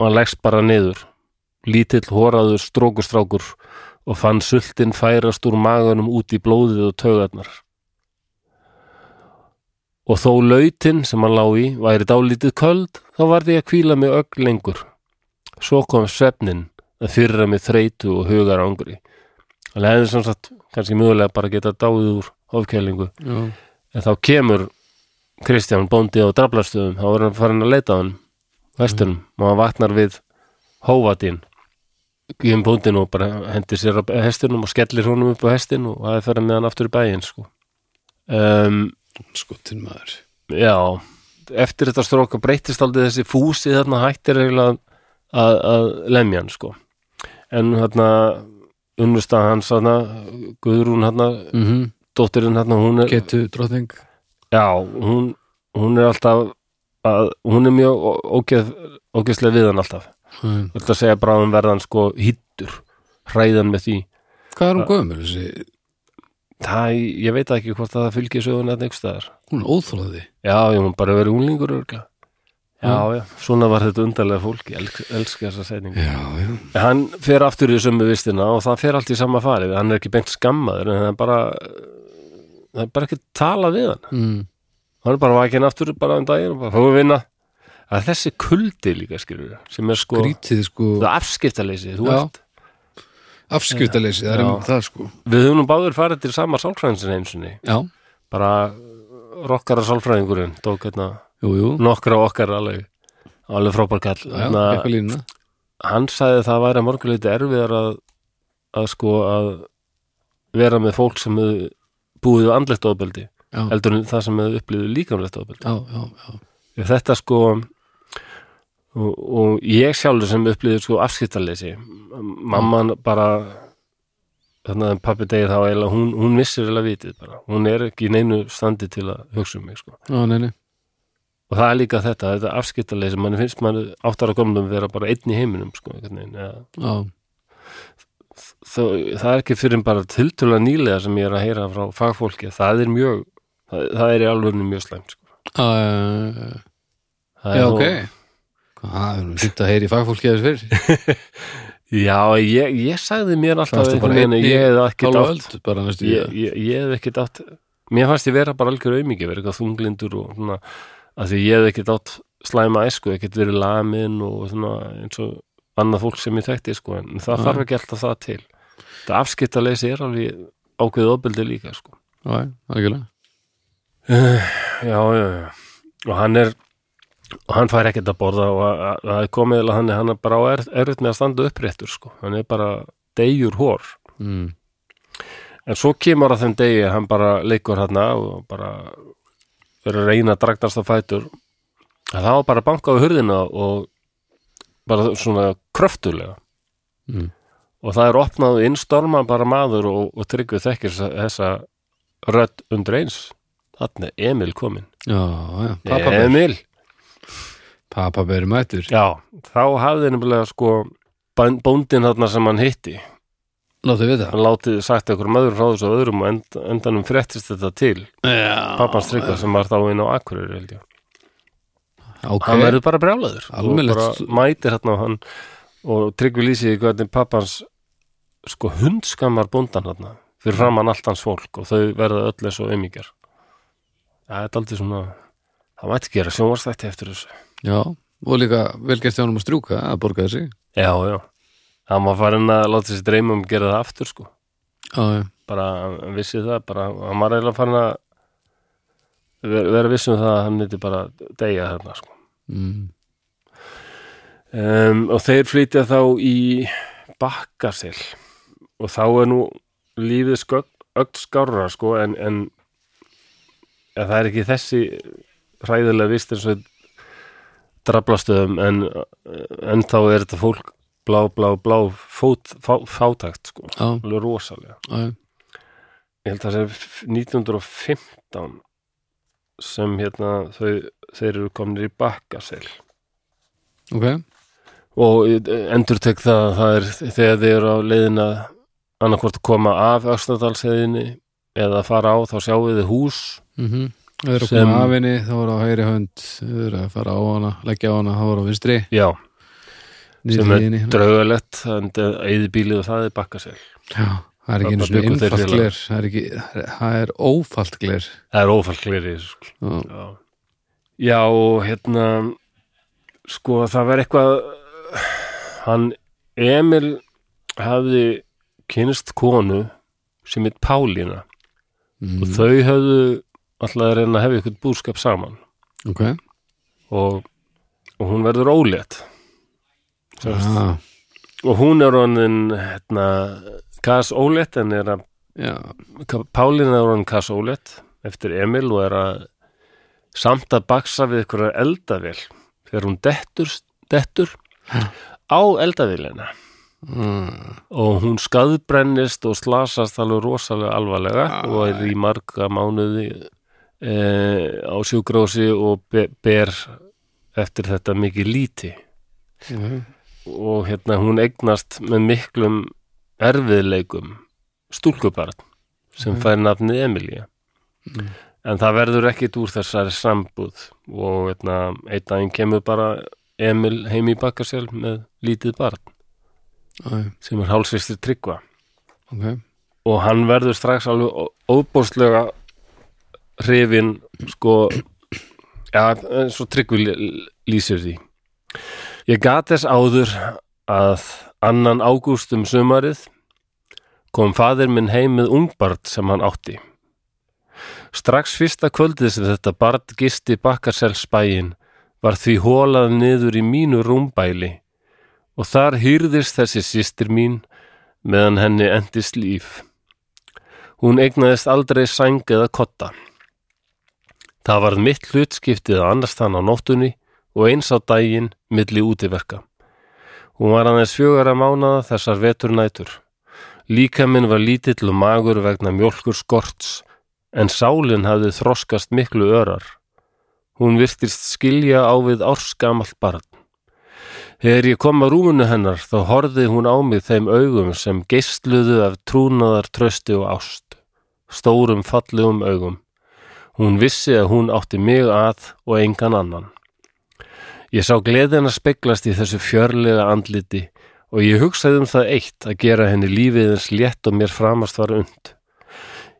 hann leggst bara niður. Lítill hóraður strókustrákur og fann sultin færast úr maganum út í blóðið og taugarnar. Og þó lautin sem hann lá í væri dálítið köld þá var því að kvíla mig ögn lengur. Svo kom svefnin að fyrra mig þreytu og hugar ángri hann hefði sem sagt kannski mögulega bara geta dáið úr ofkælingu. Já, en þá kemur Kristján bóndi á draflastöðum þá er hann farin að leita hann vestunum og hann vaknar við hóvatinn Guðum bóndin og bara hendir sér á hestinum og skellir honum upp á hestin og það er fyrir með hann aftur í bæinn sko. um, skotin maður. já eftir þetta stróka breytist aldrei þessi fúsi þarna hættir eiginlega að, að lemja hann sko. En þarna unnustað hans þarna Guðrún þarna, mm -hmm. dóttirinn þarna hún er, drottning. Já, hún, hún er alltaf að, hún er mjög ógeðslega við hann alltaf. Mm. Að segja bráðum verðan sko hýttur hræðan með því. Hvað er hún gömul þessi? það, ég veit ekki hvort að það fylgir sögun að neikst staðar. Hún er óþróði. Já, ég hún bara verið unlingur örgla já, já, svona var þetta undarlega fólk ég elsk, elska þessa setningu. Já, já. En hann fer aftur í sömu vistina og það fer allt í sama farið. Hann er ekki beint skammaður en það er bara það er bara ekki tala við hann. Mm. Hann er bara vakinn aftur bara um daginn og bara fóðu vinna. Það er þessi kuldi líka skilur sem er sko Grítið sko. Það er afskiptaleysi þú Já. ert. Afskjötaleysi, það er Já. um það sko. Við höfum nú báður farið til sama sálfræðinsin einu sinni. Já, bara rokkara sálfræðingurinn tók hérna jú, jú, nokkra okkar alveg. Alveg frábær kall. Já, hérna, eitthvað línuna. hann sagði að það væri að morguleiti erfiðar að, að sko að vera með fólk sem hefur búið við andlegt ofbeldi heldur en það sem hefur upplifið líkamlegt ofbeldi. Þetta sko og, og ég sjálfur sem upplifið sko afskiptarleysi mamman bara þannig að pappi degið þá eiginlega hún, hún missir eiginlega vitið bara. Hún er ekki í neinu standi til að hugsa um mig sko. Já, nei, nei. Og það er líka þetta, þetta afskiptarleysi mann finnst mann áttara gömlum vera bara einn í heiminum sko, eða já, það, það er ekki fyrir bara tiltölulega nýlega sem ég er að heyra frá fagfólki það er mjög, það, það er í alvörinu mjög slæmt sko. uh, Það já, ok. það er nú fyrst að heyri fagfólki þess fyrir. Já, ég, ég sagði mér alltaf einhvern ég hef hálfa átt ég, ég, ég hef ekki átt mér fannst ég vera bara algjör aumingi vera eitthvað þunglindur og svona að því ég hef ekki átt slæma æsku ekkert verið lamin og svona eins og annað fólk sem ég þekkti sko en það Já. þarf ekki alltaf það til. Þetta afskiptaleysi er alveg ákveðið ofbeldi líka sko. Já, algjörlega Já, já, já. Og hann er og hann fær ekkert að borða og að- að- það er komið að hann er, hann er bara er, erfitt með að standa uppréttur sko. Hann er bara degjur hór. mm. En svo kemur að þeim degi að hann bara leikur hann og bara verður reyna að dragtast á fætur. Það var bara að banka á hurðina og bara svona kröftulega. Mm. Og það er opnað innstorma bara maður og, og tryggvið þekkir þessa, þessa rödd undir eins. Þannig er Emil kominn. já, já, pappa Emil. pappa beri mættur Já, þá hafði nefnilega sko bóndinn þarna sem hann hitti. Láttu við það hann látið sagt einhverjum öðrum frá þessu öðrum og end, endanum fréttist þetta til já, pappans tryggva sem var þá inn á Akureyri held ég. Ok, hann verður bara brjálaður Almennilegt og bara mætir hérna og hann og tryggvi lýsið hvernig pappans sko hundskammar bóndan hérna fyrir framann allt hans fólk og þau verða öll eins og umíkjar það er aldrei svona það mætti gera sjónvarstætti eftir þessu. Já, og líka velgert hjá hann að strjúka að borga þessi já, já, hann var farin að láta sér dreyma um að gera það aftur sko. Já, já, bara vissi það bara, hann var eiginlega farin að vera, vera viss um það að hann myndi bara deyja þarna sko. mm. um, og þeir flytja þá í bakkasil og þá er nú lífið öll skárra sko en, en ja, það er ekki þessi hræðilega vist eins og draflastöðum en, en þá er þetta fólk blá, blá, blá fót, fá, fátakt sko, alveg rosalega. Já, ég held að það sé 1915 sem hérna þau, þeir eru komnir í bakkasel. Ok. Og endur tek það að það er þegar þeir eru á leiðina annarkvort að koma af Öxnadalsheðinni eða að fara á þá sjáu þið hús mm það er að koma af henni þá er á hægri hönd það er að fara á hana, leggja á hana þá er á vinstri, já, niður sem er hérna. draugalett en eðibílið og það er bakkasel já, það er ekki einu Þarna svona bjuggu þeir einfalt félagar. gler það er ekki, það er ófalt gler það er ófallgleri sko. já, já. já og hérna sko það var eitthvað hann Emil hafði kynst konu sem heit Pálína mm. og þau höfðu alltaf að reyna að hefja eitthvað búskap saman. Ok, og, og hún verður ólétt. Já, og hún er honin hérna, kas ólétt en er að já. Pálína er honin kas ólétt eftir Emil og er að samt að baksa við ykkur eldavél. Þegar hún dettur, dettur á eldavélina mm. og hún skaðbrennist og slasast alveg rosalega alvarlega og er í marga mánuði e, á sjúkrósi og be, ber eftir þetta mikið líti. Já, og hérna hún eignast með miklum erfiðleikum stúlkubarn sem fær nafnið Emilía. En það verður ekkit úr þessari sambúð og hérna, einn daginn kemur bara Emil heim í bakkasel með lítið barn já, sem er hálsistir tryggva. Ok. Og hann verður strax alveg ó- óbóðslega hrifin sko ja, og tryggvi lýsir því. Ég gat þess áður að annan ágúst um sumarið kom faðir minn heim með ungbart sem hann átti. Strax fyrsta kvöldið sem þetta barn gisti bakkarselsbæin var því hólað niður í mínu rúmbæli og þar hýrðist þessi systir mín meðan henni endist líf. Hún eignaðist aldrei sæng eða kotta. Það varð mitt hlutskiptið að annars þann á nóttunni og eins á daginn milli útiverka. Hún var aðeins fjögara mánada þessar veturnætur. Líka minn var lítill og magur vegna mjólkur skorts, en sálinn hafði þroskast miklu örar. Hún virtist skilja á við ársgamalt barn. Þegar ég kom að rúmunu hennar þá horfði hún á mig þeim augum sem geistluðu af trúnaðar, trösti og ást. Stórum fallegum augum. Hún vissi að hún átti mig að og engan annan. Ég sá gleðina speglast í þessu fjörlega andliti og ég hugsaði um það eitt að gera henni lífið eins létt og mér framast var und.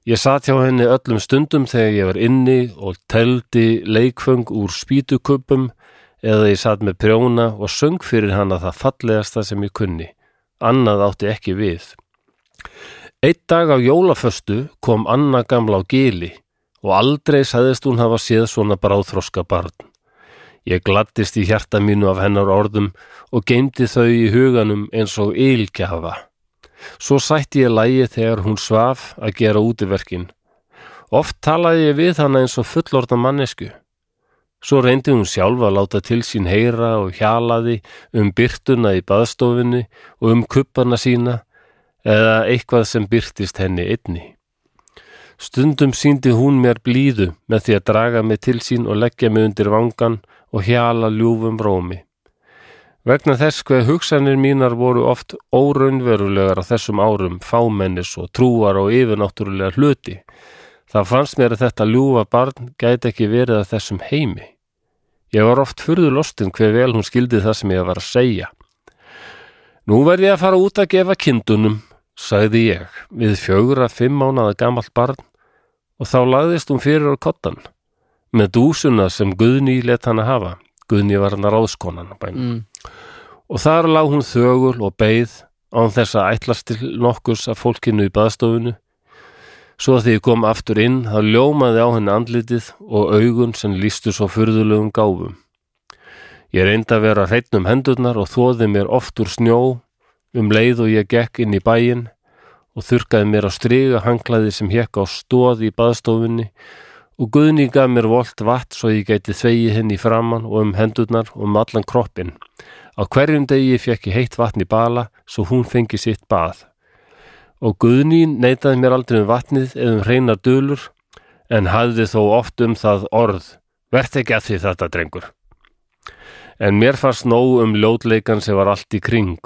Ég satt hjá henni öllum stundum þegar ég var inni og teldi leikföng úr spýtukuppum eða ég satt með prjóna og söng fyrir hana það fallegasta sem ég kunni. Annað átti ekki við. Eitt dag á jólaföstu kom Anna gamla á gili og aldrei sagðist hún hafa séð svona bráðþroska barn. Ég gladdist í hjarta mínu af hennar orðum og geymdi þau í huganum eins og ylgjafa. Svo sætti ég lægi þegar hún svaf að gera útiverkin. Oft talaði ég við hana eins og fullorda mannesku. Svo reyndi hún sjálf að láta til sín heyra og hjalaði um byrtuna í baðstofinni og um kuppana sína eða eitthvað sem byrtist henni einni. Stundum síndi hún mér blíðu með því að draga mig til sín og leggja mig undir vangan og hjala ljúfum rómi. Vegna þess hver hugsanir mínar voru oft óraunverulegar á þessum árum fámennis og trúar og yfirnáttúrulega hluti. Það fannst mér að þetta ljúfa barn gæti ekki verið að þessum heimi. Ég var oft furðu lostin hver vel hún skildi það sem ég var að segja. Nú verð ég að fara út að gefa kindunum, sagði ég, við fjögur að fimm mánaða gamalt barn og þá lagðist hún fyrir á kottan með dúsuna sem Guðni let hana hafa. Guðni var hann að ráðskonan á bænum. mm. Og þar lág hún þögul og beið án þess að ætlast til nokkurs af fólkinu í baðstofunu. Svo að því ég kom aftur inn, þá ljómaði á henni andlitið og augun sem lístu svo furðulegum gáfum. Ég reyndi að vera hreitt um hendurnar og þóði mér oft úr snjó um leið og ég gekk inn í bæinn og þurkaði mér á stryga hanglaði sem hekk á stóð í baðstofunni og Guðni gaf mér volt vatn svo ég gæti þvegið henni framann og um hendurnar og um allan kroppin. Á hverjum degi fekk ég heitt vatn í bala svo hún fengi sitt bað. Og Guðni neitaði mér aldrei um vatnið eða um hreinar dölur en hafði þó oft um það orð. Vert ekki að því þetta, drengur. En mér fannst nóg um ljótleikan sem var allt í kring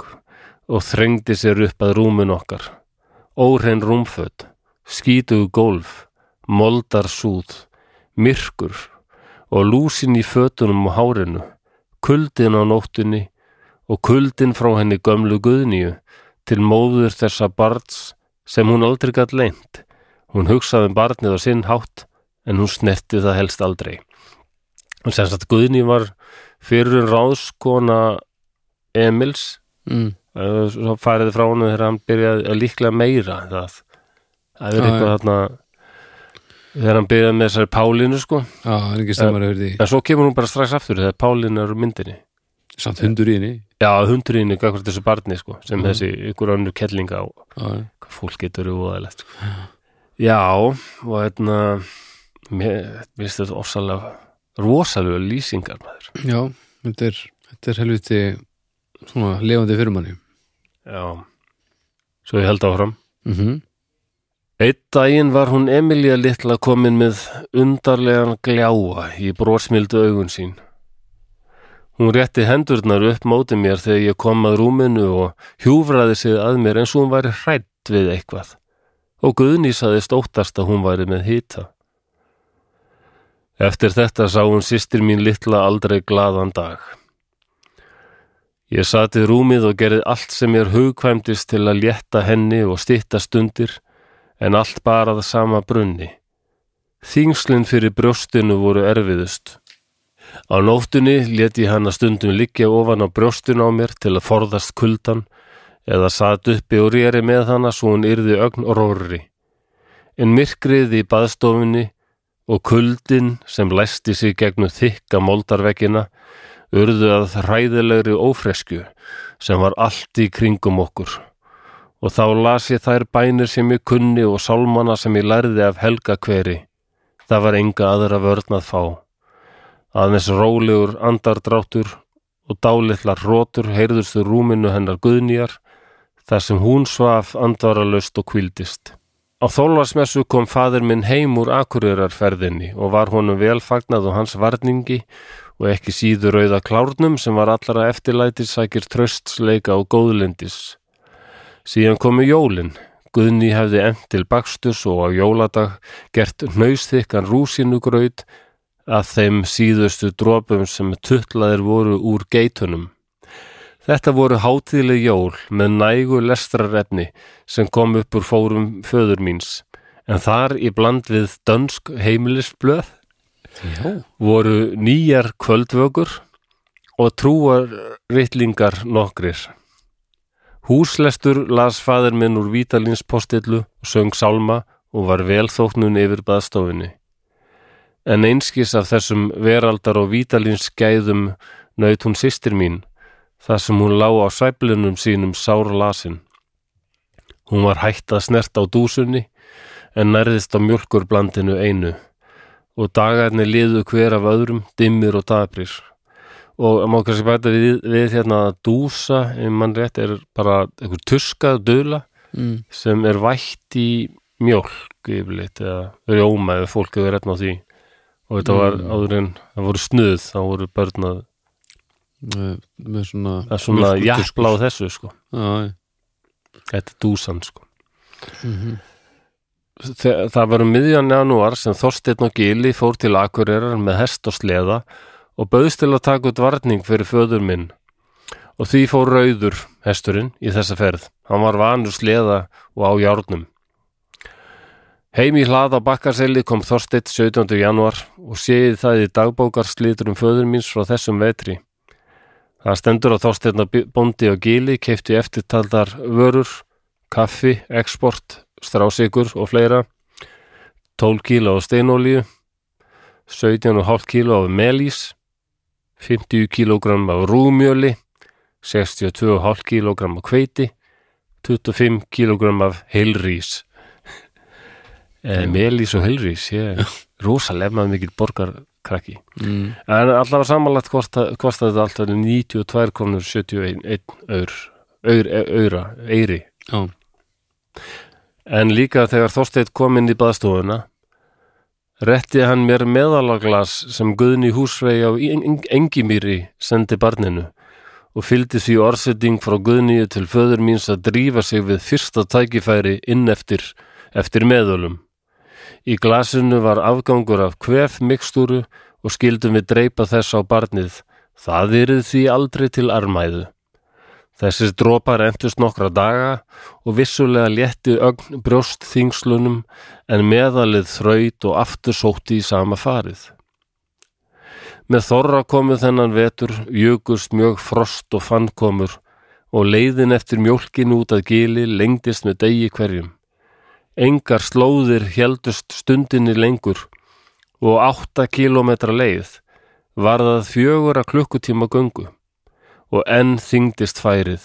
og þrengdi sér upp að rúmun okkar. Óhrein rúmföt, skítugu gólf, moldarsúð, myrkur og lúsin í fötunum og hárinu, kuldin á nóttunni og kuldin frá henni gömlu guðníu til móður þessa barns sem hún aldrei gætt leint. Hún hugsaði um barnið á sinn hátt en hún snerti það helst aldrei. Og sem sagt guðní var fyrir ráðskona Emils. Mm. Svo fariði frá honum þegar hann byrjaði að líklega meira það, það er Já, eitthvað þarna þegar hann byrjaði með þessari Pálínu sko. Já, það er ekki stemmar yfir því. en svo kemur hún bara strax aftur þegar Pálínu er úr myndinni. Samt hundur í henni já, hundurinn er gagvart þessu barni sko sem Mhm. þessi ykkur önnur kellinga já. hvað fólk getur úðalegt sko. já, og hérna mér finnst þetta ofsalega rosalega lýsingar maður Já, þetta er, þetta er helviti svona lifandi fyrir manni já, svo ég held áfram mm Eitt daginn var hún Emilía litla komin með undarlegan gljáa í brósmildu augun sín. Hún rétti hendurnar upp móti mér þegar ég kom að rúminu og hjúfraði sig að mér eins og hún væri hrætt við eitthvað og Guðný saði stóttast að hún væri með hýta. Eftir þetta sá hún systir mín litla aldrei glaðan dag. Ég sati rúmið og gerði allt sem mér hugkvæmdist til að létta henni og stytta stundir en allt bara það sama brunni. Þingslinn fyrir brjóstinu voru erfiðust. Á nóttunni let ég hana stundum liggja ofan á brjóstinu á mér til að forðast kuldan eða satt uppi og rýri með hana svo hún yrði ögn róri. En myrkrið í baðstofunni og kuldin sem læsti sig gegnum þykka moldarveggina urðu að hræðilegri ófresku sem var allt í kringum okkur. Og þá las ég þær bænir sem ég kunni og sálmana sem ég lærði af helga hveri. Það var enga aðra vörn að fá. Aðeins rólegur andardráttur og dálitlar rótur heyrðust úr rúminu hennar guðnýjar þar sem hún svaf andvaralöst og kvildist. Á þólarsmessu kom fadir minn heim úr akureyrar-ferðinni og var honum velfagnað og hans varningi og ekki síður rauða klárnum sem var allara eftirlætis sækir tröstsleika og góðlindis. Síðan komu jólin. Guðni hefði end til bakstus og á jóladag gert nöysþykkan rúsinugraut að þeim síðustu drópum sem tuttlaðir voru úr geitunum. Þetta voru hátíðleg jól með nægu lestrarefni sem kom upp úr fórum föður míns, en þar í bland við dönsk heimilisblöð Já. voru nýjar kvöldvökur og trúar rittlingar nokkrir. Húslestur las faður minn úr Vítalins postillu söng sálma og var velþóknun yfir baðstofinni. En einskis af þessum veraldar og Vítalins gæðum naut hún systir mín, þar sem hún lá á sæblunum sínum sár lasin. Hún var hætt að snert á dúsunni en nærðist á mjölkurblandinu einu og dagarnir liðu hver af öðrum, dimmir og dabrir. Og má kannski bæta við, við hérna að dúsa, ef mann rétt, er bara einhver tuskað döla Mm. sem er vætt í mjólk yfirleitt eða rjóma ef fólk hefur rétt á því. Og þetta var áður en það voru snuð, þá voru börn að, Með, með svona að svona jafla á þessu, sko. Já, Þetta er dúsan, sko. Þe- Það var um miðjan janúar sem Þorsteinn og Gili fór til Akureyrar með hest og sleða og bauðst til að taka út varning fyrir föður minn. Og því fór rauður, hesturinn, í þessa ferð. Hann var vanur sleða og á járnum. Heim í hlað á bakkarseli kom Þorsteinn 17. janúar og séði það í dagbókarslítur um föður míns frá þessum vetri. Það stendur að Þorsteinn og bóndi og Gili keifti eftirtaldar vörur, kaffi, export, strásikur og fleira, 12 kíló af steinolíu, 17,5 kíló af melís, 50 kílógramm af rúmjöli, 62,5 kílógramm af hveiti, 25 kílógramm af heilrís. Eh, melís og heilrís, ég er rosalega maður mikil borgarkrakki. mm. En allavega samanlagt kostaði kosta þetta alltaf 92 krónur 71 eur, eur, eura, eiri. Já, En líka þegar Þorsteinn kom inn í baðstofuna, rétti hann mér meðalaglas sem Guðni húsvegi á Eng- Engimýri sendi barninu og fylgdi því orðsetting frá Guðni til föður míns að drífa sig við fyrsta tækifæri inn eftir, eftir meðölum. Í glasinu var afgangur af kvef mikstúru og skildum við dreipa þess á barnið. Það yrði því aldrei til armæðu. Þessir dropar endust nokkra daga og vissulega létti ögn brjóst þingslunum en meðalið þraut og aftur sótti í sama farið. Með þorra komu þennan vetur, jökust mjög frost og fannkomur og leiðin eftir mjólkin út að gili lengdist með degi hverjum. Engar slóðir heldust stundinni lengur og átta kílómetra leið var það fjögura klukkutíma göngu og enn þyngdist færið.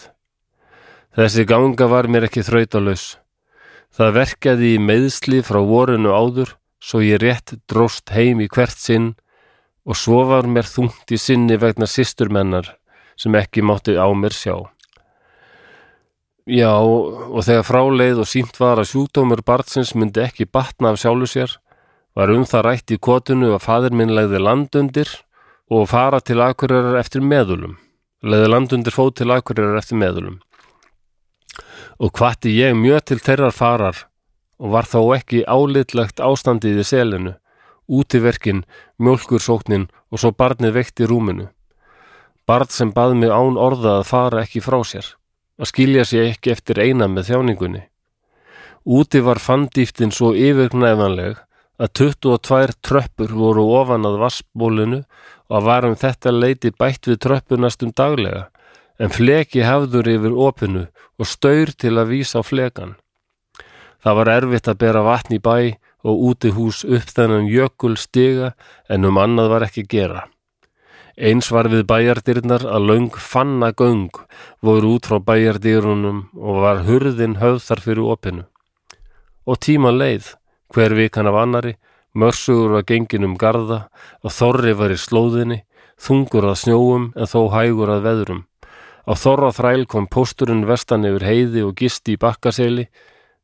Þessi ganga var mér ekki þrautalaus. Það verkaði í meðsli frá vorinu áður svo ég rétt dróst heim í hvert sinn og svo var mér þungt í sinni vegna systurmennar sem ekki mátti á mér sjá. Já, og þegar fráleið og sínt var að sjúkdómur barnsins myndi ekki batna af sjálfu sér, var um það rætt í kotunu að fadir minn legði landundir og fara til akureyrar eftir meðulum. Legði landundir fót til akureyrar eftir meðulum. Og hvati ég mjög til þeirrar farar og var þó ekki álitlegt ástandið í selinu, útiverkin, mjólkursóknin og svo barnið veikt í rúminu. Barn sem bað mig án orða að fara ekki frá sér að skilja sig ekki eftir eina með þjáningunni. Úti var fanndýftin svo yfirgnæfanleg að 22 tröppur voru ofan að vassbólinu og varum þetta leiti bætt við tröppu næstum daglega, en fleki hafður yfir opinu og staur til að vísa á flekan. Það var erfitt að bera vatn í bæ og úti hús upp þennan jökul stiga en um annað var ekki gera. Eins var við bæjardyrnar að löng fanna göng voru út frá bæjardyrunum og var hurðin höfð þar fyrir opinu. Og tíma leið, hver vikan af annari, mörsugur var gengin um garða og þorri var í slóðinni, þungur að snjóum en þó hægur að veðrum. Á þorra þræl kom pósturinn vestan yfir heiði og gisti í bakkaseli,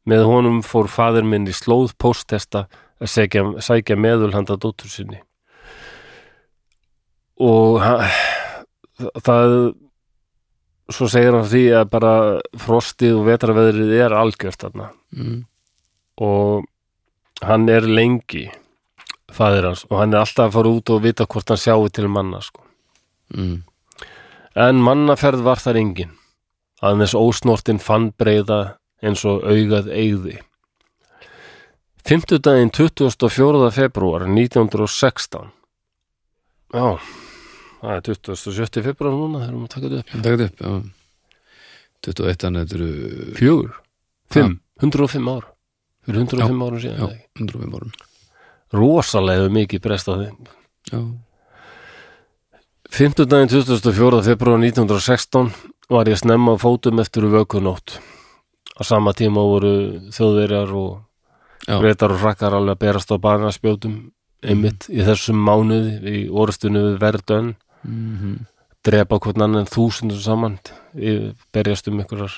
með honum fór fadir minn í slóð pósttesta að sækja, sækja meðul handa dóttur sinni. Og það, svo segir hann því að bara frostið og vetraveðrið er algjört þarna mm. og hann er lengi fadir hans og hann er alltaf að fara út og vita hvort hann sjáu til manna sko. Mm. en mannaferð var þar engin aðeins ósnortin fann breyða eins og augað eigði Fimmtudaginn 24. februar 1916 Já það er 27. februar núna þegar við taka þetta upp. Takk upp, já. 21, þannig þetta eru Fjögur, fimm, 105 ár. Fyrir 105 árum síðan já, eða ekki? 105 árum. Rosalega mikið þeim. Já, Fimmtudaginn 24. februar 1916 var ég snemma fótum eftir vökunótt. Á sama tíma voru þjóðverjar og breytar og frakkar alveg að berast á barnaspjótum einmitt í þessum mánuði í orðstunni við Verdön mm drepa hvern annan þúsundum saman berjast um einhverjar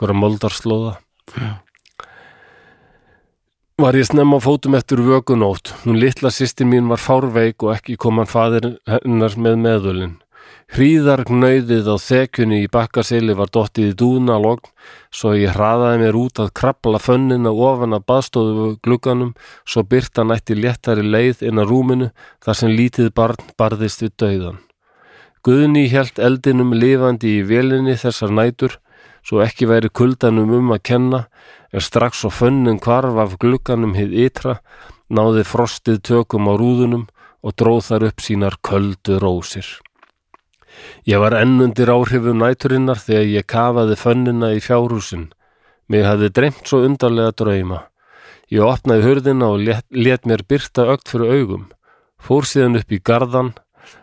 einhverjar moldarslóða. Já. Var ég snemma fótum eftir vökunótt. Hún litla sýstir mín var fárveik og ekki kom hann faðir hennar með meðulinn Hríðar gnauðið á þekjunni í bakkasili var dottið í dúna logn svo ég hraðaði mér út að krabbla fönnina ofan að baðstofu glugganum svo byrta nætti léttari leið inn að rúminu þar sem lítið barn barðist við dauðan. Guðni hélt eldinum lifandi í vélinni þessar nætur svo ekki væri kuldanum um að kenna en strax og fönnin hvarf af glugganum hið ytra náði frostið tökum á rúðunum og dróð þar upp sínar köldu rósir. Ég var enn undir áhrifu næturinnar þegar ég kafaði fönnina í fjárhúsin. Mér hafði dreymt svo undarlega drauma. Ég opnaði hurðina og let, let mér byrta ögt fyrir augum. Fór síðan upp í garðan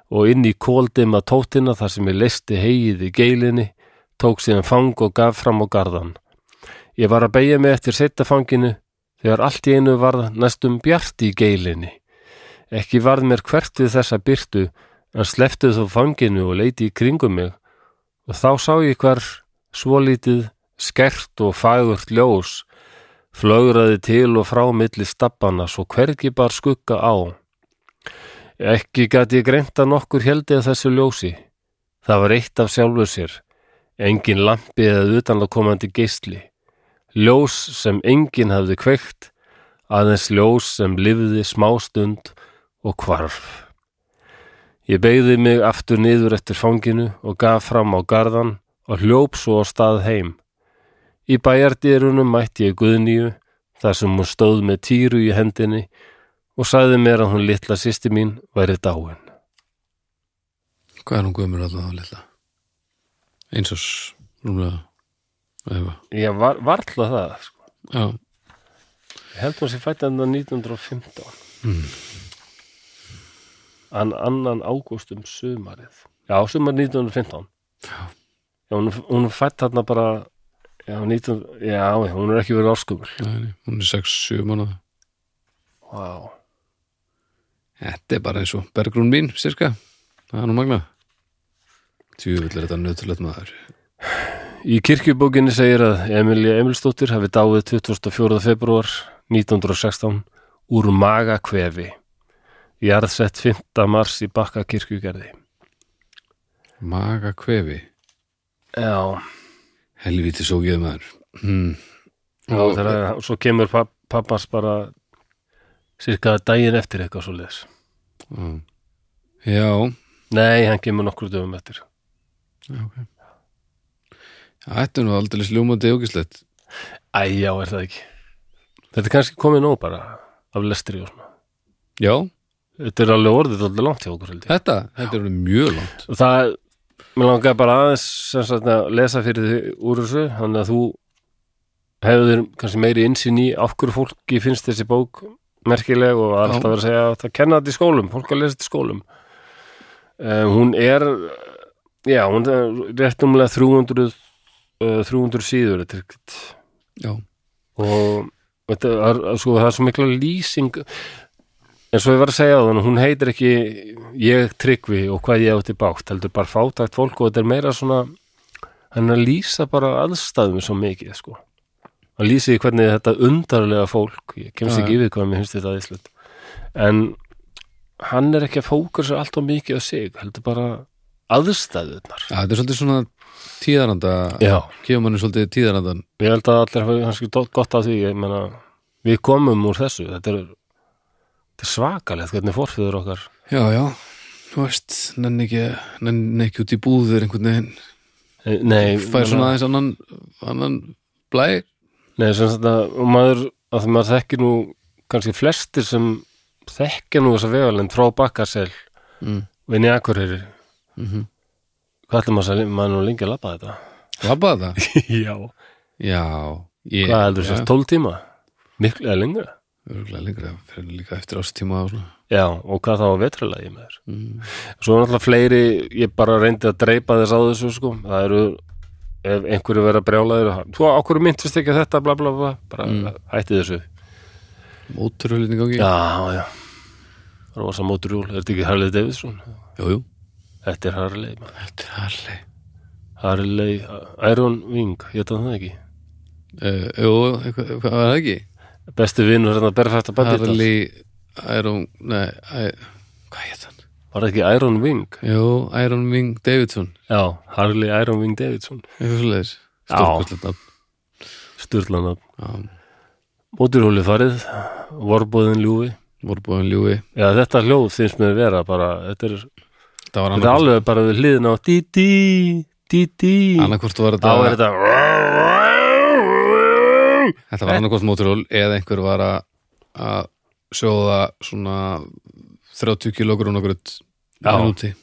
og inn í kóldima tóttina þar sem ég leisti hegið í geilinni, tók síðan fang og gaf fram á garðan. Ég var að beigja mig eftir setja fanginu þegar allt í einu varð næstum bjart í geilinni. Ekki varð mér hvert við þessa byrtu en sleftið þó fanginu og leiti í kringum mig og þá sá ég hver svolítið skert og fagurt ljós flögraði til og frá milli stappana svo hvergi bar skugga á. Ekki gæti ég greint að nokkur heldi að þessu ljósi. Það var eitt af sjálfur sér, engin lampi eða utanlakomandi geisli. Ljós sem enginn hafði kveikt, aðeins ljós sem lifði smástund og hvarf. Ég beigði mig aftur niður eftir fanginu og gaf fram á garðan og hljóp svo á stað heim. Í bæjardýrunum mætti ég Guðnýju þar sem hún stóð með týru í hendinni og sagði mér að hún litla sýsti mín væri dáin. Hvað er hún gömur alltaf þá lilla? Eins og rúmlega eða, Ég var, var alltaf það, sko. Já, Ég held hún sér fætt enn 1915. An, annan ágúst um sumarið. Já, sumar 1915. Já. hún, hún fætt þarna bara, já, 19, já, hún er ekki verið áskumul. hún er 6-7 mánuð. Wow. Þetta er bara eins og bergrún mín, cirka Það er nú magna Tjúvill er þetta nöðtulegt maður Í kirkjubókinni segir að Emilía Emilsdóttir hafi dáið 24. februar 1916 úr magakvefi. Jarðsett 5. mars í bakka kirkjugerði. Maga kvefi Já, Helvíti sókið maður hmm. já Og- þegar, svo kemur papp, pappas bara cirka daginn eftir eitthvað svo leðis. Já. Já, Nei, hann kemur nokkur döfum eftir. já, ok Þetta er nú aldrei sljómandi ógislegt Æ, já, er það ekki. Þetta er kannski komið nóg bara af lestri og svona. Já, Þetta er alveg orðið alveg langt hjá okkur held ég. þetta, þetta er mjög langt. Það, mér langar bara aðeins sagt að lesa fyrir þig úr þessu þannig að þú hefur kannski meiri insýn í af hverju fólki finnst þessi bók merkileg og Já. alltaf verið að segja að það kenna þetta í skólum, fólk að lesa þetta í skólum. Um, hún er já, hún er rétt umlega 300 uh, 300 síður þetta er ekkert já, og þetta er, sko, það er svo mikla lýsing eins og ég var að segja á þannig hún heitir ekki ég tryggvi og hvað ég átti bátt heldur bara fátækt fólk og þetta er meira svona hann er að lýsa bara aðstæðum svo mikið sko. Hann lýsi hvernig þetta undarlega fólk ég kemst ekki yfir hvað mér finnst þetta aðeinslut en hann er ekki að fókusa allt of mikið á sig heldur bara aðstæðunar já, þetta er svolítið svona tíðaranda, já. gefur manni svolítið tíðarandan Ég held að allir hafa kannski gott á því, ég meina, við komum úr þessu, þetta er, þetta er svakalegt hvernig fórfjöður okkar. Já, já, þú veist, nenni ekki, nenni ekki út í búður einhvern veginn, Eh, Nei, fær svona aðeins annan, annan blæ, nei, sem þetta, og maður, að því maður þekkir nú, kannski flestir sem þekkja nú þessa vegalend frá bakkasel, mm. vinni akkurýri, mm hvað ætlum maður að maður nú lengi að labba þetta? labbaði það? Já. Já, ég, Hvað heldur þess, 12 tíma? Miklu eða lengra? Örugglega lengra, fyrir líka eftir ástíma og svona. Já, og hvað þá að vetralagi með þér? Mm. Svo er náttúrulega fleiri, ég bara reyndi að dreipa þess á þessu sko, það eru ef einhverju vera brjálaður þú okkur myndist ekki að þetta bla bla bla bara Mm. hætti þessu Móturhulinn í gangi? Já, já Rosa móturjúl, er þetta ekki Harley Davidson? Jú, jú. Þetta er Harley man. Þetta er Harley. Harley, Iron Wing, ég það ekki Uh, jú, hvað var það ekki? Besti vinur hérna berfætta bandit Harley, Iron, nei, I, hvað heit hann? Var það ekki Iron Wing? Jú, Iron Wing Davidson, Já, Harley Iron Wing Davidson eitthvað svo leiðis. Já. Stórkostlegt nafn. Sturlana Já, Móturhúli farið, vorbóðin ljúfi voru búin ljúi. Já, þetta hljóð finnst mér vera bara, þetta er, þetta er alveg bara við hliðin á dí-dí, dí-dí annarkvort var Þá er þetta, þetta þetta var annarkvort móturhul eða einhver var að, að sjóða svona 30 kilógrún og grutt minúti.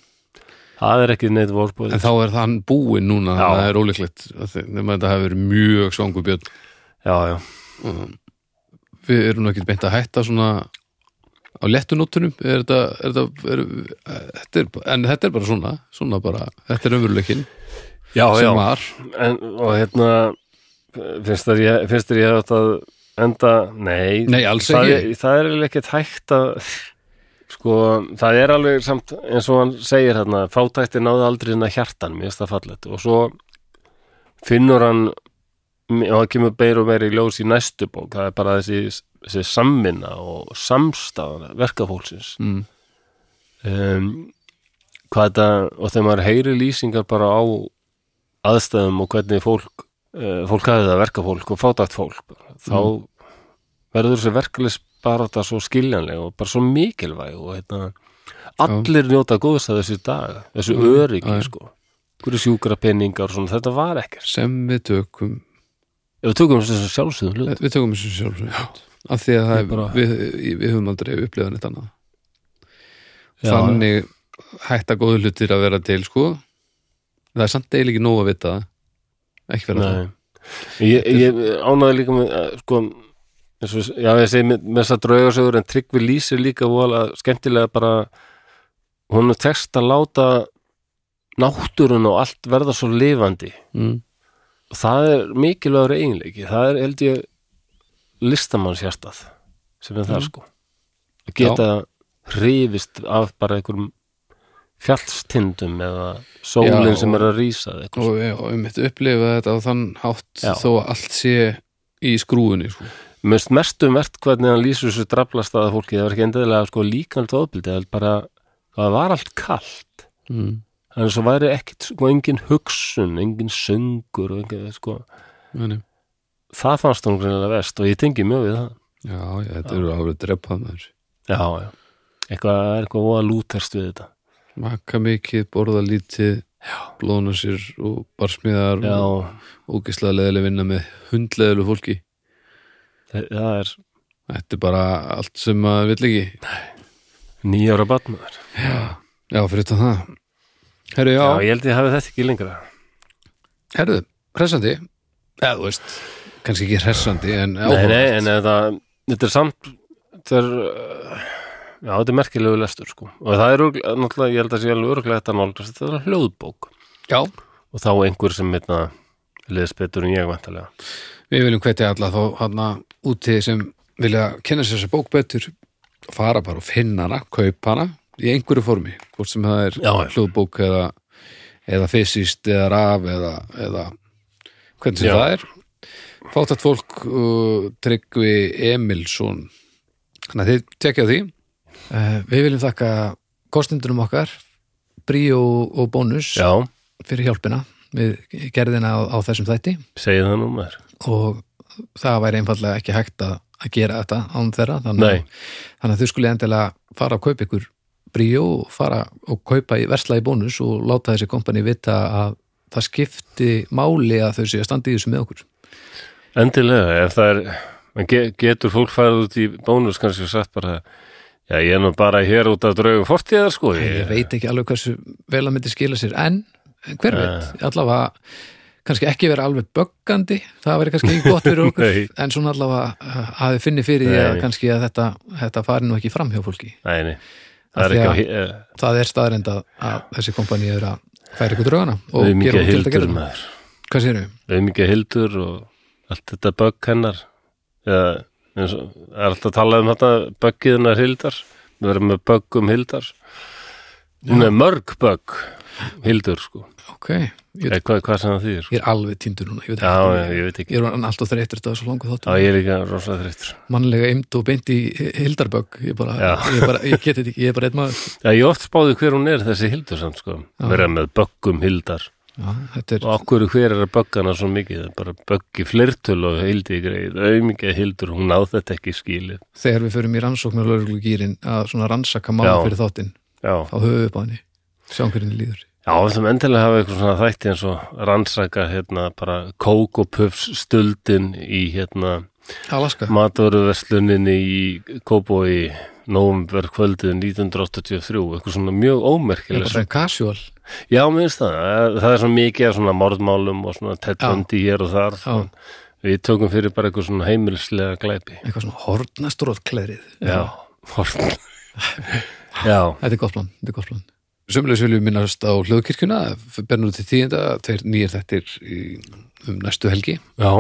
Það er ekki neitt vorbóð En þá er það búinn núna, Já. það er þetta hafi verið mjög svangu björn. Já, já, við erum nú ekki beint að hætta svona á lettunóttunum er þetta, er þetta, er, þetta er, en þetta er bara svona, svona bara þetta er umveruleikin já, já. sem var. En, og hérna finnst þér ég, finnst þér ég að enda, nei. Nei, alls það, er- það er ekkert hægt að sko, það er alveg samt eins og hann segir hérna fátækti náði aldrei inn að hjartan mér finnst það fallet og svo finnur hann og það kemur beir og meir í ljós í næstu bók það er bara þessi, þessi samvinna og samstafan verkafólksins. Mm, um, hvað þetta og þegar maður heyri lýsingar bara á aðstæðum og hvernig fólk fólk hafði það verka fólk og fátækt fólk þá verður þessi verkeflis bara þetta svo skiljanleg og bara svo mikilvæg og hérna allir njóta góðs að þessi dag þessu Mm, öryggi sko. Hverju sjúkra penningar og svona, þetta var ekkert. Sem við tökum ef við tökum þessu sjálfsögum hlut. Við tökum þessu sjálf af því að er, Bara- við, við höfum aldrei upplifað neitt annað. Já. þannig hætta góðu hlutir að vera til sko. Það er samt eiginlega ekki nóg að vita það. Ekki vera það. Nei. Ég, ég ánaði líka með sko, og, já ég segi með, með þess að draugarsögur en Tryggvi lýsir líka vola skemmtilega bara hún er tekst að láta náttúrun og allt verða svo lifandi. Mm, og það er mikilvægur eiginleiki. Það er held ég listamannshjartað sem er það Mm. sko. Að geta hrifist af bara einhverjum fjallstindum eða sólinn sem er að eitthvað og, og um mitt upplifa þetta á þann hátt Já. þó að allt sé í skrúfunni sko. Mest mestum verðt hvernig hann lýsur þessu draflast að fólki, það var ekki endilega sko líkant ofbildi, það bara það var allt kalt. Mm, þannig svo væri ekkit sko engin hugsun engin söngur og engin, sko, það fannst hún greinilega vest og ég tengi mjög við það. Já, já, þetta eru alveg dreppað maður já, já, eitthvað það er eitthvað lúterst við þetta maka mikið, borða lítið blóðna sér og barsmiðar já, og ógislega leðileg vinna með hundleðileg fólki. Það, það er þetta er bara allt sem maður vill ekki. Nýjára batmaður já, fyrir þetta það. Herru, já, Já, ég held ég hafi þetta ekki lengra. Herru, hressandi? Eða þú veist, kannski ekki hressandi en Nei, nei, áhugavert. en þetta, þetta er samt þetta er uh, já, þetta er merkilegu lestur sko. Og það er náttúrulega, ég held að sé alveg örglega þetta nálgast, þetta er hljóðbók. Já, og þá einhver sem einna liðs betur en ég vantarlega við viljum hvetja alla þá hana úti sem vilja kynna sér þessa bók betur fara bara og finna hana, kaupa hana í einhverju formi, hvort sem það er Já, hljóðbók eða eða fysiskt eða raf eða, eða hvernig sem Já. það er. Fátat fólk uh, Tryggvi Emilsson. Þannig að þið tekja því Við viljum þakka kostendunum okkar Bríó og Bónus Já, fyrir hjálpina. Við gerðina á, á þessum þætti. Segið það nú maður. Og það væri einfallega ekki hægt að, að gera þetta án þeirra. Þannig, þannig að þau skulle endilega fara að kaupa ykkur bríó og fara og kaupa í versla í bónus og láta þessi kompani vita að það skipti máli að þau séu að standa í þessu með okkur. Endilega, ef það er getur fólk farið út í bónus kannski og sagt bara já, ég er nú bara hér út af draugum fortíðar sko ég veit ekki alveg hversu vel að myndi skila sér en hver veit, allavega kannski ekki vera alveg böggandi það veri kannski ekki gott fyrir okkur en svona allavega uh, að þið finni fyrir því að kannski að þetta, þetta fari nú ekki fram hjá fólki. Nei, nei, það er ekki að- að eh, það er staðrind að, að þessi kompani er að færa ykkur draugana og gera að hildur gera það. maður. Hvað séru? við mikið hildur og allt þetta bögg hennar. Eða eins og er alltaf að tala um þetta böggið hennar hildar. Við verðum með bögg um hildar. Hún er mörg bögg hildur sko. Ok, ég, eða hvað, hvað sem það þýðir sko. ég er alveg týndur núna ég veit, já, ekki, ég, ég veit ekki. Ég er alltaf þreytur þetta svo langu já, þáttum. Ég er líka rosa þreyttur. Mannlega eimt og beint í hildarbögg ég, bara, Já. ég, bara, ég get þetta ekki, ég er bara einn maður. Já, ég oft spáði hver hún er þessi hildur samt sko. Verða með böggum hildar Já, og okkur hver er að böggana svo mikið? Það er bara böggi flertöl og hildi greið auðmikið hildur, hún náð þetta ekki skilið. Þegar við förum í rannsóknar lögreglugýrin að svona rannsaka máli Já. fyrir þáttinn á henni. Sjáum hvernig líður. Já, við þum endilega hafa eitthvað svona þætti eins og rannsaka hérna bara kók og puffs stuldin í hérna Alaska, matvöruversluninni í Kóbói nóvumber kvöldið 1983 eitthvað svona mjög er ómerkileg svona casual. Já, mér finnst það, það er svona mikið af svona mordmálum og svona tettböndi hér og þar Já. Við tökum fyrir bara eitthvað svona heimilslega glæpi. Eitthvað svona hornastróðklæðrið Já, horn Já, Þetta er gott plan, þetta er gott plan. Sömulegis viljum við minnast á hljóðkirkjuna, bernur til tíðinda, tveir nýjir þettir í, um næstu helgi. já,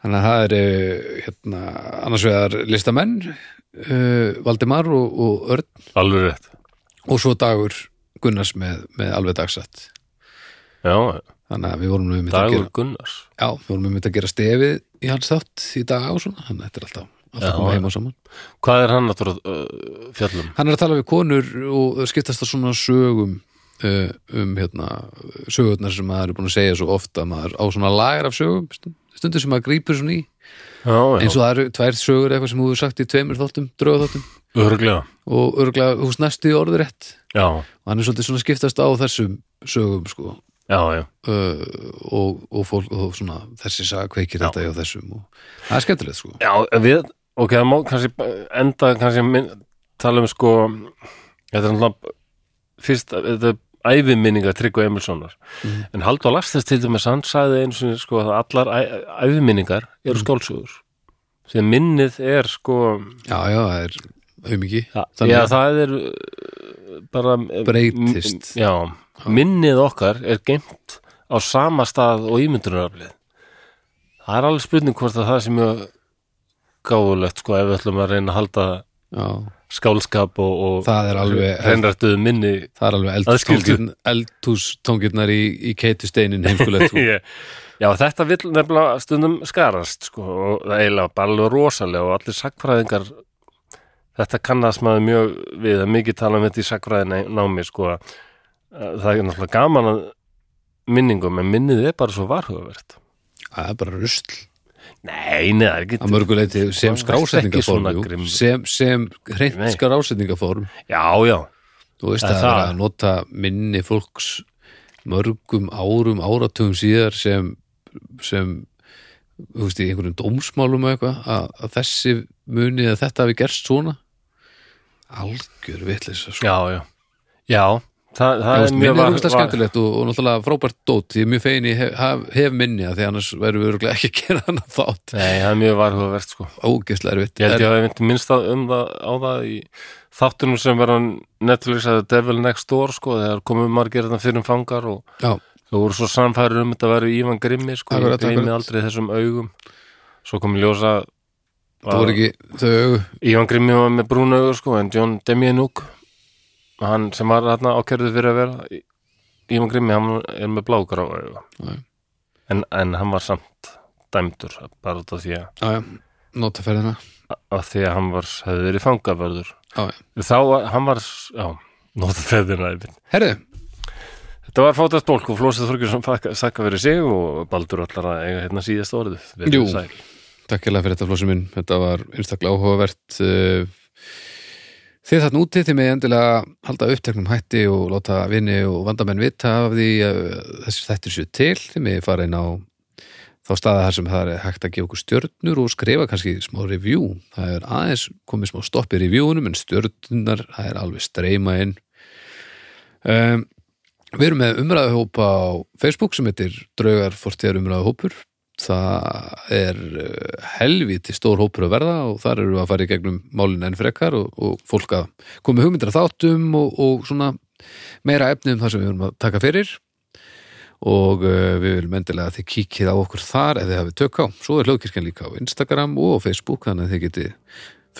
Þannig að það er eh, hérna, annars vegar listamenn, uh, Valdimar og, og Örn alveg rétt og svo Dagur Gunnars með, með alveg dagsett. Já, Þannig að við vorum með að Dagur gera, Gunnars já, við vorum með að gera stefið í hans þátt í dag og svona, þannig að þetta er alltaf, alltaf Já, koma heima saman. Hvað er hann að uh, fjallum? Hann er að tala við konur og skiptast það svona sögum uh, um hérna, sögurnar sem maður er búin að segja svo ofta maður á svona lagar af sögum stund- stundur sem maður grípur svona í eins og það eru tvær sögur eitthvað sem þú hefur sagt í tveimur þáttum örglega og örgulega hús næstu í orður rétt. Já, og hann er svolítið svona skiptast á þessum sögum sko. Já, já. Uh, og, og, fólk, og svona þessi saga kveikir þetta hjá þessum og það er skemmtilegt sko. Já, við, ok, það má kannski enda kannski minn, tala um sko þetta er náttúrulega fyrst, þetta er æfiminninga Tryggva Emilssonar Mhm. en Halldór Lastins til dæmis hann sagði einu sinni sko að allar æfiminningar eru Mhm. skálsugur því að minnið er sko já, já, það er Þannig já, að- það er uh, bara Breytist. m- Já, minnið okkar er geimt á sama stað og ímyndunaraflið það er alveg spurning hvort að það sé mjög gáfulegt sko ef við ætlum að reyna að halda já, skálskap og, og það er alveg hreinrættuðu minni Það er alveg eldhústóngirnar í, í keitusteinin heimskulegt sko. Ég- Já, þetta vill nefnilega stundum skarast sko, og það eiginlega bara alveg rosalega og allir sagfræðingar þetta kannast maður mjög við að mikið tala um þetta í sagfræðin námi sko, að það er náttúrulega gaman að minningum, en minnið er bara svo varhugavert. Það er bara rusl Nei, nei, það er ekki að mörguleiti sem skrásetningaform sem, sem hreint skrásetningaform Já, já, þú veist Það að það er að nota minni fólks mörgum árum áratugum síðar sem sem þú veist, í einhverjum dómsmálum eitthvað, að, að þessi muni að þetta hafi gerst svona. Algjör vitleisa sko. já, já. Já, það, það Það er er var- skemmtilegt og, og náttúrulega frábært dót. Ég er mjög fegin ég hef, hef, hef minni að því annars verður við örugglega ekki að gera hann þátt. Nei, það er mjög varhugavert sko. Ógeðslega erfitt. Ég held ég að ég minnst að um það á það í þáttunum sem verða Netflix að Devil Next Door sko þegar komum margir þetta fyrir fangar og þau voru svo samfærir um þetta að vera Ívan Grimmi sko, gleymi akkurat. aldrei þessum augum. Svo kom í ljósa Ívan Grimmi var með brún augur sko en John Demianuk hann sem var hérna ákjörðu fyrir að vera Í- Ívan Grimmi, hann er með Já. en, en hann var samt dæmdur bara út af því að, Já, já, notaferðina af því að hann var, hefði verið já þá, var- hann var, já, nota feðina einmitt. Herðu, Þetta var fótast bólk og Flósið Þorgjursson sakka fyrir sig og Baldur allar að eiga hérna síðast orðið. Jú. takk fyrir þetta flósum minn þetta var einstaklega áhugavert uh, Þið þarna úti þið með endilega halda uppteknum hætti og láta vini og vandamenn vita af því að þessir þættir séu til. Þið með fara inn á þá staða þar sem það er hægt að gefa okkur stjörnur og skrifa kannski smá review. Það er aðeins komið smá stopp í reviewunum en stjörnunar, það er alveg streyma inn. Um, Við erum með umræðuhópa á Facebook sem heitir Draugar fortíðar umræðuhópur það er uh, helviti stór hópur að verða og þar eru að fara í gegnum málin enn frekar og, og fólk að koma með hugmyndir að þáttum og, og svona meira efni um það sem við erum að taka fyrir og uh, við viljum endilega að þið kíkið á okkur þar eða þið hafið tök á. Svo er hljóðkirkjan líka á Instagram og Facebook þannig að þið getið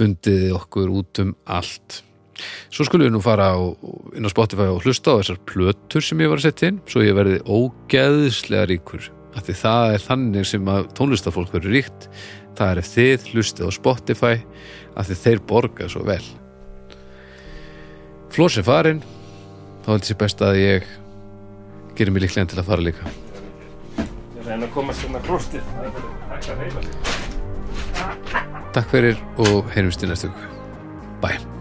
fundið okkur út um allt. Svo skulum við nú fara á, inn á Spotify og hlusta á þessar plötur sem ég var að setja inn svo ég verði ógeðslega ríkur af því það er þannig sem að tónlistafólk verður ríkt. Það er ef þið hlustið á Spotify af því þeir borga svo vel. Flós er farin þá held sér best að ég gerir mig líklega til að fara líka. Ég reyna að að reyna sig. Takk fyrir og heyrjumst í næstu Bye